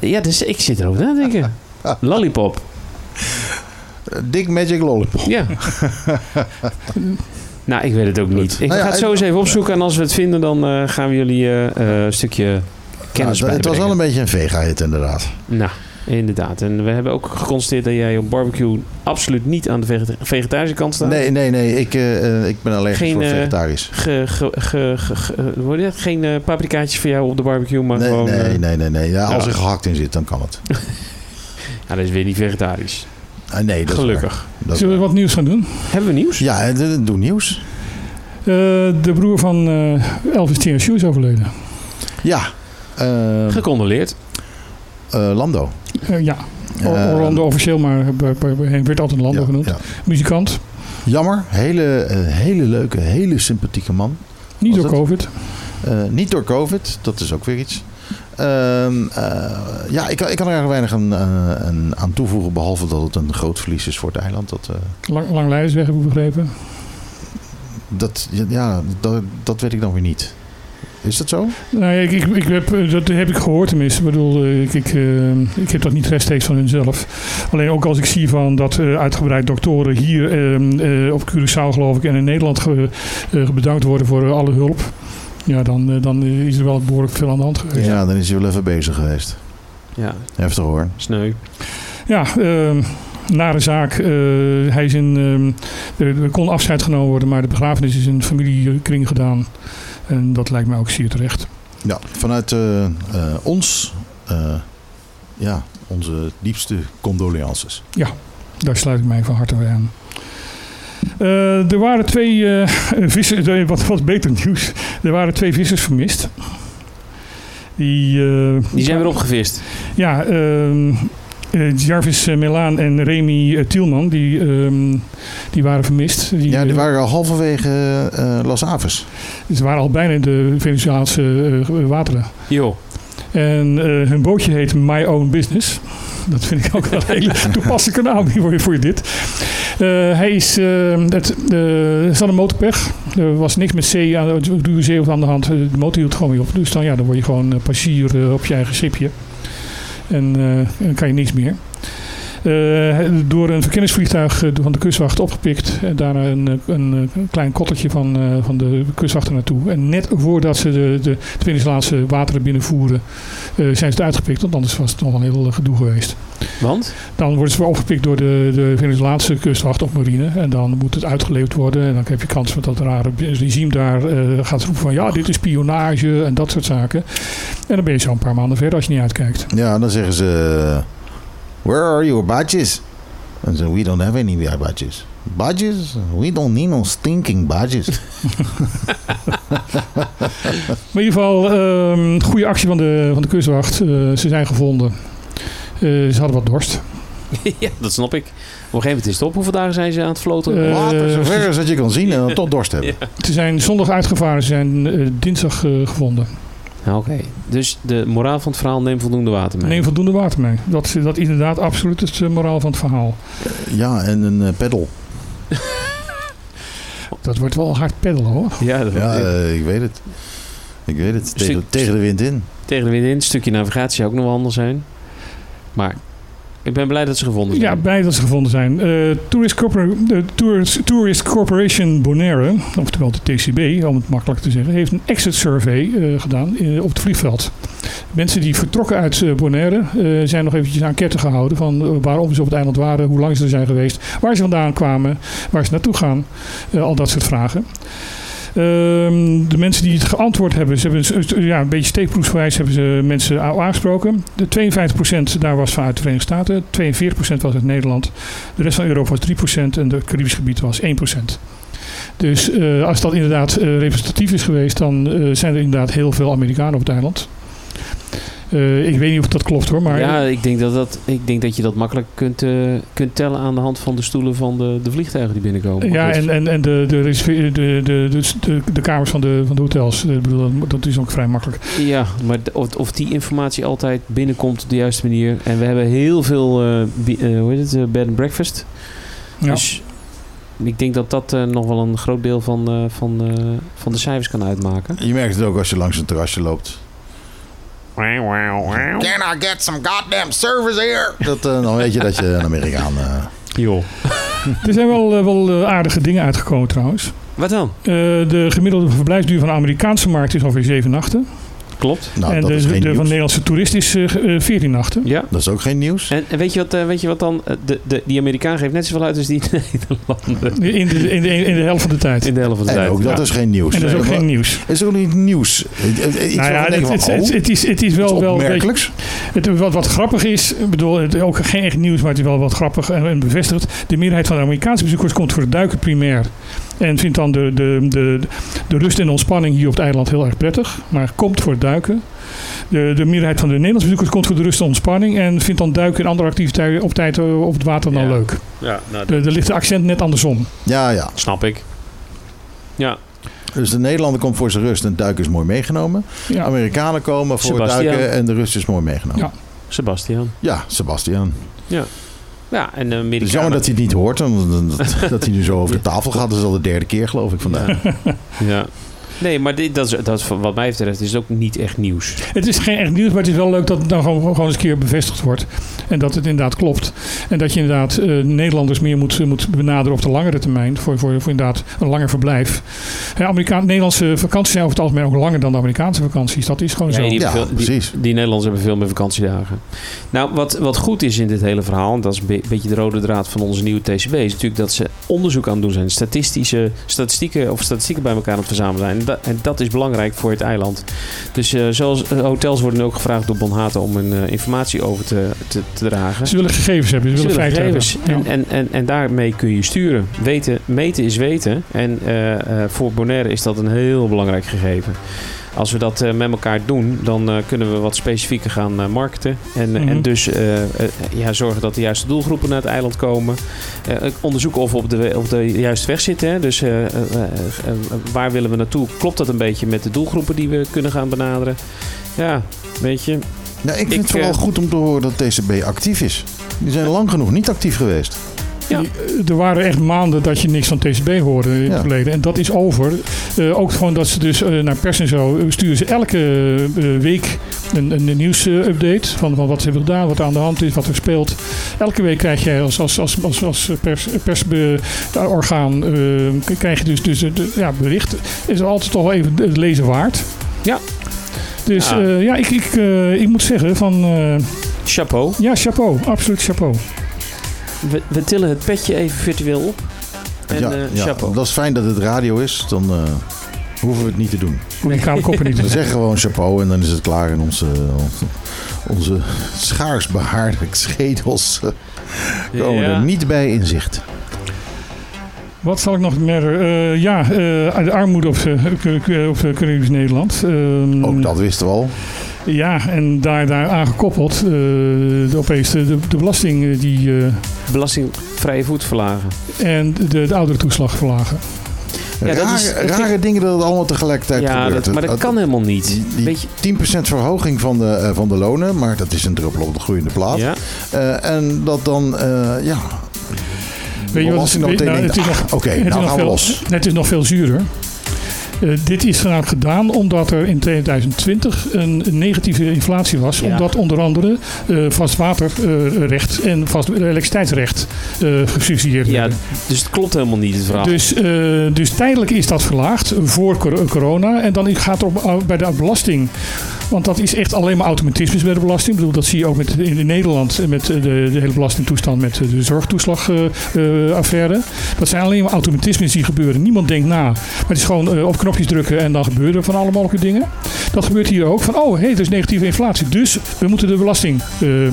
Ja, dus ik zit erover na te denken. Lollipop. Dick Magic Lollipop. Ja. nou, ik weet het ook niet. Ik Nou ja, ga het zo eens even opzoeken en als we het vinden, dan eh, gaan we jullie eh, eh, een stukje kennis bij het was wel een beetje een vega-hit inderdaad. Nou, inderdaad. En we hebben ook geconstateerd dat jij op barbecue absoluut niet aan de vegeta- vegetarische kant staat. Nee, nee, nee. Ik, ik ben allergisch Geen, voor vegetarisch. Ge? Geen paprikaatjes voor jou op de barbecue, maar Nee, gewoon... nee, nee, nee. nee. Ja, als ja. er gehakt in zit, dan kan het. Ja, dat is weer niet vegetarisch. Ah, nee, dat Gelukkig. Dat Zullen we wat nieuws gaan doen? Hebben we nieuws? Ja, eh, doe nieuws. Eh, de broer van eh, Elvis TSU is overleden. Ja. eh, Gecondoleerd. eh, Lando. Eh, ja, Orlando officieel, maar hij werd altijd Lando ja, genoemd. ja. Muzikant, Jammer. Hele, hele leuke, hele sympathieke man. niet Was door het? COVID. Eh, niet door COVID, dat is ook weer iets. Ehm, eh, ja, ik, kan- ik kan er eigenlijk weinig aan, eh, aan- aan toevoegen, behalve dat het een groot verlies is voor het eiland. Dat, eh, Lang, lang leidersweg heb ik begrepen. dat, ja, dat, dat weet ik dan weer niet. Is dat zo? Nou, ja, ik, ik, ik heb, dat heb ik gehoord tenminste. Ik bedoel, ik, ik, eh, ik heb dat niet rechtstreeks van hunzelf. Alleen ook als ik zie van dat eh, uitgebreid doktoren hier eh, op Curaçao geloof ik en in Nederland ge- bedankt worden voor alle hulp. Ja, dan, eh, dan is er wel behoorlijk veel aan de hand geweest. Ja, dan is hij wel even bezig geweest. Ja, Heftig hoor. sneu. Ja, ehm nare zaak. Eh, hij is in, ehm, er, er kon afscheid genomen worden, maar de begrafenis is in familiekring gedaan. En dat lijkt mij ook zeer terecht. Ja, vanuit eh, eh, ons, eh, ja, onze diepste condolences. Daar sluit ik mij van harte bij aan. Eh, er waren twee eh, vissers, eh, wat, wat beter nieuws. Er waren twee vissers vermist. Die, eh, Die zijn weer opgevist. Ja, ehm, eh, Jarvis Melaan en Remy Tielman, die, ehm, die waren vermist. Die, Ja, die waren al halverwege eh, Las Aves. Ze waren al bijna in de Venezolaanse eh, wateren. Joh. En eh, hun bootje heet My Own Business. Dat vind ik ook wel een hele toepasselijke naam voor, voor dit. Eh, hij is, eh, het, er zat een motorpech. Er was niks met zee aan, de zee aan de hand. De motor hield gewoon weer op. Dus dan, ja, dan word je gewoon eh, passagier op je eigen schipje. En dan kan je niks meer. Eh, door een verkenningsvliegtuig eh, van de kustwacht opgepikt. En daarna een, eh, een, klein kottertje van, eh, van de kustwacht er naartoe. En net voordat ze de, de Venezolaanse wateren binnenvoeren, eh, zijn ze eruit gepikt. Want anders was het nog wel een heel gedoe geweest. Want? Dan worden ze weer opgepikt door de, de Venezolaanse kustwacht of marine. En dan moet het uitgeleverd worden. En dan heb je kans dat dat rare regime daar eh, gaat roepen van... ja, dit is spionage en dat soort zaken. En dan ben je zo een paar maanden verder als je niet uitkijkt. Ja, dan zeggen ze... eh, Where are your badges? En ze we don't have any badges. Badges? We don't need no stinking badges. Maar in ieder geval, ehm goede actie van de, van de kustwacht. Eh, ze zijn gevonden. Eh, ze hadden wat dorst. ja, dat snap ik. Op een gegeven moment is het op. Hoeveel dagen zijn ze aan het floten? Eh, Water zover als dat je kan zien en dan toch dorst hebben. Ze zijn zondag uitgevaren. Ze zijn eh, dinsdag eh, gevonden. Oké, dus de moraal van het verhaal neem voldoende water mee. Neem voldoende water mee. Dat, is- dat is inderdaad absoluut het eh, moraal van het verhaal. Ja, en een eh, pedal. Dat wordt wel hard peddelen hoor. Ja, dat Ja, eh, ik weet het. Ik weet het. Tegen, Stuk- tegen de wind in. tegen de wind in. Een stukje navigatie zou ook nog wel handig zijn. Maar ik ben blij dat ze gevonden zijn. Ja, blij dat ze gevonden zijn. Eh, Tourist, Tourist, Corporation Bonaire, oftewel de TCB, om het makkelijk te zeggen, heeft een exit survey eh, gedaan eh, op het vliegveld. Mensen die vertrokken uit Bonaire zijn nog eventjes ketten gehouden van waarom ze op het eiland waren, hoe lang ze er zijn geweest, waar ze vandaan kwamen, waar ze naartoe gaan, al dat soort vragen. Ehm, de mensen die het geantwoord hebben, ze hebben ja, een beetje steekproefsgewijs hebben ze mensen aangesproken. De 52% daar was vanuit de Verenigde Staten, 42% was uit Nederland. De rest van Europa was 3% en het Caribisch gebied was 1%. Dus eh, als dat inderdaad eh, representatief is geweest, dan eh, zijn er inderdaad heel veel Amerikanen op het eiland. Eh, ik weet niet of dat klopt hoor, maar ja, ik denk dat, dat, ik denk dat je dat makkelijk kunt, eh, kunt tellen aan de hand van de stoelen van de, de vliegtuigen die binnenkomen. Ja, en, en, en de, de, de, de, de, de, de kamers van de, van de hotels, ik bedoel, dat- dat is ook vrij makkelijk. Ja, maar de- of, of die informatie altijd binnenkomt op de juiste manier. En we hebben heel veel, eh, bi- eh, hoe heet het, bed and breakfast. Ja. Dus ik denk dat dat eh, nog wel een groot deel van, eh, van, eh, van de cijfers kan uitmaken. Je merkt het ook als je langs een terrasje loopt. Can Can I get some goddamn service here? Dat, eh, dan weet je dat je een Amerikaan... eh, Joh. Er zijn wel, eh, wel aardige dingen uitgekomen trouwens. Wat dan? Eh, de gemiddelde verblijfsduur van de Amerikaanse markt is ongeveer 7 nachten. Klopt. nou, en dat de, is geen van de nieuws. Nederlandse toerist is eh, eh, 14 nachten. Ja. Dat is ook geen nieuws. En, en weet, je wat, eh, weet je wat dan? Eh, De, de, die Amerikaan geeft net zoveel uit als die Nederlander. In de, in, de, in de helft van de tijd. In de helft van de En tijd. ook dat Ja. is geen nieuws. En dat is ook Nee, geen nieuws. Is ook niet nieuws. Eh, eh, Iets Nou ja, waarvan het, het, van, het, het is, het is wel, wel een beetje- opmerkelijks. Het, wat, wat grappig is, ik bedoel, het, ook geen echt nieuws, maar het is wel wat grappig en, en bevestigd. De meerderheid van de Amerikaanse bezoekers komt voor het duiken primair. En vindt dan de, de, de, de rust en de ontspanning hier op het eiland heel erg prettig. Maar komt voor het duiken. De, de meerderheid van de Nederlandse bezoekers komt voor de rust en ontspanning. En vindt dan duiken en andere activiteiten op tijd eh, op het water dan Ja. leuk. Ja, nou, Er er ligt de accent net andersom. Ja, ja. snap ik. Ja, Dus de Nederlander komt voor zijn rust en het duiken is mooi meegenomen. Ja. Amerikanen komen voor Sebastian. duiken en de rust is mooi meegenomen. Ja. Sebastian. Ja, Sebastian. Ja, en de Het Amerikanen... is jammer dat hij het niet hoort. Dat, dat hij nu zo over de tafel gaat. Dat is al de derde keer geloof ik vandaag. Ja. Nee, maar dit, dat is, dat is, wat mij betreft is het ook niet echt nieuws. Het is geen echt nieuws, maar het is wel leuk dat het dan gewoon, gewoon eens een keer bevestigd wordt. En dat het inderdaad klopt. En dat je inderdaad eh, Nederlanders meer moet, moet benaderen op de langere termijn. Voor, voor, voor inderdaad een langer verblijf. Amerikaan, Nederlandse vakanties zijn over het algemeen ook langer dan de Amerikaanse vakanties. Dat is gewoon Ja, zo. die, Ja, hebben veel- die- precies. Die, Nederlanders hebben veel meer vakantiedagen. Nou, wat, wat goed is in dit hele verhaal, en dat is een be- beetje de rode draad van onze nieuwe TCB, is natuurlijk dat ze onderzoek aan het doen zijn. Statistische statistieken of statistieken bij elkaar aan het verzamelen zijn. En dat, en dat is belangrijk voor het eiland. Dus eh, zoals eh, hotels worden ook gevraagd door Bonhaten om hun eh, informatie over te, te, te dragen. Ze willen gegevens hebben, ze Ze willen gegevens. hebben. En, en, en, en daarmee kun je sturen. Weten, meten is weten. En voor Bonaire is dat een heel belangrijk gegeven. Als we dat eh, met elkaar doen, dan eh, kunnen we wat specifieker gaan eh, marketen. En, Mhm. en dus eh, eh, ja, zorgen dat de juiste doelgroepen naar het eiland komen. Eh, onderzoeken of we op de, op de juiste weg zitten. Hè. Dus waar willen we naartoe? Klopt dat een beetje met de doelgroepen die we kunnen gaan benaderen? Ja, weet je. Ja, ik vind Ik, het vooral goed om te horen dat TCB actief is. Die zijn lang genoeg niet actief geweest. Ja. Eh, Er waren echt maanden dat je niks van TCB hoorde in het Ja. verleden. En dat is over. Eh, ook gewoon dat ze dus eh, naar pers en zo sturen ze elke week een, een nieuwsupdate van, van wat ze hebben gedaan, wat er aan de hand is, wat er speelt. Elke week krijg je als, als, als, als, als pers, persorgaan krijg je dus, dus de- ja, bericht. Is altijd toch wel even het lezen waard. Ja. Dus Ja. ja, ja ik, ik, ik moet zeggen van Chapeau. ja, chapeau. Absoluut chapeau. We, we tillen het petje even virtueel op. En ja, eh, ja, chapeau. dat is fijn dat het radio is. Dan eh, hoeven we het niet te doen. Kale koppen niet. We zeggen gewoon chapeau en dan is het klaar. En onze, onze schaars behaarde schedels eh, komen Ja. er niet bij in zicht. Wat zal ik nog meer? eh, ja, eh, de armoede op, uh, op Caribisch Nederland. Ehm, Ook dat wisten we al. Ja, en daar, daar aangekoppeld, eh, de, opeens de, de, de belasting eh, die, eh, Belastingvrije voet verlagen. en de, de ouderentoeslag verlagen. Ja, dat rare, is- rare dingen dat het allemaal tegelijkertijd Ja, gebeurt. dat, maar dat kan helemaal niet. Die, die Weet je, 10% verhoging van de, van de lonen, maar dat is een druppel op de groeiende plaat. ja. Eh, en dat dan, eh, ja... Weet je wat belasting dan het, meteen nou, denkt, het is nog, ah, Oké, het is nog gaan veel, los. Het is nog veel zuurder. Eh, dit is gedaan omdat er in 2020 een negatieve inflatie was. Ja. Omdat onder andere eh vastwaterrecht en vast elektriciteitsrecht eh gesubsidieerd ja, werden. dus het klopt helemaal niet, het verhaal. Dus, dus tijdelijk is dat verlaagd voor cor- corona. En dan gaat het om, bij de belasting. Want dat is echt alleen maar automatisme bij de belasting. Ik bedoel, dat zie je ook met, in Nederland met de, de hele belastingtoestand met de zorgtoeslagaffaire. dat zijn alleen maar automatismes die gebeuren. Niemand denkt na. Maar het is gewoon op knopjes drukken en dan gebeuren er van alle mogelijke dingen. Dat gebeurt hier ook. Van, oh, hé, er is negatieve inflatie. Dus we moeten de belasting eh, eh,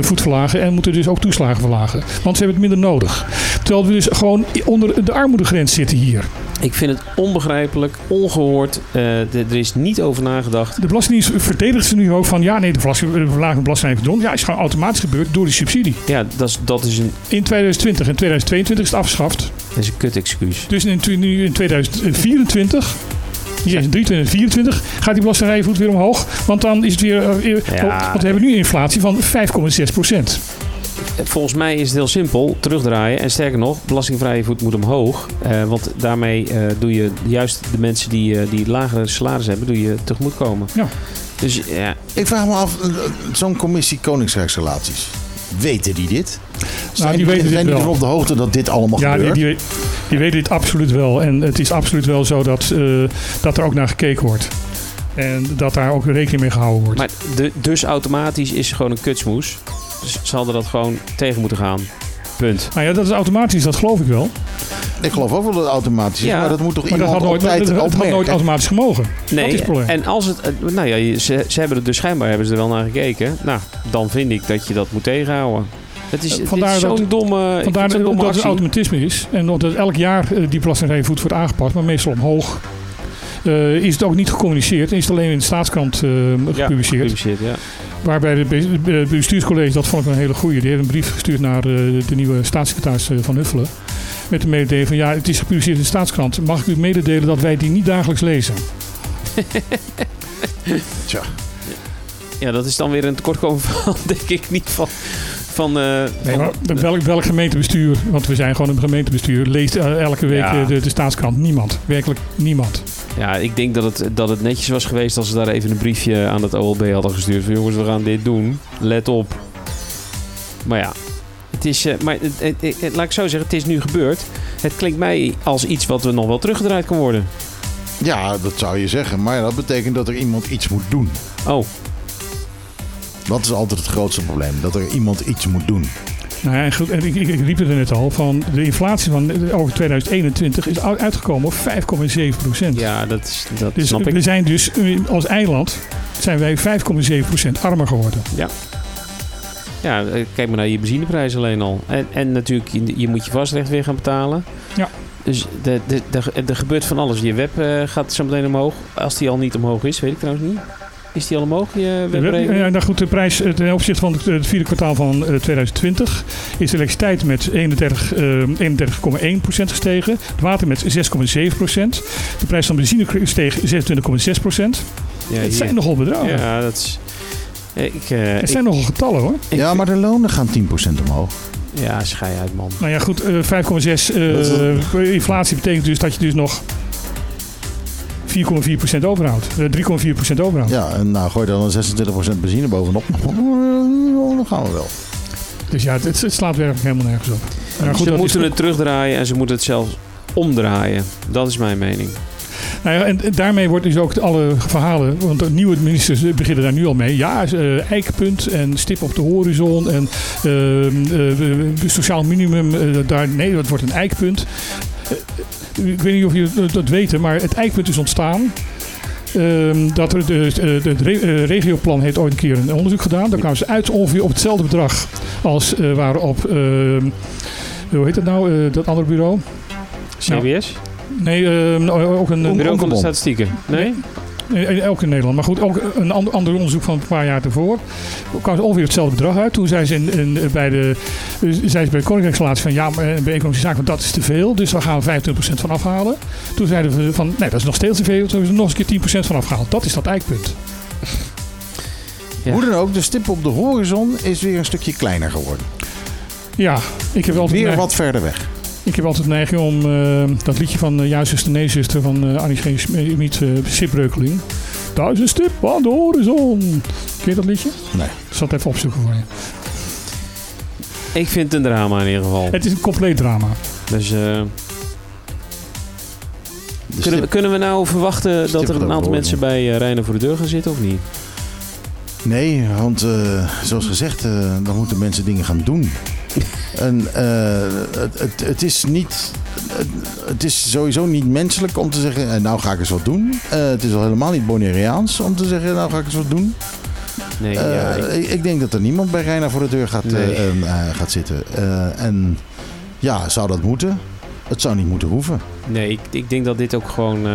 voet verlagen en moeten dus ook toeslagen verlagen. Want ze hebben het minder nodig. Terwijl we dus gewoon onder de armoedegrens zitten hier. Ik vind het onbegrijpelijk, ongehoord. Eh, de- er is niet over nagedacht. De Belastingdienst verdedigt ze nu ook van ja, nee, de verlaging belasting heeft. Ja, is gewoon automatisch gebeurd door die subsidie. Ja, dat is, dat is, een, In 2020 en 2022 is het afgeschaft. Dat is een kut excuus. Dus in, nu in 2024, niet eens in 2024, gaat die belastingrijvoet weer omhoog. Want dan is het weer. eh, weer- Ja. want we hebben nu een inflatie van 5,6 procent. Volgens mij is het heel simpel, terugdraaien. En sterker nog, belastingvrije voet moet omhoog. Eh, want daarmee eh, doe je juist de mensen die, eh, die lagere salaris hebben, doe je tegemoetkomen. Ja. Dus ja, Ik vraag me af, eh, zo'n commissie Koningsrijksrelaties, weten die dit? Zijn die weten dit zijn die wel. ervan op de hoogte dat dit allemaal Ja, die, gebeurt? die, die weten dit absoluut wel. En het is absoluut wel zo dat, eh, dat er ook naar gekeken wordt. En dat daar ook rekening mee gehouden wordt. maar de, dus automatisch is gewoon een kutsmoes. Dus ze hadden dat gewoon tegen moeten gaan. Punt. Nou ja, dat is automatisch, dat geloof ik wel. Ik geloof ook wel dat het automatisch is, Ja. maar dat moet toch Maar dat iemand had op nooit, tijd dat, dat had nooit automatisch gemogen. dat is Nee, het probleem. en als het... eh, Nou ja, ze, ze hebben er dus schijnbaar hebben ze er wel naar gekeken. Nou, dan vind ik dat je dat moet tegenhouden. Het is, het Vandaar is dat- zo'n domme, Vandaar het zo'n dat domme het automatisme is. En omdat elk jaar eh, die belastingvrije voet wordt aangepast, maar meestal omhoog. eh, is het ook niet gecommuniceerd. Is het alleen in de staatskrant eh, Ja, gepubliceerd. ja. Waarbij de bestuurscollege, dat vond ik een hele goeie. Die heeft een brief gestuurd naar eh, de nieuwe staatssecretaris van Huffelen. Met de mededeling van ja, het is gepubliceerd in de staatskrant. Mag ik u mededelen dat wij die niet dagelijks lezen? Tja, Ja, dat is dan weer een tekortkoming van, denk ik, niet van... van, eh, Nee, van- welk, welk gemeentebestuur, want we zijn gewoon een gemeentebestuur, leest eh, elke week Ja. eh, de, de staatskrant? Niemand. Werkelijk niemand. ja, ik denk dat het, dat het netjes was geweest als ze daar even een briefje aan het OLB hadden gestuurd. Van jongens, we gaan dit doen. Let op. Maar ja, het is... maar het, het- het- het- laat ik zo zeggen, het is nu gebeurd. Het klinkt mij als iets wat er nog wel teruggedraaid kan worden. ja, dat zou je zeggen. Maar dat betekent dat er iemand iets moet doen. Oh, Dat is altijd het grootste probleem. Dat er iemand iets moet doen. Nou ja, en goed, en ik, ik, ik riep het er net al, van de inflatie van eh, over 2021 is uitgekomen op 5,7 procent. ja, dat, is- dat dus snap ik. we zijn dus eh, als eiland zijn wij 5,7 procent armer geworden. Ja, eh, kijk maar naar je benzineprijs alleen al. En, en natuurlijk, je, je moet je vastrecht weer gaan betalen. Ja. Dus de, de, de, er gebeurt van alles. Je web gaat zo meteen omhoog. Als die al niet omhoog is, weet ik trouwens niet. Is die al omhoog, De web- webrekening? ja, nou goed, de prijs eh, ten opzichte van het, vierde kwartaal van eh, 2020 is de elektriciteit met 31, eh, 31,1% gestegen. Het water met 6,7%. De prijs van benzine steeg 26,6%. Ja, het zijn nogal bedragen. Ja, dat is... eh, Ik, eh, Het ik- zijn nogal getallen hoor. Ja, maar de lonen gaan 10% omhoog. Ja, schei uit, man. Nou ja, goed, eh, 5,6 eh, inflatie betekent dus dat je dus nog 4,4% overhoudt. Eh, 3,4% overhoudt. Ja, en nou gooi dan 26% benzine bovenop. Dan gaan we wel. Dus ja, het, het slaat werkelijk helemaal nergens op. Nou, goed, ze moeten is, het terugdraaien en ze moeten het zelfs omdraaien. Dat is mijn mening. nou ja, en daarmee wordt dus ook alle verhalen, want de nieuwe ministers beginnen daar nu al mee. Ja, eh, eikpunt en stip op de horizon en eh, eh, sociaal minimum, eh, daar, nee, dat wordt een eikpunt. Ik weet niet of jullie dat weten, maar het eikpunt is ontstaan. Ehm, dat er de, de, eh, regioplan heeft ooit een keer een onderzoek gedaan. Daar kwamen ze uit ongeveer op hetzelfde bedrag als eh waarop, ehm, hoe heet dat nou, eh, dat andere bureau? CBS? Nee, ehm, ook een... Bureau van de. Statistieken. Nee? In- ook in Nederland. Maar goed, ook een ander, ander onderzoek van een paar jaar ervoor. kwam ze ongeveer hetzelfde bedrag uit. Toen zei ze in, in- bij de, eh, zei ze bij de Koninkrijksrelatie van ja, maar eh, bij economische zaken, dat is te veel. Dus we gaan 25% van afhalen. Toen zeiden we van nee, dat is nog steeds te veel. Toen hebben ze er nog eens een keer 10% van afgehaald. Dat is dat eikpunt. Ja. Hoe dan ook, de stip op de horizon is weer een stukje kleiner geworden. Ja, ik heb altijd, Weer wat verder weg. Ik heb altijd de neiging om eh, dat liedje van uh, Ja, zuster, nee, zuster van eh Annie G. Schmid, uh, Sipreukeling. Daar is een stip aan de horizon. Ken je dat liedje? Nee. Ik zal het even opzoeken voor je. Ik vind het een drama in ieder geval. Het is een compleet drama. Dus eh, De kunnen, we, stip- kunnen we nou verwachten dat er een de aantal mensen bij uh, voor de deur gaan zitten of niet? Nee, want eh, zoals gezegd, eh, dan moeten mensen dingen gaan doen. En eh, het, het, het is niet. Het, is sowieso niet menselijk om te zeggen, eh, nou ga ik eens wat doen. Eh, het is al helemaal niet Bonaireaans om te zeggen, nou ga ik eens wat doen. Nee, ja, ik- ik, denk dat er niemand bij Reina voor de deur gaat, eh, Nee. eh, eh, gaat zitten. En ja, zou dat moeten? Het zou niet moeten hoeven. nee ik, ik denk dat dit ook gewoon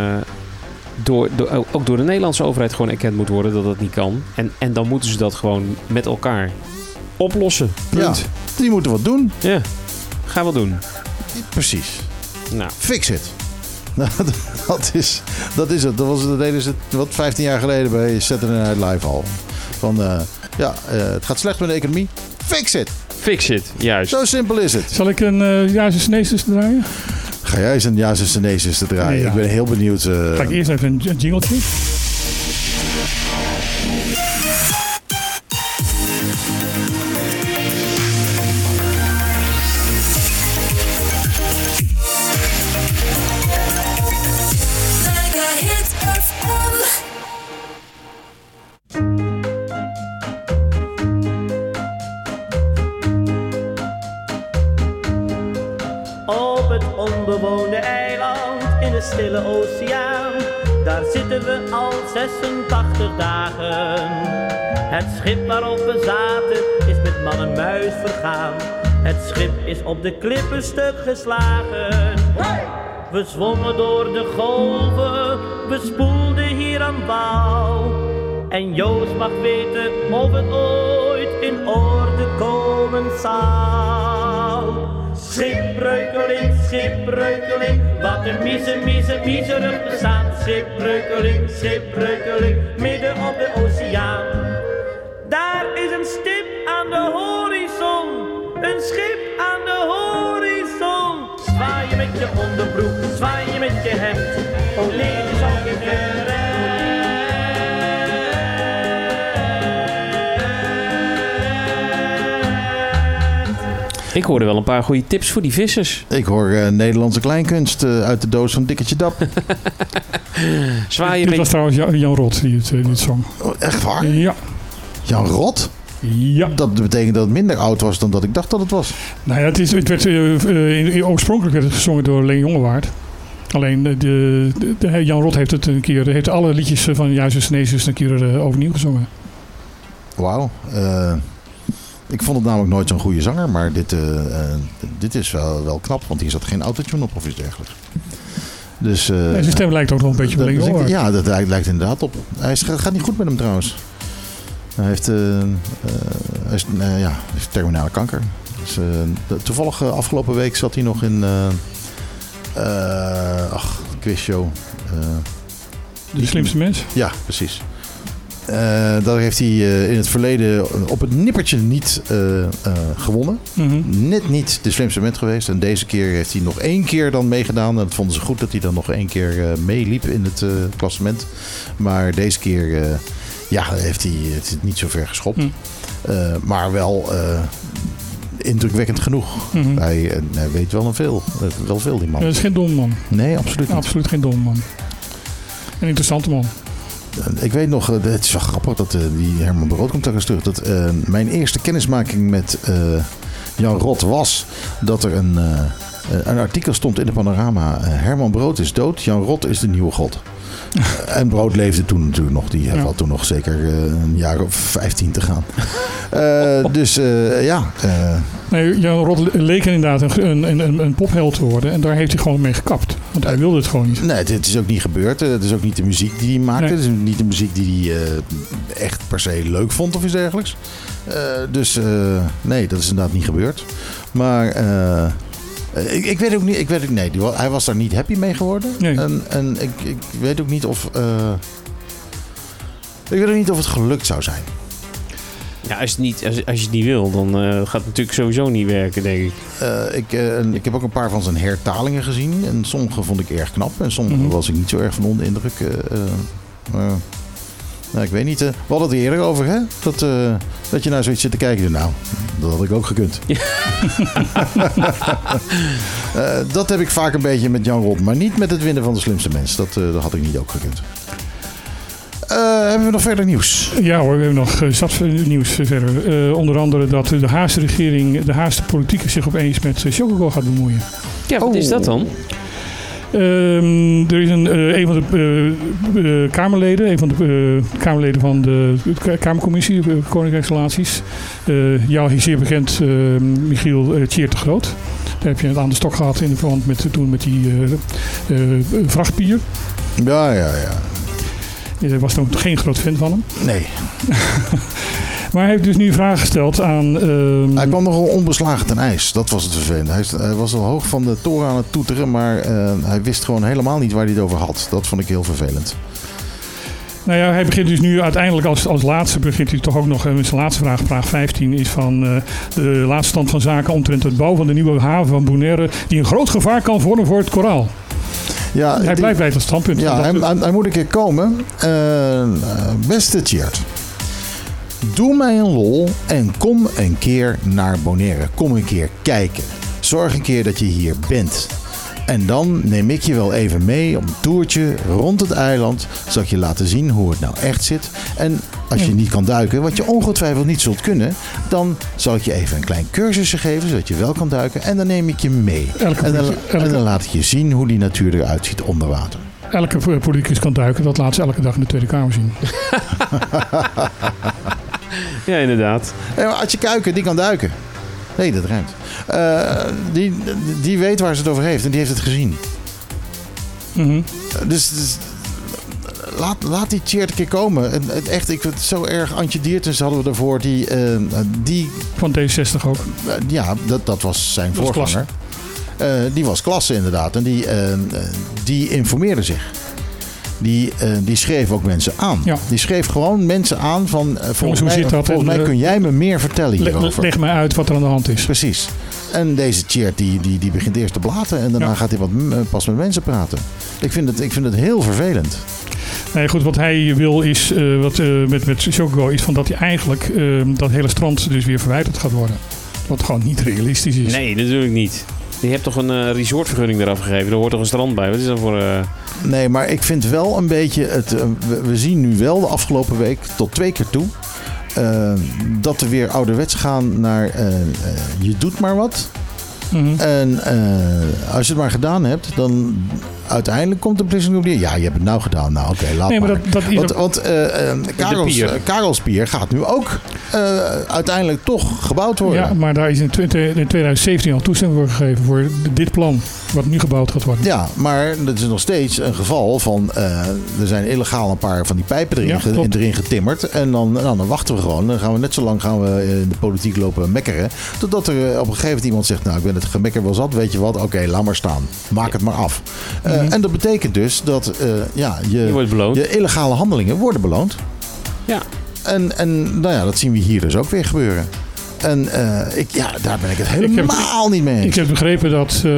door, door, ook door de Nederlandse overheid gewoon erkend moet worden dat dat niet kan. En, en dan moeten ze dat gewoon met elkaar oplossen. Punt. Ja, die moeten wat doen. Ja, ga wel doen. Precies. Nou, Fix it. Nou, dat is, dat is het. Dat, was, dat deden ze wat 15 jaar geleden bij Saturday Night Live al. Van eh, ja, eh, het gaat slecht met de economie. Fix it. fix it. Juist. Zo simpel is het. Zal ik een uh, Ja, zuster, nee, zuster draaien? Ga jij eens een ja, zuster, nee, zuster draaien? Ja. Ik ben heel benieuwd. eh, Ga ik eerst even een, een jingletje. Schip waarop we zaten is met man en muis vergaan. Het schip is op de klippen stuk geslagen. We zwommen door de golven, we spoelden hier aan wal. En Joost mag weten of het ooit in orde komen zal. Schipbreukeling, schipbreukeling, wat een mieze, mieze, miserig bestaan. Schipbreukeling, schipbreukeling, midden op de oceaan. Aan de horizon, een schip aan de horizon. Zwaai je met je onderbroek, zwaai je met je hemd, zal je Ik hoorde wel een paar goede tips voor die vissers. Ik hoor eh, Nederlandse kleinkunst eh, uit de doos van Dikketje Dap. Zwaai je Dit was met... trouwens Jan, Jan Rot die het, eh, die het zong. Oh, echt waar? Ja. Jan Rot? Ja. Dat betekent dat het minder oud was dan dat ik dacht dat het was. Nou ja, het, is, het werd, eh, eh, oorspronkelijk werd het gezongen door Leen Jongewaard. Alleen eh, de, de, de- Jan Rot heeft het een keer, heeft alle liedjes van Juist Nezus een keer overnieuw gezongen. Wauw. Ik vond het namelijk nooit zo'n goede zanger, maar dit, dit is wel, wel knap, want hier zat geen autotune op of iets dergelijks. Dus, zijn stem lijkt ook nog een beetje op Leen. Ja, dat lijkt, lijkt inderdaad op. Hij gaat niet goed met hem trouwens. Hij heeft, eh, eh, hij is, eh, ja, heeft terminale kanker. Dus, eh, de- toevallig eh, afgelopen week zat hij nog in... eh eh, ach, quizshow. eh De slimste mens. ja, precies. Eh, daar heeft hij eh, in het verleden op het nippertje niet eh, eh, gewonnen. Mhm. Net niet de slimste mens geweest. En deze keer heeft hij nog één keer dan meegedaan. En dat vonden ze goed dat hij dan nog één keer eh, meeliep in het eh, klassement. Maar deze keer eh, ja, heeft hij het niet zo ver geschopt. Hm. Eh, maar wel eh, indrukwekkend genoeg. Hij, eh, hij weet wel een veel. wel veel die man. Dat is geen dom man. Nee, absoluut niet. Absoluut geen dom man. Een interessante man. Ik weet nog, het is wel grappig dat die Herman Brood komt daar eens terug. Dat mijn eerste kennismaking met Jan Rot was dat er een, een artikel stond in de panorama. Herman Brood is dood, Jan Rot is de nieuwe god. en Brood leefde toen natuurlijk nog. Die Ja. had toen nog zeker eh, een jaar of 15 te gaan. Eh, dus eh, ja, Nee, Jan Rot leek inderdaad een, een, een, een popheld te worden. En daar heeft hij gewoon mee gekapt. Want hij wilde het gewoon niet. nee, het is ook niet gebeurd. Het is ook niet de muziek die hij maakte. Nee. Het is niet de muziek die hij echt per se leuk vond of iets dergelijks. Dus nee, dat is inderdaad niet gebeurd. Maar ik, ik weet ook niet. Ik weet ook, nee, die, hij was daar niet happy mee geworden. Nee. En, en ik, ik weet ook niet of. eh, ik weet ook niet of het gelukt zou zijn. Ja, als, het niet, als, als je het niet wil, dan eh, gaat het natuurlijk sowieso niet werken, denk ik. Eh, ik, eh, ik heb ook een paar van zijn hertalingen gezien. En sommige vond ik erg knap. En sommige Mhm. was ik niet zo erg van onder de indruk. Nou, ik weet niet. eh, we hadden het er eerder over, hè? Dat, eh, dat je naar zoiets zit te kijken. Nou, dat had ik ook gekund. Eh, dat heb ik vaak een beetje met Jan Rot. Maar niet met het winnen van de slimste mens. Dat, eh, dat had ik niet ook gekund. Eh, hebben we nog verder nieuws? Ja hoor, we hebben nog zat nieuws verder. Eh, onder andere dat de Haagse regering, de Haagse politiek zich opeens met Chocobo gaat bemoeien. Ja, wat is dat dan? Ehm, er is een, eh, een van de eh, eh, Kamerleden, een van de Kamerleden van de Kamercommissie Koninkrijksrelaties, jou zeer bekend eh, Michiel Tjeerd de Groot. Daar heb je het aan de stok gehad in de verband met toen met die vrachtpier. Ja, ja, ja. Je was nog geen groot fan van hem. Nee. Maar hij heeft dus nu een vraag gesteld aan... ehm, Hij kwam nogal onbeslagen ten ijs. Dat was het vervelende. Hij, was al hoog van de toren aan het toeteren, maar eh, hij wist gewoon helemaal niet waar hij het over had. Dat vond ik heel vervelend. Nou ja, hij begint dus nu uiteindelijk als, als laatste, begint hij toch ook nog eh, met zijn laatste vraag, vraag 15, is van eh, de laatste stand van zaken omtrent het bouwen van de nieuwe haven van Bonaire, die een groot gevaar kan vormen voor het koraal. Ja, hij die- blijft bij dat standpunt. Ja, hij, hij, hij moet een keer komen. Eh, beste Tjeerd. Doe mij een lol en kom een keer naar Bonaire. Kom een keer kijken. Zorg een keer dat je hier bent. En dan neem ik je wel even mee op een toertje rond het eiland. Zal ik je laten zien hoe het nou echt zit. En als je niet kan duiken, wat je ongetwijfeld niet zult kunnen, dan zal ik je even een klein cursusje geven, zodat je wel kan duiken. En dan neem ik je mee. Elke en, dan, en dan laat ik je zien hoe die natuur eruit ziet onder water. Elke politicus kan duiken, dat laat ze elke dag in de Tweede Kamer zien. Ja, inderdaad. Ja, maar Adje Kuiken, die kan duiken. Nee, dat ruimt. Eh, die, die weet waar ze het over heeft en die heeft het gezien. Mhm. Dus, dus laat, laat die Tjeerd een keer komen. En, het echt, ik vind het zo erg. Antje Diertens hadden we daarvoor. Die, eh, die, Van D60 ook. eh, ja, dat, dat was zijn Dat was voorganger. Eh, die was klasse inderdaad. En die, eh, eh, die informeerde zich. Die, eh, die schreef ook mensen aan. Ja. Die schreef gewoon mensen aan van... eh, volgens hoe mij, zit dat? volgens mij eh, kun jij me meer vertellen Le- hierover. leg mij uit wat er aan de hand is. Precies. En deze Tjeerd die, die, die begint eerst te blaten en daarna Ja. gaat hij wat pas met mensen praten. Ik vind het, ik vind het heel vervelend. Nee, goed, wat hij wil is, eh, wat eh, met, met Chocobo is van dat hij eigenlijk eh, dat hele strand dus weer verwijderd gaat worden. Wat gewoon niet realistisch is. Nee, natuurlijk niet. Je hebt toch een eh, resortvergunning eraf gegeven? Er hoort toch een strand bij? Wat is dat voor... eh, Nee, maar ik vind wel een beetje... Het, eh, we, we zien nu wel de afgelopen week tot twee keer toe... dat we weer ouderwets gaan naar je doet maar wat. Mhm. En eh, als je het maar gedaan hebt, dan uiteindelijk komt de beslissing op neer. Ja, je hebt het nou gedaan. Nou, oké, laat Nee, maar maar. dat- dat is want want eh, eh, Karels, pier. eh, Karelspier gaat nu ook eh, uiteindelijk toch gebouwd worden. Ja, maar daar is in, 20 in 2017 al toestemming voor gegeven voor dit plan, wat nu gebouwd gaat worden. Ja, maar dat is nog steeds een geval van... eh, er zijn illegaal een paar van die pijpen erin, Ja, erin getimmerd. En dan, nou, dan wachten we gewoon. Dan gaan we net zo lang gaan we in de politiek lopen mekkeren. Totdat er eh, op een gegeven moment iemand zegt... nou, ik ben het gemekker wel zat. Weet je wat? Oké, laat maar staan. Maak het maar af. Eh. En dat betekent dus dat eh, ja, je, je illegale handelingen worden beloond. Ja. En, en nou ja, dat zien we hier dus ook weer gebeuren. En eh, ik, ja, daar ben ik het Ik heb- helemaal niet mee eens. Ik heb begrepen dat, eh,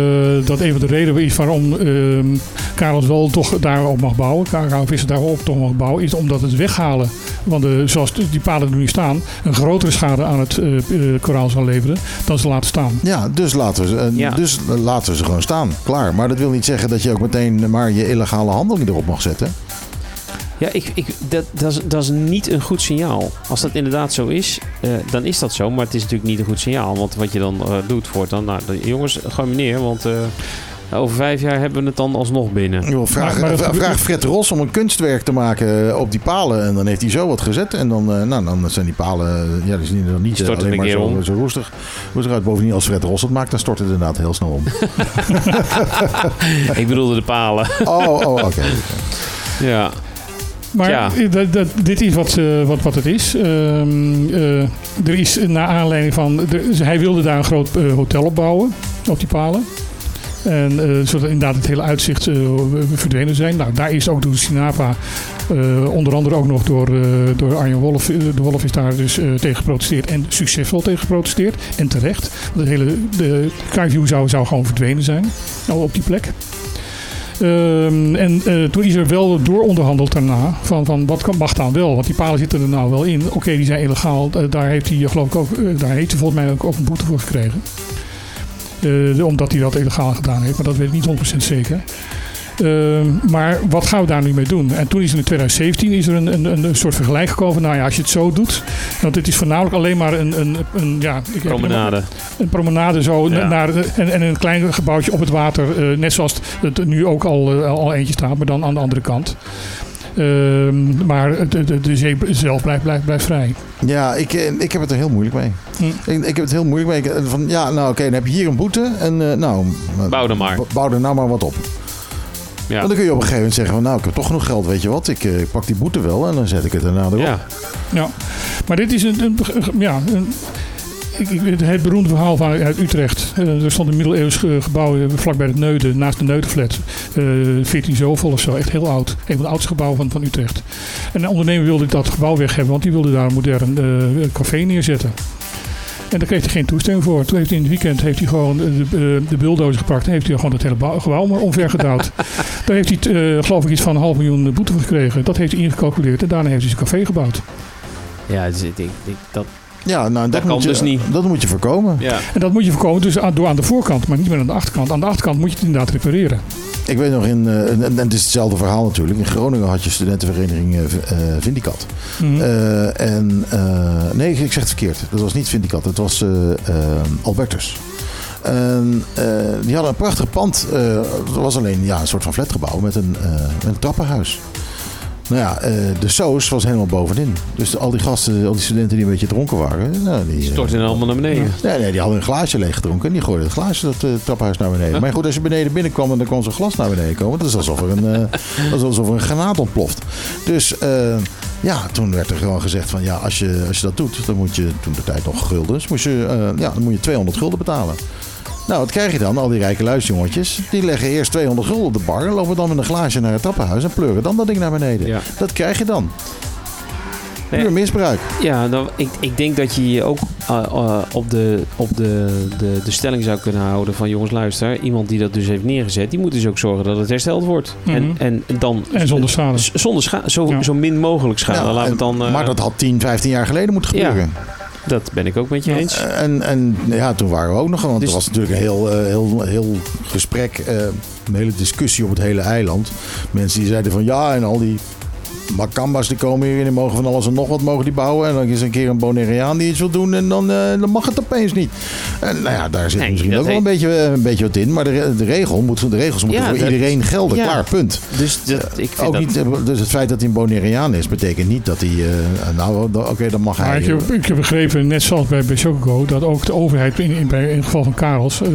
dat een van de redenen is waarom ehm Karels wel toch daarop mag bouwen, Karel Visser daarop toch mag bouwen, is omdat het weghalen van de, zoals die paden er nu staan, een grotere schade aan het eh, eh, koraal zal leveren dan ze laten staan. Ja, dus laten, we ze, eh, Ja. dus laten we ze gewoon staan. Klaar. Maar dat wil niet zeggen dat je ook meteen maar je illegale handeling erop mag zetten. Ja, ik, ik, dat, dat, is, dat is niet een goed signaal. Als dat inderdaad zo is, eh, dan is dat zo. Maar het is natuurlijk niet een goed signaal. Want wat je dan eh, doet voortaan... Nou, de- jongens, gooi me neer, want... eh, Over vijf jaar hebben we het dan alsnog binnen. Vraag, Maar- vraag Fred Ros om een kunstwerk te maken op die palen. En dan heeft hij zo wat gezet. En dan, eh, nou, dan zijn die palen ja, die zien er dan niet storten alleen een maar keer zo, om. zo roestig, roestig uit. Bovendien, als Fred Ros het maakt, dan stort het inderdaad heel snel om. Ik bedoelde de palen. Oh, oh oké. Ja. Maar Ja. dat, dat, dit is wat, eh, wat, wat het is. Ehm, eh, er is naar aanleiding van... er- hij wilde daar een groot eh, hotel op bouwen, op die palen. En eh, zodat inderdaad het hele uitzicht eh, verdwenen zijn. Nou, daar is ook door Sinapa, eh, onder andere ook nog door, eh, door Arjen Wolf. eh, de Wolf is daar dus eh, tegen geprotesteerd en succesvol tegen geprotesteerd. En terecht. Het hele, de Skyview zou, zou gewoon verdwenen zijn nou, op die plek. Ehm, en eh, toen is er wel dooronderhandeld daarna van, van wat kan, mag wel, want die palen zitten er nou wel in. Oké, die zijn illegaal. Eh, daar heeft hij eh, geloof ik ook, daar heeft hij volgens mij ook, ook een boete voor gekregen. Omdat hij dat illegaal gedaan heeft, maar dat weet ik niet 100% zeker. Ehm, maar wat gaan we daar nu mee doen? En toen is er in 2017 is er een, een, een soort vergelijk gekomen. van, Nou ja, als je het zo doet. Want het is voornamelijk alleen maar een. een, een ja, ik heb Promenade. een promenade zo Ja. naar de- en, en een klein gebouwtje op het water. eh, net zoals het nu ook al, eh, al eentje staat, maar dan aan de andere kant. Ehm, maar de, de, de zee zelf blijft, blijft, blijft vrij. Ja, ik, eh, ik heb het er heel moeilijk mee. Hm. Ik, ik heb het heel moeilijk mee. Eh, Van, ja, nou oké, dan heb je hier een boete. En eh, nou, eh, Bouw er maar. bouw er nou maar wat op. Ja. Want dan kun je op een gegeven moment zeggen van, nou, ik heb toch genoeg geld, weet je wat. Ik, eh, ik pak die boete wel en dan zet ik het daarna erop. Ja. Ja, maar dit is een, een ja, een, ik, ik, weet het beroemde verhaal van, uit Utrecht. Eh, er stond een middeleeuws ge- gebouw eh, vlakbij het Neuden, naast de Neudenflat. Eh 14 zoveel of zo, echt heel oud. Een van de oudste gebouwen van, van Utrecht. En de ondernemer wilde dat gebouw weg hebben, want die wilde daar een modern eh, café neerzetten. En daar kreeg hij geen toestemming voor. Toen heeft hij in het weekend heeft hij gewoon de, de, bulldozer gepakt en heeft hij gewoon het hele bouw- gebouw maar omver gedouwd. Daar heeft hij, eh, geloof ik, iets van een half miljoen boete voor gekregen. Dat heeft hij ingecalculeerd en daarna heeft hij zijn café gebouwd. Ja, dus ik, ik, ik- dat, Ja, nou, dat, Dat kan moet je, dus niet. Dat moet je voorkomen. ja. En dat moet je voorkomen dus aan, door aan de voorkant, maar niet meer aan de achterkant. Aan de achterkant moet je het inderdaad repareren. Ik weet nog in, eh, en, en het is hetzelfde verhaal natuurlijk. In Groningen had je studentenvereniging eh, Vindicat. Mhm. En nee, ik zeg het verkeerd. Dat was niet Vindicat, het was Albertus. En die hadden een prachtig pand. het was alleen ja, een soort van flatgebouw met een, met een trappenhuis. Nou ja, eh, de soos was helemaal bovenin. Dus al die gasten, al die studenten die een beetje dronken waren, nou, die, eh, Storten allemaal naar beneden. Nee, nee, die hadden een glaasje leeg gedronken en die gooiden het glaasje dat eh, trappenhuis naar beneden. Maar goed, als je beneden binnenkwam en dan kwam zo'n glas naar beneden komen, dat is alsof er een, alsof er een granaat ontploft. Dus ja, toen werd er gewoon gezegd van ja, als je, als je dat doet, dan moet je, toen de tijd nog guldens, moest je, ja, dan moet je 200 gulden betalen. Nou, wat krijg je dan? Al die rijke luisjongetjes, die leggen eerst 200 gulden op de bar, lopen dan met een glaasje naar het trappenhuis en pleuren dan dat ding naar beneden. Ja. Dat krijg je dan. Nee. Puur misbruik. Ja, dan, ik, ik denk dat je je ook eh, eh, op, de, op de, de, de stelling zou kunnen houden van jongens luister, iemand die dat dus heeft neergezet, die moet dus ook zorgen dat het hersteld wordt. Mhm. en, en dan En zonder schade. z- zonder schade, zo, Ja. zo min mogelijk schade. Ja, en- het dan, eh, maar dat had 10, 15 jaar geleden moeten Ja. Dat ben ik ook met je eens. En, en ja, toen waren we ook nog, want Dus- er was natuurlijk een heel, eh, heel, heel gesprek, eh, een hele discussie op het hele eiland. Mensen die zeiden van ja, en al die Macambas die komen hier en die mogen van alles en nog wat mogen die bouwen. En dan is er een keer een Bonaireaan die iets wil doen en dan, eh, dan mag het opeens niet. En nou ja, daar zit Nee, misschien ook wel een beetje, eh, een beetje wat in. Maar de, de, regel moet, de regels moeten Ja, voor dat- iedereen gelden. ja. Klaar, punt. Dus dat, ik vind Ook dat... niet, eh, dus het feit dat hij een Bonaireaan is, betekent niet dat hij... eh, nou, oké, dan mag Maar hij... ik heb, ik heb begrepen, net zoals bij, bij Chocogo, dat ook de overheid in, in, bij, in het geval van Karels ehm,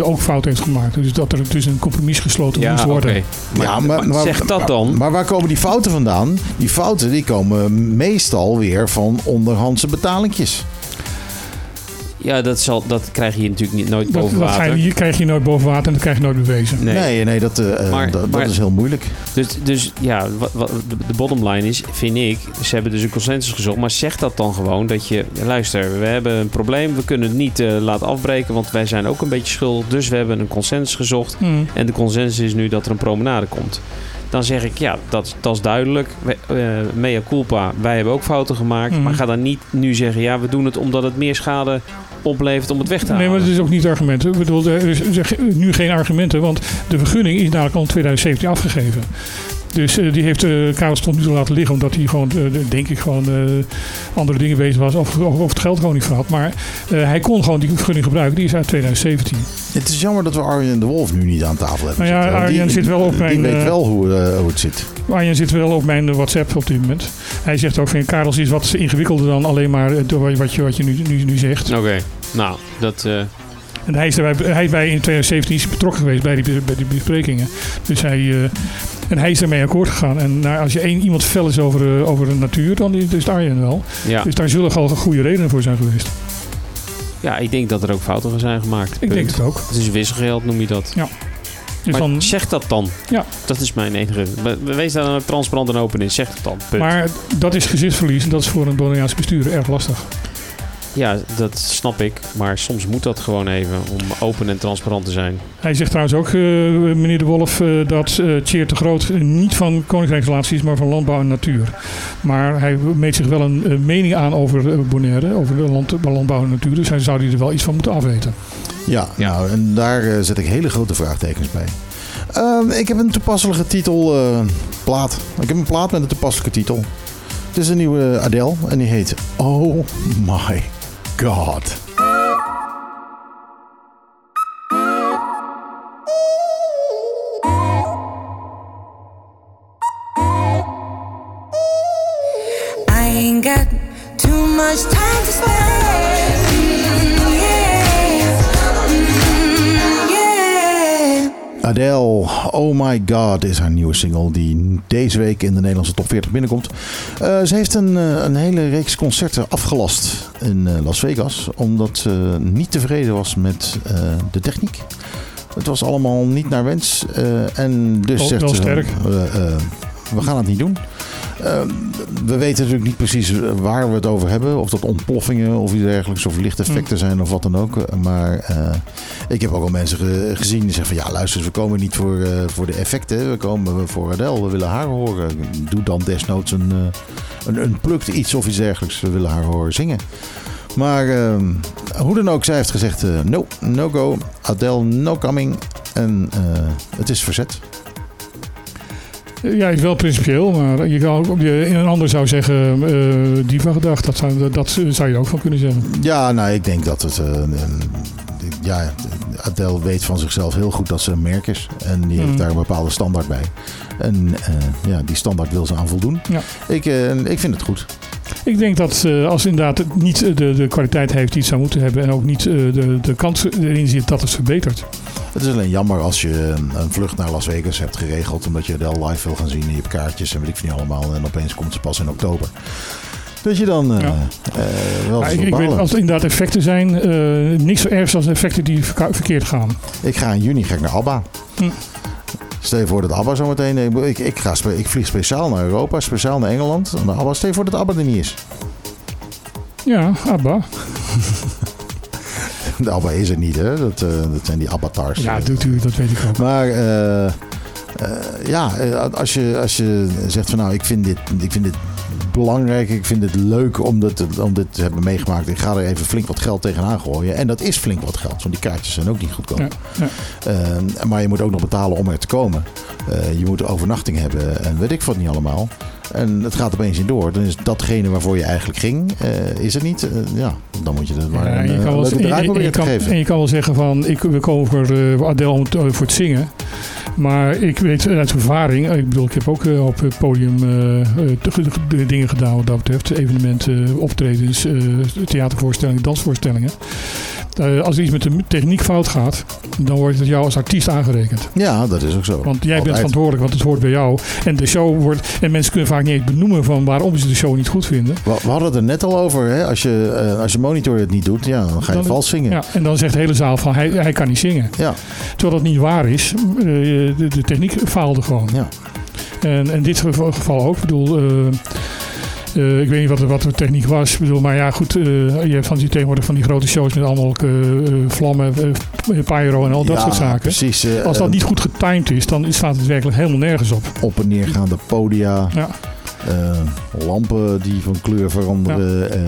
ook fout heeft gemaakt. Dus dat er dus een compromis gesloten ja, moest oké. worden. Maar, Ja, maar zeg dat dan. Maar waar komen die fouten vandaan? Die fouten die komen meestal weer van onderhandse betalingjes. ja, dat, zal, dat krijg je natuurlijk niet, nooit Dat, boven dat ga je, water. hier krijg je nooit boven water en dat krijg je nooit bewezen. Nee. Nee, nee, dat, eh, Maar- dat, maar- dat is heel moeilijk. Dus, dus ja, wat, wat, de, de bottom line is, vind ik, ze hebben dus een consensus gezocht, maar zeg dat dan gewoon dat je, luister, we hebben een probleem, we kunnen het niet eh, laten afbreken, want wij zijn ook een beetje schuldig, dus we hebben een consensus gezocht Hmm. en de consensus is nu dat er een promenade komt. Dan zeg ik, ja, dat, dat is duidelijk. We- eh, mea culpa, wij hebben ook fouten gemaakt. Mhm. Maar ga dan niet nu zeggen, ja, we doen het omdat het meer schade oplevert om het weg te halen. Nee, maar dat is ook niet het argument. Ik bedoel, er is er is nu geen argumenten, want de vergunning is namelijk al in 2017 afgegeven. Dus eh, die heeft uh, Karel stond nu laten liggen, omdat hij gewoon, eh, denk ik, gewoon eh, andere dingen bezig was. Of, of, of het geld gewoon niet voor had. Maar eh, hij kon gewoon die vergunning gebruiken. Die is uit 2017. Het is jammer dat we Arjen de Wolf nu niet aan tafel hebben Nou ja, zitten. Arjen Die- zit wel op mijn, Die weet wel hoe, hoe het zit. Arjen zit wel op mijn WhatsApp op dit moment. Hij zegt ook van Karel is wat ingewikkelder dan alleen maar door wat je, wat je nu, nu, nu zegt. Oké, nou, dat... eh, En hij is, daarbij, hij is bij in 2017 is hij betrokken geweest bij die, bij die besprekingen. Dus hij, eh, en hij is daarmee akkoord gegaan. En nou, als je één iemand fel is over, eh, over de natuur, dan is Arjen wel. ja. Dus daar zullen wel goede redenen voor zijn geweest. ja, ik denk dat er ook fouten van zijn gemaakt. Ik denk het ook. Het is wisselgeld, noem je dat. Dus maar dan, zeg dat dan. Ja. Dat is mijn enige... we- Wees daar dan transparant en open in. Zeg het dan. Punt. maar dat is gezichtsverlies en dat is voor een Bonaireaanse bestuurder erg lastig. Ja, dat snap ik. Maar soms moet dat gewoon even om open en transparant te zijn. Hij zegt trouwens ook, eh, meneer De Wolf, eh, dat eh Tjeer de Groot niet van koninkrijksrelaties is, maar van landbouw en natuur. Maar hij meet zich wel een eh, mening aan over eh, Bonaire, over de land, landbouw en natuur. Dus hij zou die er wel iets van moeten afweten. Ja, Nou, en daar eh, zet ik hele grote vraagtekens bij. Ehm, ik heb een toepasselijke titel eh, plaat. Ik heb een plaat met een toepasselijke titel. Het is een nieuwe Adele en die heet Oh My God. I ain't got too much time to spare. Adele, Oh My God is haar nieuwe single die deze week in de Nederlandse top 40 binnenkomt. Eh, ze heeft een, eh, een hele reeks concerten afgelast in eh, Las Vegas. Omdat ze niet tevreden was met de techniek. Het was allemaal niet naar wens. en dus zegt ze, sterk. we gaan het niet doen. Eh, we weten natuurlijk niet precies waar we het over hebben. Of dat ontploffingen of iets dergelijks. Of lichteffecten zijn of wat dan ook. Eh, Maar eh, ik heb ook al mensen ge- gezien die zeggen van... Ja, luister, we komen niet voor, eh, voor de effecten. We komen voor Adele. We willen haar horen. Doe dan desnoods een, eh, een, plukt iets of iets dergelijks. We willen haar horen zingen. Maar eh, hoe dan ook, zij heeft gezegd... eh, no, no go. Adele, no coming. En eh, het is verzet. Ja, is wel principieel, maar je kan ook, je, een ander zou zeggen, eh diva gedacht. Dat zou, dat, zou je ook van kunnen zeggen. Ja, nou, ik denk dat het. een- ja, Adele weet van zichzelf heel goed dat ze een merk is. En die heeft Mm. daar een bepaalde standaard bij. En eh, ja, die standaard wil ze aan voldoen. Ja. Ik, ik vind het goed. Ik denk dat eh, als inderdaad het niet eh, de, de kwaliteit heeft die het zou moeten hebben en ook niet eh, de, de kans erin zit dat het verbetert. Het is alleen jammer als je een, vlucht naar Las Vegas hebt geregeld. omdat je Adele live wil gaan zien. En je hebt kaartjes en weet ik veel niet allemaal. En opeens komt ze pas in oktober. Dat je dan Ja. wel ik, ik weet, als er inderdaad effecten zijn, eh, niks zo ergs als effecten die verkeerd gaan. Ik ga in juni ga ik naar ABBA. Hm. Stel je voor dat ABBA zometeen... Ik, ik, ik, ga spe- ik vlieg speciaal naar Europa, speciaal naar Engeland. Naar ABBA. Stel je voor dat ABBA er niet is. Ja, ABBA. De ABBA is er niet, hè. Dat, eh, dat zijn die avatars. Ja, doet u, dat weet ik ook. Maar eh, eh, ja, eh, als je, als je zegt van nou, ik vind dit, ik vind dit belangrijk, ik vind het leuk om dit, om dit te hebben meegemaakt. Ik ga er even flink wat geld tegenaan gooien. En dat is flink wat geld, want die kaartjes zijn ook niet goedkoop. Ja, ja. Eh, maar je moet ook nog betalen om er te komen. Eh, je moet overnachting hebben en weet ik wat niet allemaal. En het gaat opeens niet door. Dan is datgene waarvoor je eigenlijk ging, eh, is het niet. Eh, ja, dan moet je het maar Ja, een, en, je eh, kan wel, leuke en, draai en- en proberen je te kan, geven. en je kan wel zeggen van, ik, we komen voor Adele om voor het zingen. Maar ik weet uit ervaring, ik bedoel, ik heb ook op het podium dingen gedaan wat dat betreft. Evenementen, optredens, theatervoorstellingen, dansvoorstellingen. Eh, als er iets met de techniek fout gaat, dan wordt het jou als artiest aangerekend. Ja, dat is ook zo. Want jij bent verantwoordelijk, want het hoort bij jou. En de show wordt. En mensen kunnen vaak niet eens benoemen van waarom ze de show niet goed vinden. We, we hadden het er net al over. Hè? Als, je, eh, als je monitor het niet doet, ja, dan ga je Dan- vals zingen. Ja, en dan zegt de hele zaal van hij, hij kan niet zingen. Ja. Terwijl dat niet waar is. Eh, de, de techniek faalde gewoon. Ja. En in dit geval ook. Ik bedoel, eh, ik weet niet wat, de- wat de techniek was. Ik bedoel, maar ja, goed. eh, je hebt van die tegenwoordig van die grote shows met allemaal eh, vlammen, pyro en al dat Ja, soort zaken. Precies. Als dat niet goed getimed is, dan staat het werkelijk helemaal nergens op. Op en neergaande podia. Ja. eh, lampen die van kleur veranderen. eh,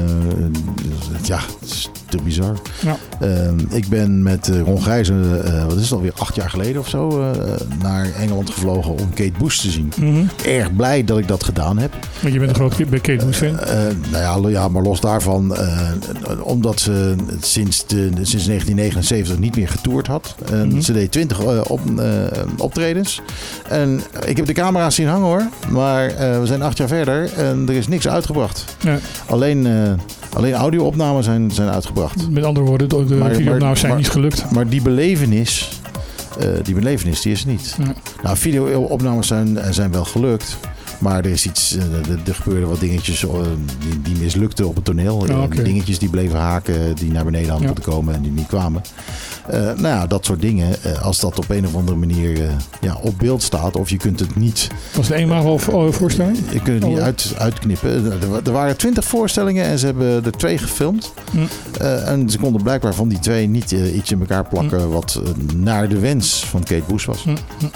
dus, ja, het is te bizar. Ja. Ehm, ik ben met eh, Ron Gijzen, eh, wat is het alweer, acht jaar geleden of zo, eh, naar Engeland gevlogen om Kate Bush te zien. Mhm. Erg blij dat ik dat gedaan heb. Want je bent een groot Kate Kate Bush fan. Nou ja, ja, maar los daarvan, omdat ze sinds, de, sinds 1979 niet meer getoerd had. En Mhm. Ze deed 20 eh, op, optredens. En ik heb de camera's zien hangen hoor. Maar we zijn acht jaar verder en er is niks uitgebracht. Ja. Alleen, alleen audio-opnames zijn, zijn uitgebracht. Met andere woorden, de, de Maar- videoopnames zijn maar- niet gelukt. Maar die belevenis, eh, die belevenis, die is niet. Ja. Nou, video-opnames zijn, zijn wel gelukt. Maar er, is iets, eh, er, gebeurden wat dingetjes eh, die, die mislukten op het toneel. Oké. Dingetjes die bleven haken, die naar beneden hadden Ja. moeten komen en die niet kwamen. Eh, nou ja, dat soort dingen. als dat op een of andere manier ja, op beeld staat, of je kunt het niet, Was het eenmaal voor, voorstelling? je kunt het niet Oh. uit, uitknippen. Er, wa- er waren twintig voorstellingen en ze hebben er twee gefilmd. Hm. En ze konden blijkbaar van die twee niet iets in elkaar plakken wat eh, naar de wens van Kate Bush was. Hm, hm.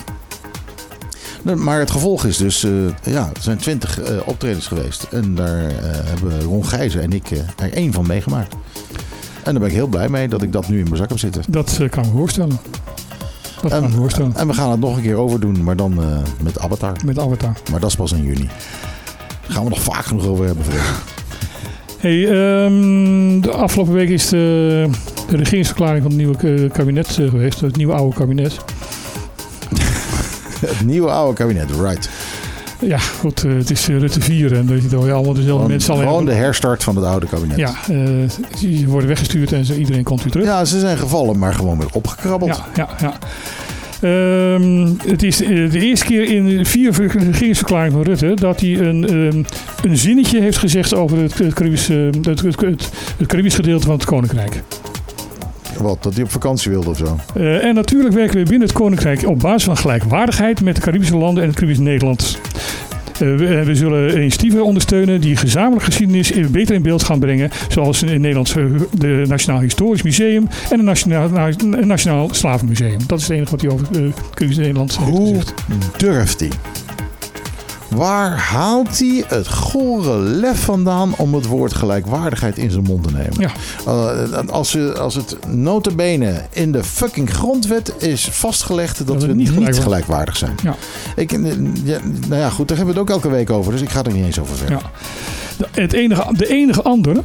Maar het gevolg is dus, eh, ja, er zijn twintig eh, optredens geweest. En daar eh, hebben Ron Gijzen en ik er één van meegemaakt. En daar ben ik heel blij mee dat ik dat nu in mijn zak heb zitten. Dat kan ik me voorstellen. Dat kan ik me voorstellen. En we gaan het nog een keer overdoen, maar dan met Avatar. Met Avatar. Maar dat is pas in juni. Daar gaan we nog vaak genoeg over hebben. Hey, ehm, de afgelopen week is de, de regeringsverklaring van het nieuwe kabinet geweest. Het nieuwe oude kabinet. Het nieuwe oude kabinet, right. Ja, goed. eh, het is eh, Rutte 4 en dat je allemaal dezelfde Gewoon, mensen alleen. gewoon de herstart van het oude kabinet. Ja, eh, ze worden weggestuurd en ze, iedereen komt weer terug. Ja, ze zijn gevallen, maar gewoon weer opgekrabbeld. Ja, ja, ja. Ehm, het is de eerste keer in de vier regeringsverklaring van Rutte dat hij een, ehm, een zinnetje heeft gezegd over het, het, Caribisch, eh, het, het, het, het Caribisch gedeelte van het Koninkrijk. Wat, dat hij op vakantie wilde of zo. Eh, en natuurlijk werken we binnen het Koninkrijk op basis van gelijkwaardigheid met de Caribische landen en het Caribisch Nederland. Eh, we, we zullen initiatieven ondersteunen die gezamenlijk geschiedenis beter in beeld gaan brengen. Zoals in Nederland eh, de Nationaal Historisch Museum en het Nationaal, Na- Nationaal Slavenmuseum. Dat is het enige wat hij over uh, Caribisch Nederland heeft Hoe gezegd. durft hij? Waar haalt hij het gore lef vandaan om het woord gelijkwaardigheid in zijn mond te nemen? Ja. Eh, als, als het notabene in de fucking grondwet is vastgelegd dat, we we niet niet, gelijkwaardig- gelijkwaardig zijn. Ja. Ik, eh, ja, nou ja, goed, daar hebben we het ook elke week over, dus ik ga er niet eens over verder. Ja. De, het enige, de enige andere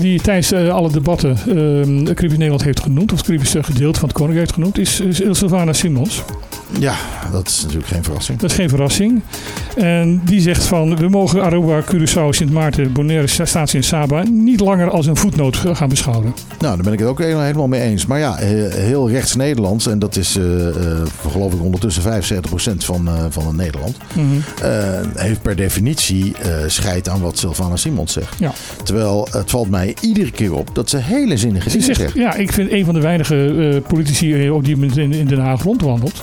die tijdens eh, alle debatten uh, Caribisch Nederland heeft genoemd, of het Caribische gedeelte van het Koninkrijk heeft genoemd, is, is Sylvana Simons. Ja, dat is natuurlijk geen verrassing. Dat is geen verrassing. En die zegt van, we mogen Aruba, Curaçao, Sint Maarten, Bonaire, Statie en Saba niet langer als een voetnoot gaan beschouwen. Nou, daar ben ik het ook helemaal mee eens. Maar ja, he- heel rechts Nederlands, en dat is eh, eh, geloof ik ondertussen 75% van, eh, van het Nederland, Mhm. heeft per definitie scheid aan wat Sylvana Simons zegt. Ja. Terwijl het valt mij iedere keer op dat ze hele zinnige Ze dingen zegt, zegt. ja, ik vind een van de weinige eh, politici eh, op die moment in, in Den Haag rondwandelt.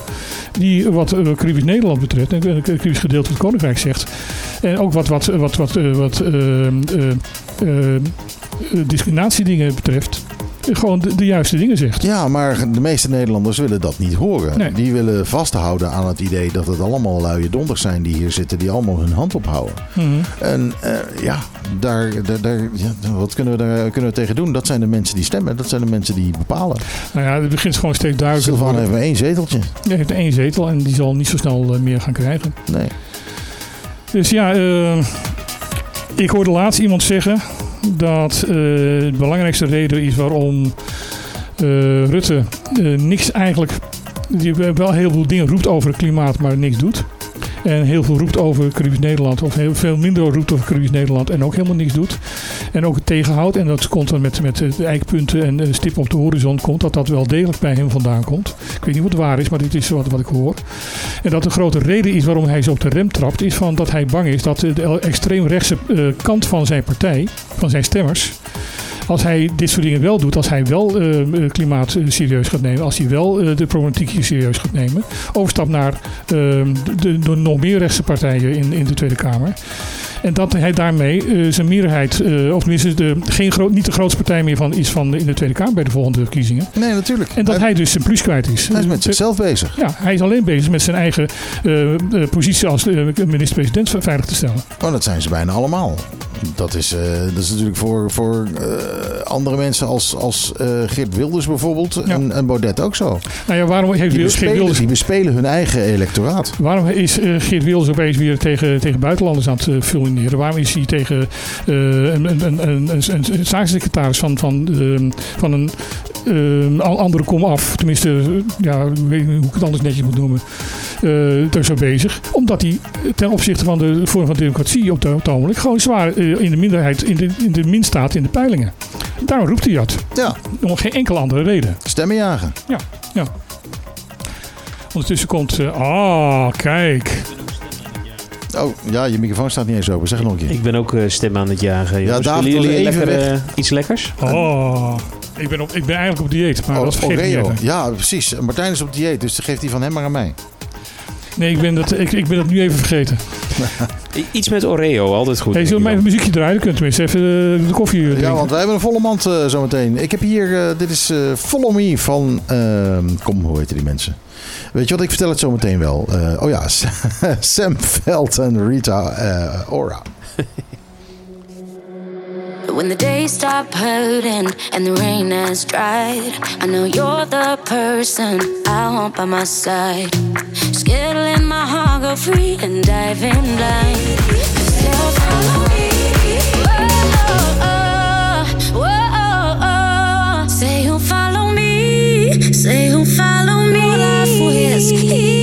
Die wat uh, Caribisch Nederland betreft en het Caribisch gedeelte van het Koninkrijk zegt. En ook wat, wat, wat, wat, wat eh, discriminatiedingen betreft. Gewoon de, de juiste dingen zegt. Ja, maar de meeste Nederlanders willen dat niet horen. Nee. Die willen vasthouden aan het idee dat het allemaal luie donders zijn die hier zitten, die allemaal hun hand ophouden. Mhm. En eh, ja, daar, daar, daar, ja, wat kunnen we daar kunnen we tegen doen? Dat zijn de mensen die stemmen, dat zijn de mensen die bepalen. Nou ja, het begint gewoon steeds duidelijker. Sylvana worden. heeft maar één zeteltje. Hij heeft één zetel en die zal niet zo snel eh, meer gaan krijgen. Nee. Dus ja, eh, ik hoorde laatst iemand zeggen dat eh, de belangrijkste reden is waarom eh, Rutte eh, niks eigenlijk. Die wel heel veel dingen roept over het klimaat, maar niks doet. En heel veel roept over Caribisch Nederland. Of heel veel minder roept over Caribisch Nederland. En ook helemaal niks doet. En ook het tegenhoudt. En dat komt dan met, met de eikpunten en eh, stippen op de horizon komt. Dat dat wel degelijk bij hem vandaan komt. Ik weet niet wat waar is, maar dit is wat, wat ik hoor. En dat de grote reden is waarom hij zo op de rem trapt. Is van dat hij bang is dat de extreemrechtse eh, kant van zijn partij. Van zijn stemmers als hij dit soort dingen wel doet, als hij wel uh, klimaat uh, serieus gaat nemen, als hij wel uh, de problematiek hier serieus gaat nemen, overstap naar ehm, de, de, de, nog meer rechtse partijen in, in de Tweede Kamer. En dat hij daarmee zijn meerderheid, of tenminste de, geen groot, niet de grootste partij meer van is van in de Tweede Kamer bij de volgende verkiezingen. Nee, natuurlijk. En dat hij, hij dus zijn plus kwijt is. Hij is met zichzelf bezig. Ja, hij is alleen bezig met zijn eigen positie als minister-president veilig te stellen. Oh, dat zijn ze bijna allemaal. Dat is, eh, dat is natuurlijk voor, voor eh, andere mensen als, als eh, Geert Wilders bijvoorbeeld en, en Baudet ook zo. Nou ja, waarom heeft Die Geert bespelen, Wilders... die bespelen hun eigen electoraat. Waarom is Geert Wilders opeens weer tegen, tegen buitenlanders aan het fulmineren? Waarom is hij tegen een, een, een, een, een, een staatssecretaris van, van, van een ehm, al- andere kom af? Tenminste, eh, ja, ik weet niet hoe ik het anders netjes moet noemen. eh daar zo bezig. Omdat hij ten opzichte van de vorm van democratie op het ogenblik gewoon zwaar eh, in de minderheid, in de, in de min staat in de peilingen. Daarom roept hij dat. Ja. Om geen enkele andere reden. Stemmen jagen. Ja, ja. Ondertussen komt... ah, kijk. Oh, ja, je microfoon staat niet eens open. Zeg het nog een keer. Ik ben ook stem aan het jagen. jongens. David Willen was jullie even lekker, weg. iets lekkers? Oh, ik ben, op, ik ben eigenlijk op dieet, maar Oh, dat vergeet ik. Ja, precies. Martijn is op dieet, dus geeft die van hem maar aan mij. Nee, ik ben, dat, ik, ik ben dat nu even vergeten. Iets met Oreo, altijd goed. Hey, zullen we even muziekje draaien? Dan kunt u tenminste even eh, de koffie eh, Ja, want wij hebben een volle mand eh, zometeen. Ik heb hier, eh, dit is eh, Follow Me van, ehm, kom, hoe heten die mensen? Weet je wat, ik vertel het zometeen wel. Eh, oh ja, Sam Veld en Rita Ora. When the days stop hurting and the rain has dried, I know you're the person I want by my side. Let my heart go free and dive in blind. Still follow me. Whoa, whoa, oh. Say you'll follow me. Say you'll follow me. Mola fues, mola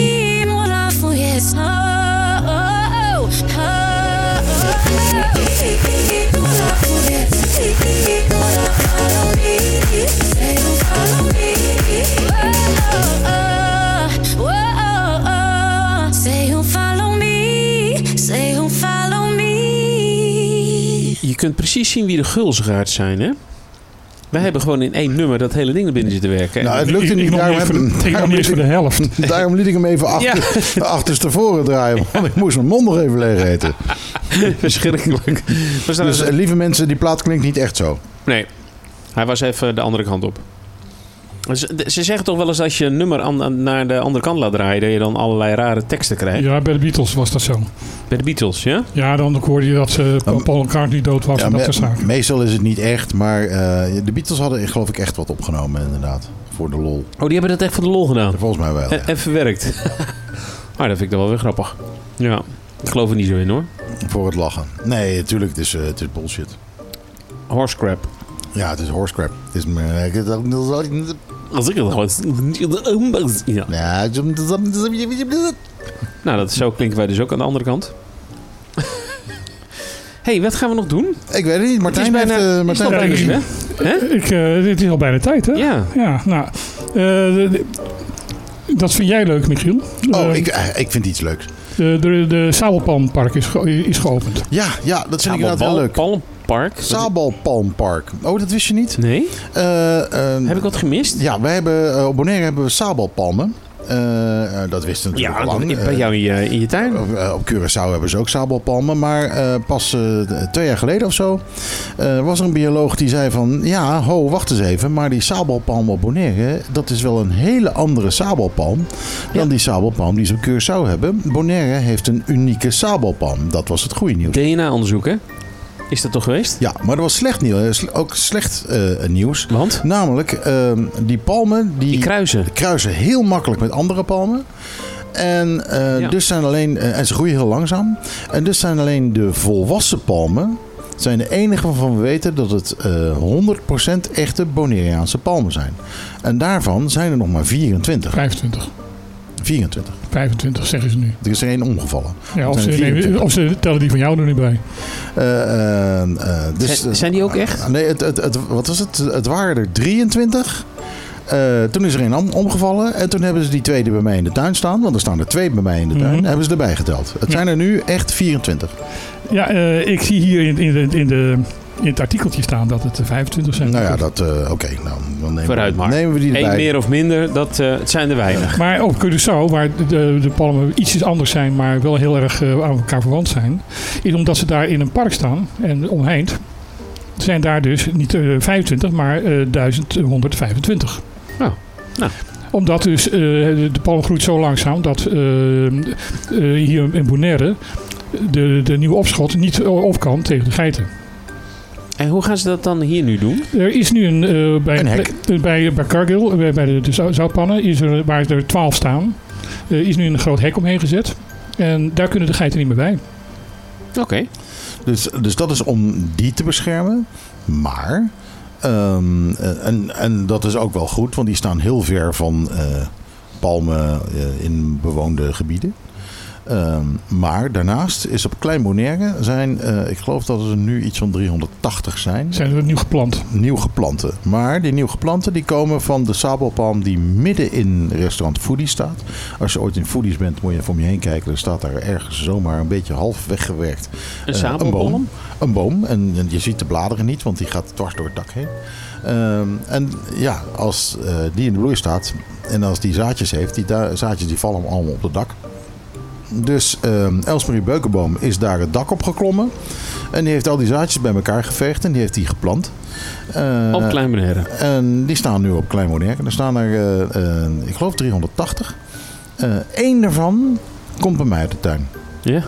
Je kunt precies zien wie de gulzigaard zijn, hè? Wij hebben gewoon in één nummer dat hele ding er binnen zitten werken. Nou, het lukte niet. Daarom, heb, eens voor de- voor helft. daarom liet ik hem even achter, achterstevoren draaien. Want ik moest mijn mond nog even leeg eten. Verschrikkelijk. Dus dus, eh, lieve mensen, die plaat klinkt niet echt zo. nee, hij was even de andere kant op. Ze, ze zeggen toch wel eens als je een nummer aan, aan- naar de andere kant laat draaien... dat je dan allerlei rare teksten krijgt. Ja, bij de Beatles was dat zo. Bij de Beatles, ja? Ja, dan hoorde je dat ze Paul McCartney dood was Ja, en dat soort zaken. meestal is het niet echt, maar eh, de Beatles hadden geloof ik echt wat opgenomen inderdaad. Voor de lol. Oh, die hebben dat echt voor de lol gedaan? Volgens mij wel. En, en verwerkt. maar dat vind ik dan wel weer grappig. Ja, ik geloof er niet zo in hoor. Voor het lachen. Nee, natuurlijk, het is, eh, het is bullshit. Horse crap. Ja, het is horse crap. Het is meer... Als ik het gewoon... Ja. Ja, Nou, dat, zo klinken wij dus ook aan de andere kant. hey, wat gaan we nog doen? Ik weet het niet. Martijn Het is bijna- heeft... eh, is Martijn al bijna, hè? Ik, eh, dit is al bijna tijd, hè? Ja. Ja, nou... eh, dat vind jij leuk, Michiel. Oh, Eh, ik, eh, ik vind iets leuks. de, de, de Sabelpalmpark is, ge- is geopend. Ja, ja, dat vind ik inderdaad heel leuk. Palmpark? Sabelpalmpark. Oh, dat wist je niet? Nee. heb ik wat gemist? Ja, wij hebben, eh, op Bonaire hebben we sabelpalmen. Eh, eh, dat wisten we natuurlijk Ja, al lang. bij jou in je, in je tuin. Eh, op Curaçao hebben ze ook sabelpalmen. Maar eh, pas eh, twee jaar geleden of zo eh, was er een bioloog die zei van... Ja, ho, wacht eens even. Maar die sabelpalm op Bonaire, dat is wel een hele andere sabelpalm... dan die sabelpalm die ze op Curaçao hebben. Bonaire heeft een unieke sabelpalm. Dat was het goede nieuws. DNA-onderzoek, hè? Is dat toch geweest? Ja, maar er was slecht nieuws. Ook slecht eh, nieuws. Want? Namelijk, ehm, die palmen... Die, kruisen. kruisen heel makkelijk met andere palmen. En, eh, Ja. dus zijn alleen, eh, en ze groeien heel langzaam. En dus zijn alleen de volwassen palmen... zijn de enige waarvan we weten dat het eh 100% echte Bonaireaanse palmen zijn. En daarvan zijn er nog maar 24. 25. 24. 25 zeggen ze nu. Er is er één omgevallen. Ja, of, ze zijn nemen, 24. of ze tellen die van jou er niet bij. Eh, eh, eh, dus, Zijn- zijn die ook echt? Nee, het, het, het, wat was het? Het waren er 23. Eh, toen is er een om- omgevallen. En toen hebben ze die twee die bij mij in de tuin staan. Want er staan er twee bij mij in de tuin. Mhm. Hebben ze erbij geteld. Het zijn er nu echt 24. Ja, eh, ik zie hier in, in, de, in, de, in het artikeltje staan dat het er 25 zijn. Nou ja, dat... eh, Oké, nou, dan nemen, Vooruit maar. nemen we die Eén erbij. meer of minder, dat, eh, het zijn er weinig. Maar op Curaçao, waar de, de palmen ietsjes anders zijn, maar wel heel erg eh, aan elkaar verwant zijn, is omdat ze daar in een park staan en omheind, zijn daar dus niet eh, 25, maar eh 1125. Nou, nou. Omdat dus eh, de palm groeit zo langzaam dat hier in Bonaire de, de nieuwe opschot niet op kan tegen de geiten. En hoe gaan ze dat dan hier nu doen? Er is nu een, eh, bij, Een hek. eh, bij, bij Cargill, bij, bij de, de zou- zoutpannen, is er, waar er twaalf staan, eh, is nu een groot hek omheen gezet. En daar kunnen de geiten niet meer bij. Oké. Dus, dus dat is om die te beschermen. Maar, ehm, eh, en, en dat is ook wel goed, want die staan heel ver van eh, palmen eh, in bewoonde gebieden. Ehm, maar daarnaast is op Klein Bonaire zijn, eh, ik geloof dat er nu iets van 380 zijn. Zijn er nieuw geplant. Nieuw geplante. Maar die nieuw geplante die komen van de sabelpalm die midden in restaurant Foodies staat. Als je ooit in Foodies bent, moet je even om je heen kijken. Er staat daar ergens zomaar een beetje half weggewerkt. Een eh, sabelpalm? Een boom. Een boom. En, en je ziet de bladeren niet, want die gaat dwars door het dak heen. Ehm, en ja, als eh, die in de bloei staat en als die zaadjes heeft, die da- zaadjes die vallen allemaal op het dak. Dus ehm Elsmarie Beukenboom is daar het dak op geklommen. En die heeft al die zaadjes bij elkaar geveegd en die heeft die geplant. Eh, Op Klein Bonaire. En die staan nu op Klein Bonaire. Er staan er, eh, eh, ik geloof, 380. Eén daarvan komt bij mij uit de tuin. Ja.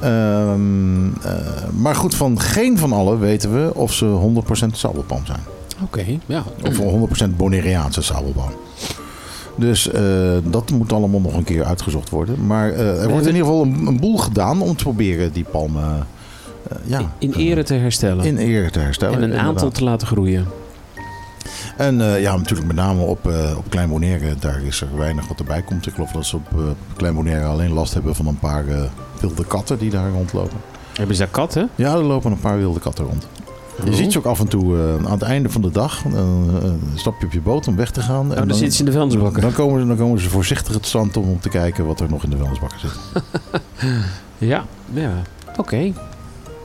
Ehm, eh, maar goed, van geen van alle weten we of ze 100% sabelpalm zijn. Oké, ja. Of 100% Bonaireaanse sabelpalm. Dus eh, dat moet allemaal nog een keer uitgezocht worden. Maar eh, er wordt in ieder geval een, een boel gedaan om te proberen die palmen eh, ja, In ere te herstellen. in ere te herstellen. en een aantal te laten groeien. En ja, natuurlijk met name op, eh, op Klein Bonaire, daar is er weinig wat erbij komt. Ik geloof dat ze op eh, Klein Bonaire alleen last hebben van een paar wilde katten die daar rondlopen. Hebben ze daar katten? Ja, er lopen een paar wilde katten rond. Je ziet ze ook af en toe eh, aan het einde van de dag. eh, eh, stap je op je boot om weg te gaan. Oh, dan zitten ze in de vuilnisbakken. Dan komen, ze, dan komen ze voorzichtig het strand om, om te kijken wat er nog in de vuilnisbakken zit. Ja, ja. Oké.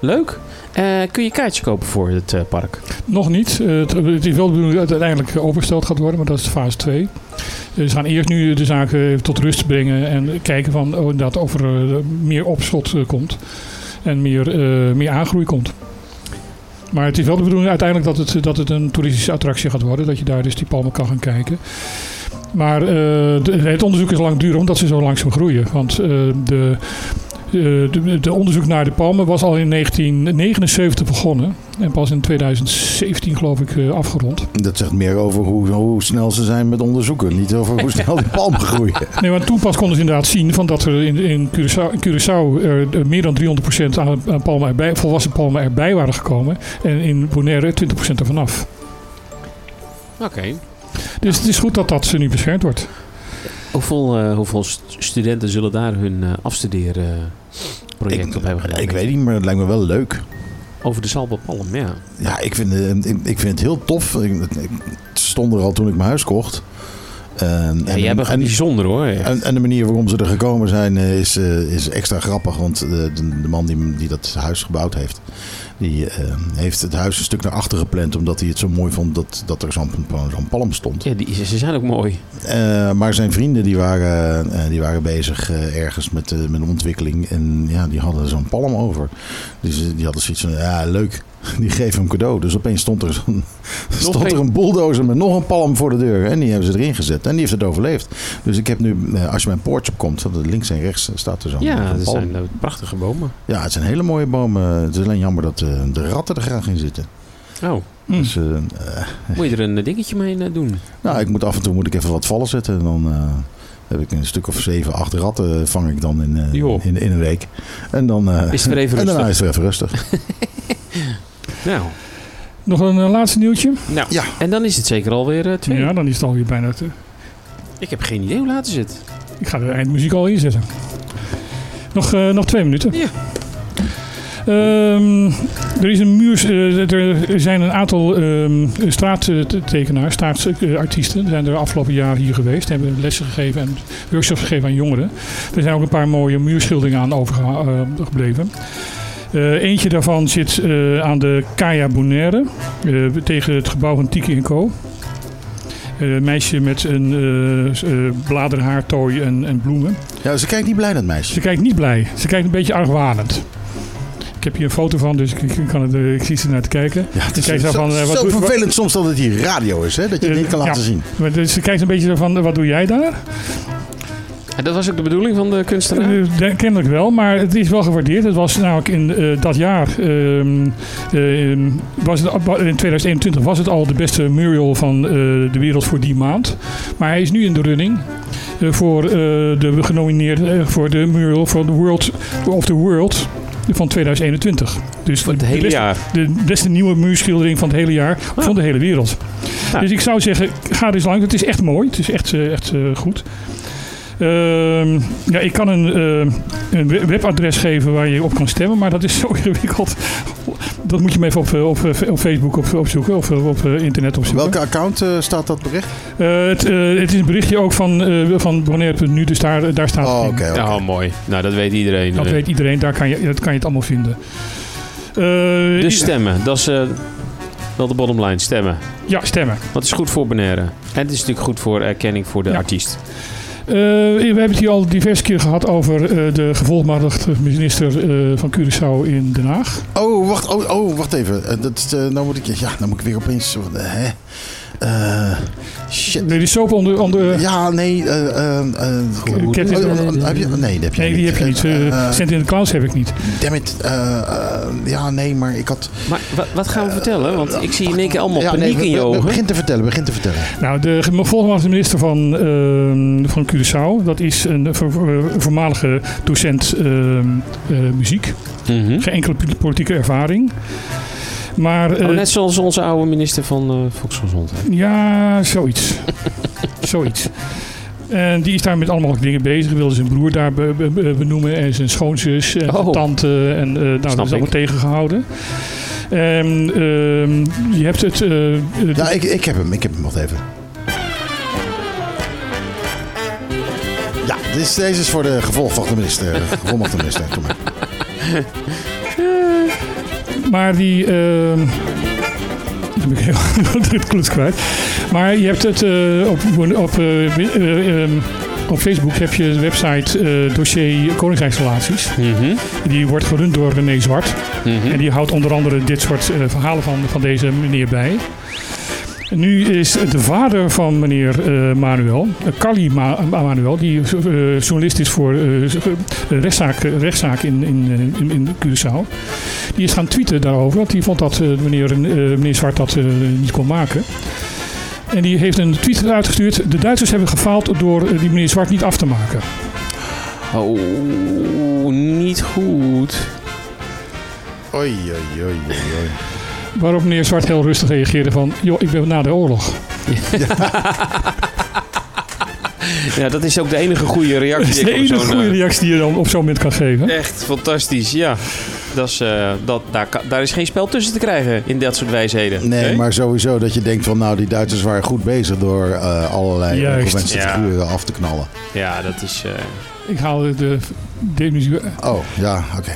Leuk. Eh, kun je kaartjes kopen voor het eh, park? Nog niet. Eh, het, het is wel de bedoeling dat het uiteindelijk overgesteld gaat worden, maar dat is fase 2. Dus ze gaan eerst nu de zaken even tot rust brengen en kijken van, oh, inderdaad of er meer opschot komt en meer, eh, meer aangroei komt. Maar het is wel de bedoeling uiteindelijk dat het, dat het een toeristische attractie gaat worden, dat je daar dus die palmen kan gaan kijken. Maar eh, het onderzoek is lang duren omdat ze zo langzaam groeien. Want eh, de, de, de onderzoek naar de palmen was al in 1979 begonnen. En pas in 2017 geloof ik eh, afgerond. Dat zegt meer over hoe, hoe snel ze zijn met onderzoeken. Niet over hoe snel die palmen groeien. Nee, want toen pas konden ze inderdaad zien van dat er in, in Curaçao, in Curaçao er eh, meer dan 300% aan, aan palmen erbij, volwassen palmen erbij waren gekomen. En in Bonaire 20% ervan af. Oké. Dus het is goed dat dat nu beschermd wordt. Hoeveel, eh, hoeveel st- studenten zullen daar hun eh afstudeerproject op hebben gedaan? Ik weet niet, maar het lijkt me wel leuk. Over de Salbapalm, ja. Ja, ik vind, eh, ik, ik vind het heel tof. Ik, ik stond er al toen ik mijn huis kocht. En, Ja, jij bent gewoon bijzonder hoor. En, en de manier waarom ze er gekomen zijn eh, is, eh, is extra grappig. Want de, de, de man die, die dat huis gebouwd heeft, die eh, heeft het huis een stuk naar achter gepland. Omdat hij het zo mooi vond dat, dat er zo'n zo'n palm stond. Ja, die, ze zijn ook mooi. Eh, maar zijn vrienden die waren, eh, die waren bezig eh, ergens met, met een ontwikkeling. En ja, die hadden zo'n palm over. Dus die hadden zoiets van, ja leuk, die geven hem cadeau. Dus opeens stond er, zo'n, stond er een. een bulldozer met nog een palm voor de deur. En die hebben ze erin gezet. En die heeft het overleefd. Dus ik heb nu, eh, als je mijn poortje opkomt, dat links en rechts staat er zo'n Ja, dat zijn eh, prachtige bomen. Ja, het zijn hele mooie bomen. Het is alleen jammer dat eh, de ratten er graag in zitten. Oh, Dus, eh, eh, moet je er een eh, dingetje mee eh, doen? nou, ik moet af en toe moet ik even wat vallen zetten. En dan eh, heb ik een stuk of zeven, acht ratten vang ik dan in, eh, in, in een week. En dan eh, Is het weer even en daarna rustig? is het weer even rustig. Nou, Nog een eh, laatste nieuwtje. nou. Ja. en dan is het zeker alweer eh, twee. Ja, dan is het alweer bijna... Te, Ik heb geen idee hoe laat is het. ik ga de eindmuziek al inzetten. Nog, eh, nog twee minuten. Ja. Ehm, er, is een muur, er zijn een aantal ehm straattekenaars, straatartiesten. Die zijn er de afgelopen jaren hier geweest. Hebben lessen gegeven en workshops gegeven aan jongeren. Er zijn ook een paar mooie muurschilderingen aan overgebleven. Eh, eentje daarvan zit eh, aan de Kaya Bonaire, eh, tegen het gebouw van Tiki Co. Een meisje met een bladerhaartooi en, en bloemen. Ja, ze kijkt niet blij, dat meisje. Ze kijkt niet blij. Ze kijkt een beetje argwanend. Ik heb hier een foto van, dus ik, kan het, ik zie ze naar te kijken. Ja, het is kijkt zo zo, van, wat zo doe- vervelend soms dat het hier radio is, hè? dat je het niet kan Ja. laten zien. Maar dus ze kijkt een beetje van, wat doe jij daar? En dat was ook de bedoeling van de kunstenaar? De- kennelijk wel, maar het is wel gewaardeerd. Het was namelijk in eh, dat jaar, ehm, ehm, was het, in 2021 was het al de beste mural van eh, de wereld voor die maand. Maar hij is nu in de running voor eh, de genomineerd eh, voor de mural van the World of the World van 2021. Dus het hele beste, jaar? De beste nieuwe muurschildering van het hele jaar van de hele wereld. Dus ik zou zeggen, ga er eens langs. Het is echt mooi. Het is echt, echt goed. Ehm, ja, ik kan een, eh, een we- webadres geven waar je op kan stemmen, maar dat is zo ingewikkeld. Dat moet je maar even op, eh, op, eh, op Facebook op, opzoeken of eh, op internet opzoeken. Welke account staat dat bericht? Eh, het, het is een berichtje ook van, eh van Bonaire.nu, dus daar, daar staat Oh, het in. oké, oké. Oh, mooi. Nou, dat weet iedereen. Dat weet iedereen, daar kan je, dat kan je het allemaal vinden. Eh, Dus stemmen, dat is eh, wel de bottom line, stemmen. Ja, stemmen. Dat is goed voor Bonaire. En het is natuurlijk goed voor erkenning voor de artiest. Eh, we hebben het hier al diverse keer gehad over eh, de gevolgmatigde minister eh, van Curaçao in Den Haag. Oh, wacht, oh, oh, wacht even. Dat, nou, moet ik, ja, nou moet ik weer opeens... hè? Eh, shit. Nee, die soap onder... onder Ja, nee. eh eh, eh, Cat oh, oh, heb je, nee, dat heb je nee, niet. die heb je niet. Uh, Cent in the Clouds heb ik niet. Damn it. eh, eh, ja, nee, maar ik had... Maar wa- wat gaan we vertellen? Want ik zie in één keer allemaal Ja, paniek nee, in je ogen. Begin te vertellen, begin te vertellen. Nou, de gevolgmatigde minister van, ehm, van Curaçao, dat is een vo- vo- voormalige docent ehm, eh, muziek. Mhm. Geen enkele politieke ervaring. Maar, eh, Oh, net zoals onze oude minister van eh, Volksgezondheid. Ja, zoiets. zoiets. En die is daar met allemaal dingen bezig. Wilde zijn broer daar be- be- be- benoemen en zijn schoonzus en zijn Oh. tante. En eh, nou, dat is ik. allemaal tegengehouden. En ehm, je hebt het... eh, eh, Ja, ik, ik heb hem, ik heb hem, wacht even. Ja, dit is, deze is voor de gevolgmachte minister. Gevolgmachte minister, doe maar. Maar die. ehm dan ben ik heel het kloot kwijt. Maar je hebt het eh, op, op, eh, eh, ehm, op Facebook heb je een website dossier Koningsrijksrelaties. Mhm. Die wordt gerund door René Zwart. Mhm. En die houdt onder andere dit soort verhalen van, van deze meneer bij. Nu is de vader van meneer Manuel, Carly Ma- Manuel, die journalist is voor rechtszaak, rechtszaak in, in, in, in Curaçao. Die is gaan tweeten daarover, want die vond dat eh, meneer, eh, meneer Zwart dat eh, niet kon maken. En die heeft een tweet uitgestuurd. De Duitsers hebben gefaald door die meneer Zwart niet af te maken. Oh, niet goed. Oei, oei, oei, oei, oei. Waarop meneer Zwart heel rustig reageerde van... joh, ik ben na de oorlog. Ja, dat is ook de enige goede reactie. Dat is de die ik op enige zo'n, goede eh, reactie die je dan op zo'n moment kan geven. Echt fantastisch, ja. Dat is, eh, dat, daar, daar is geen spel tussen te krijgen in dat soort wijsheden. Nee, maar sowieso dat je denkt van nou, die Duitsers waren goed bezig door eh, allerlei ongewenste Ja. figuren af te knallen. Ja, dat is... eh, Ik haal de, de, de muziek. Oh, ja, oké.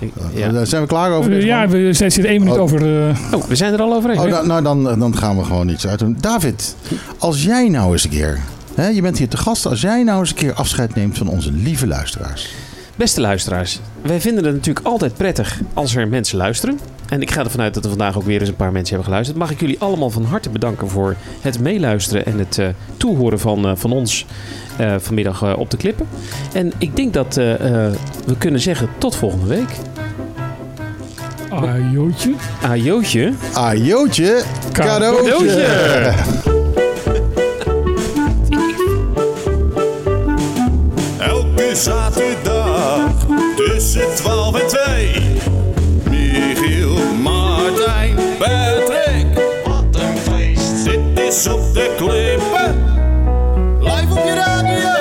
Ja. Eh, ja. Zijn we klaar over deze ja, we zitten één minuut Oh. over. eh, Oh, we zijn er al overheen. Oh, nou, nou, dan, dan gaan we gewoon iets uit doen. David, als jij nou eens een keer... Hè, je bent hier te gast. Als jij nou eens een keer afscheid neemt van onze lieve luisteraars. Beste luisteraars, wij vinden het natuurlijk altijd prettig als er mensen luisteren. En ik ga ervan uit dat er vandaag ook weer eens een paar mensen hebben geluisterd. Mag ik jullie allemaal van harte bedanken voor het meeluisteren en het eh, toehoren van, eh, van ons eh, vanmiddag eh, op de klippen. En ik denk dat eh, eh, we kunnen zeggen tot volgende week. jootje. Ajootje. Ajootje, cadeautje. Cadeautje. Zaterdag tussen 12 en 2. Michiel, Martijn, Patrick. Wat een feest. Dit is op de klippen. Live op je radio.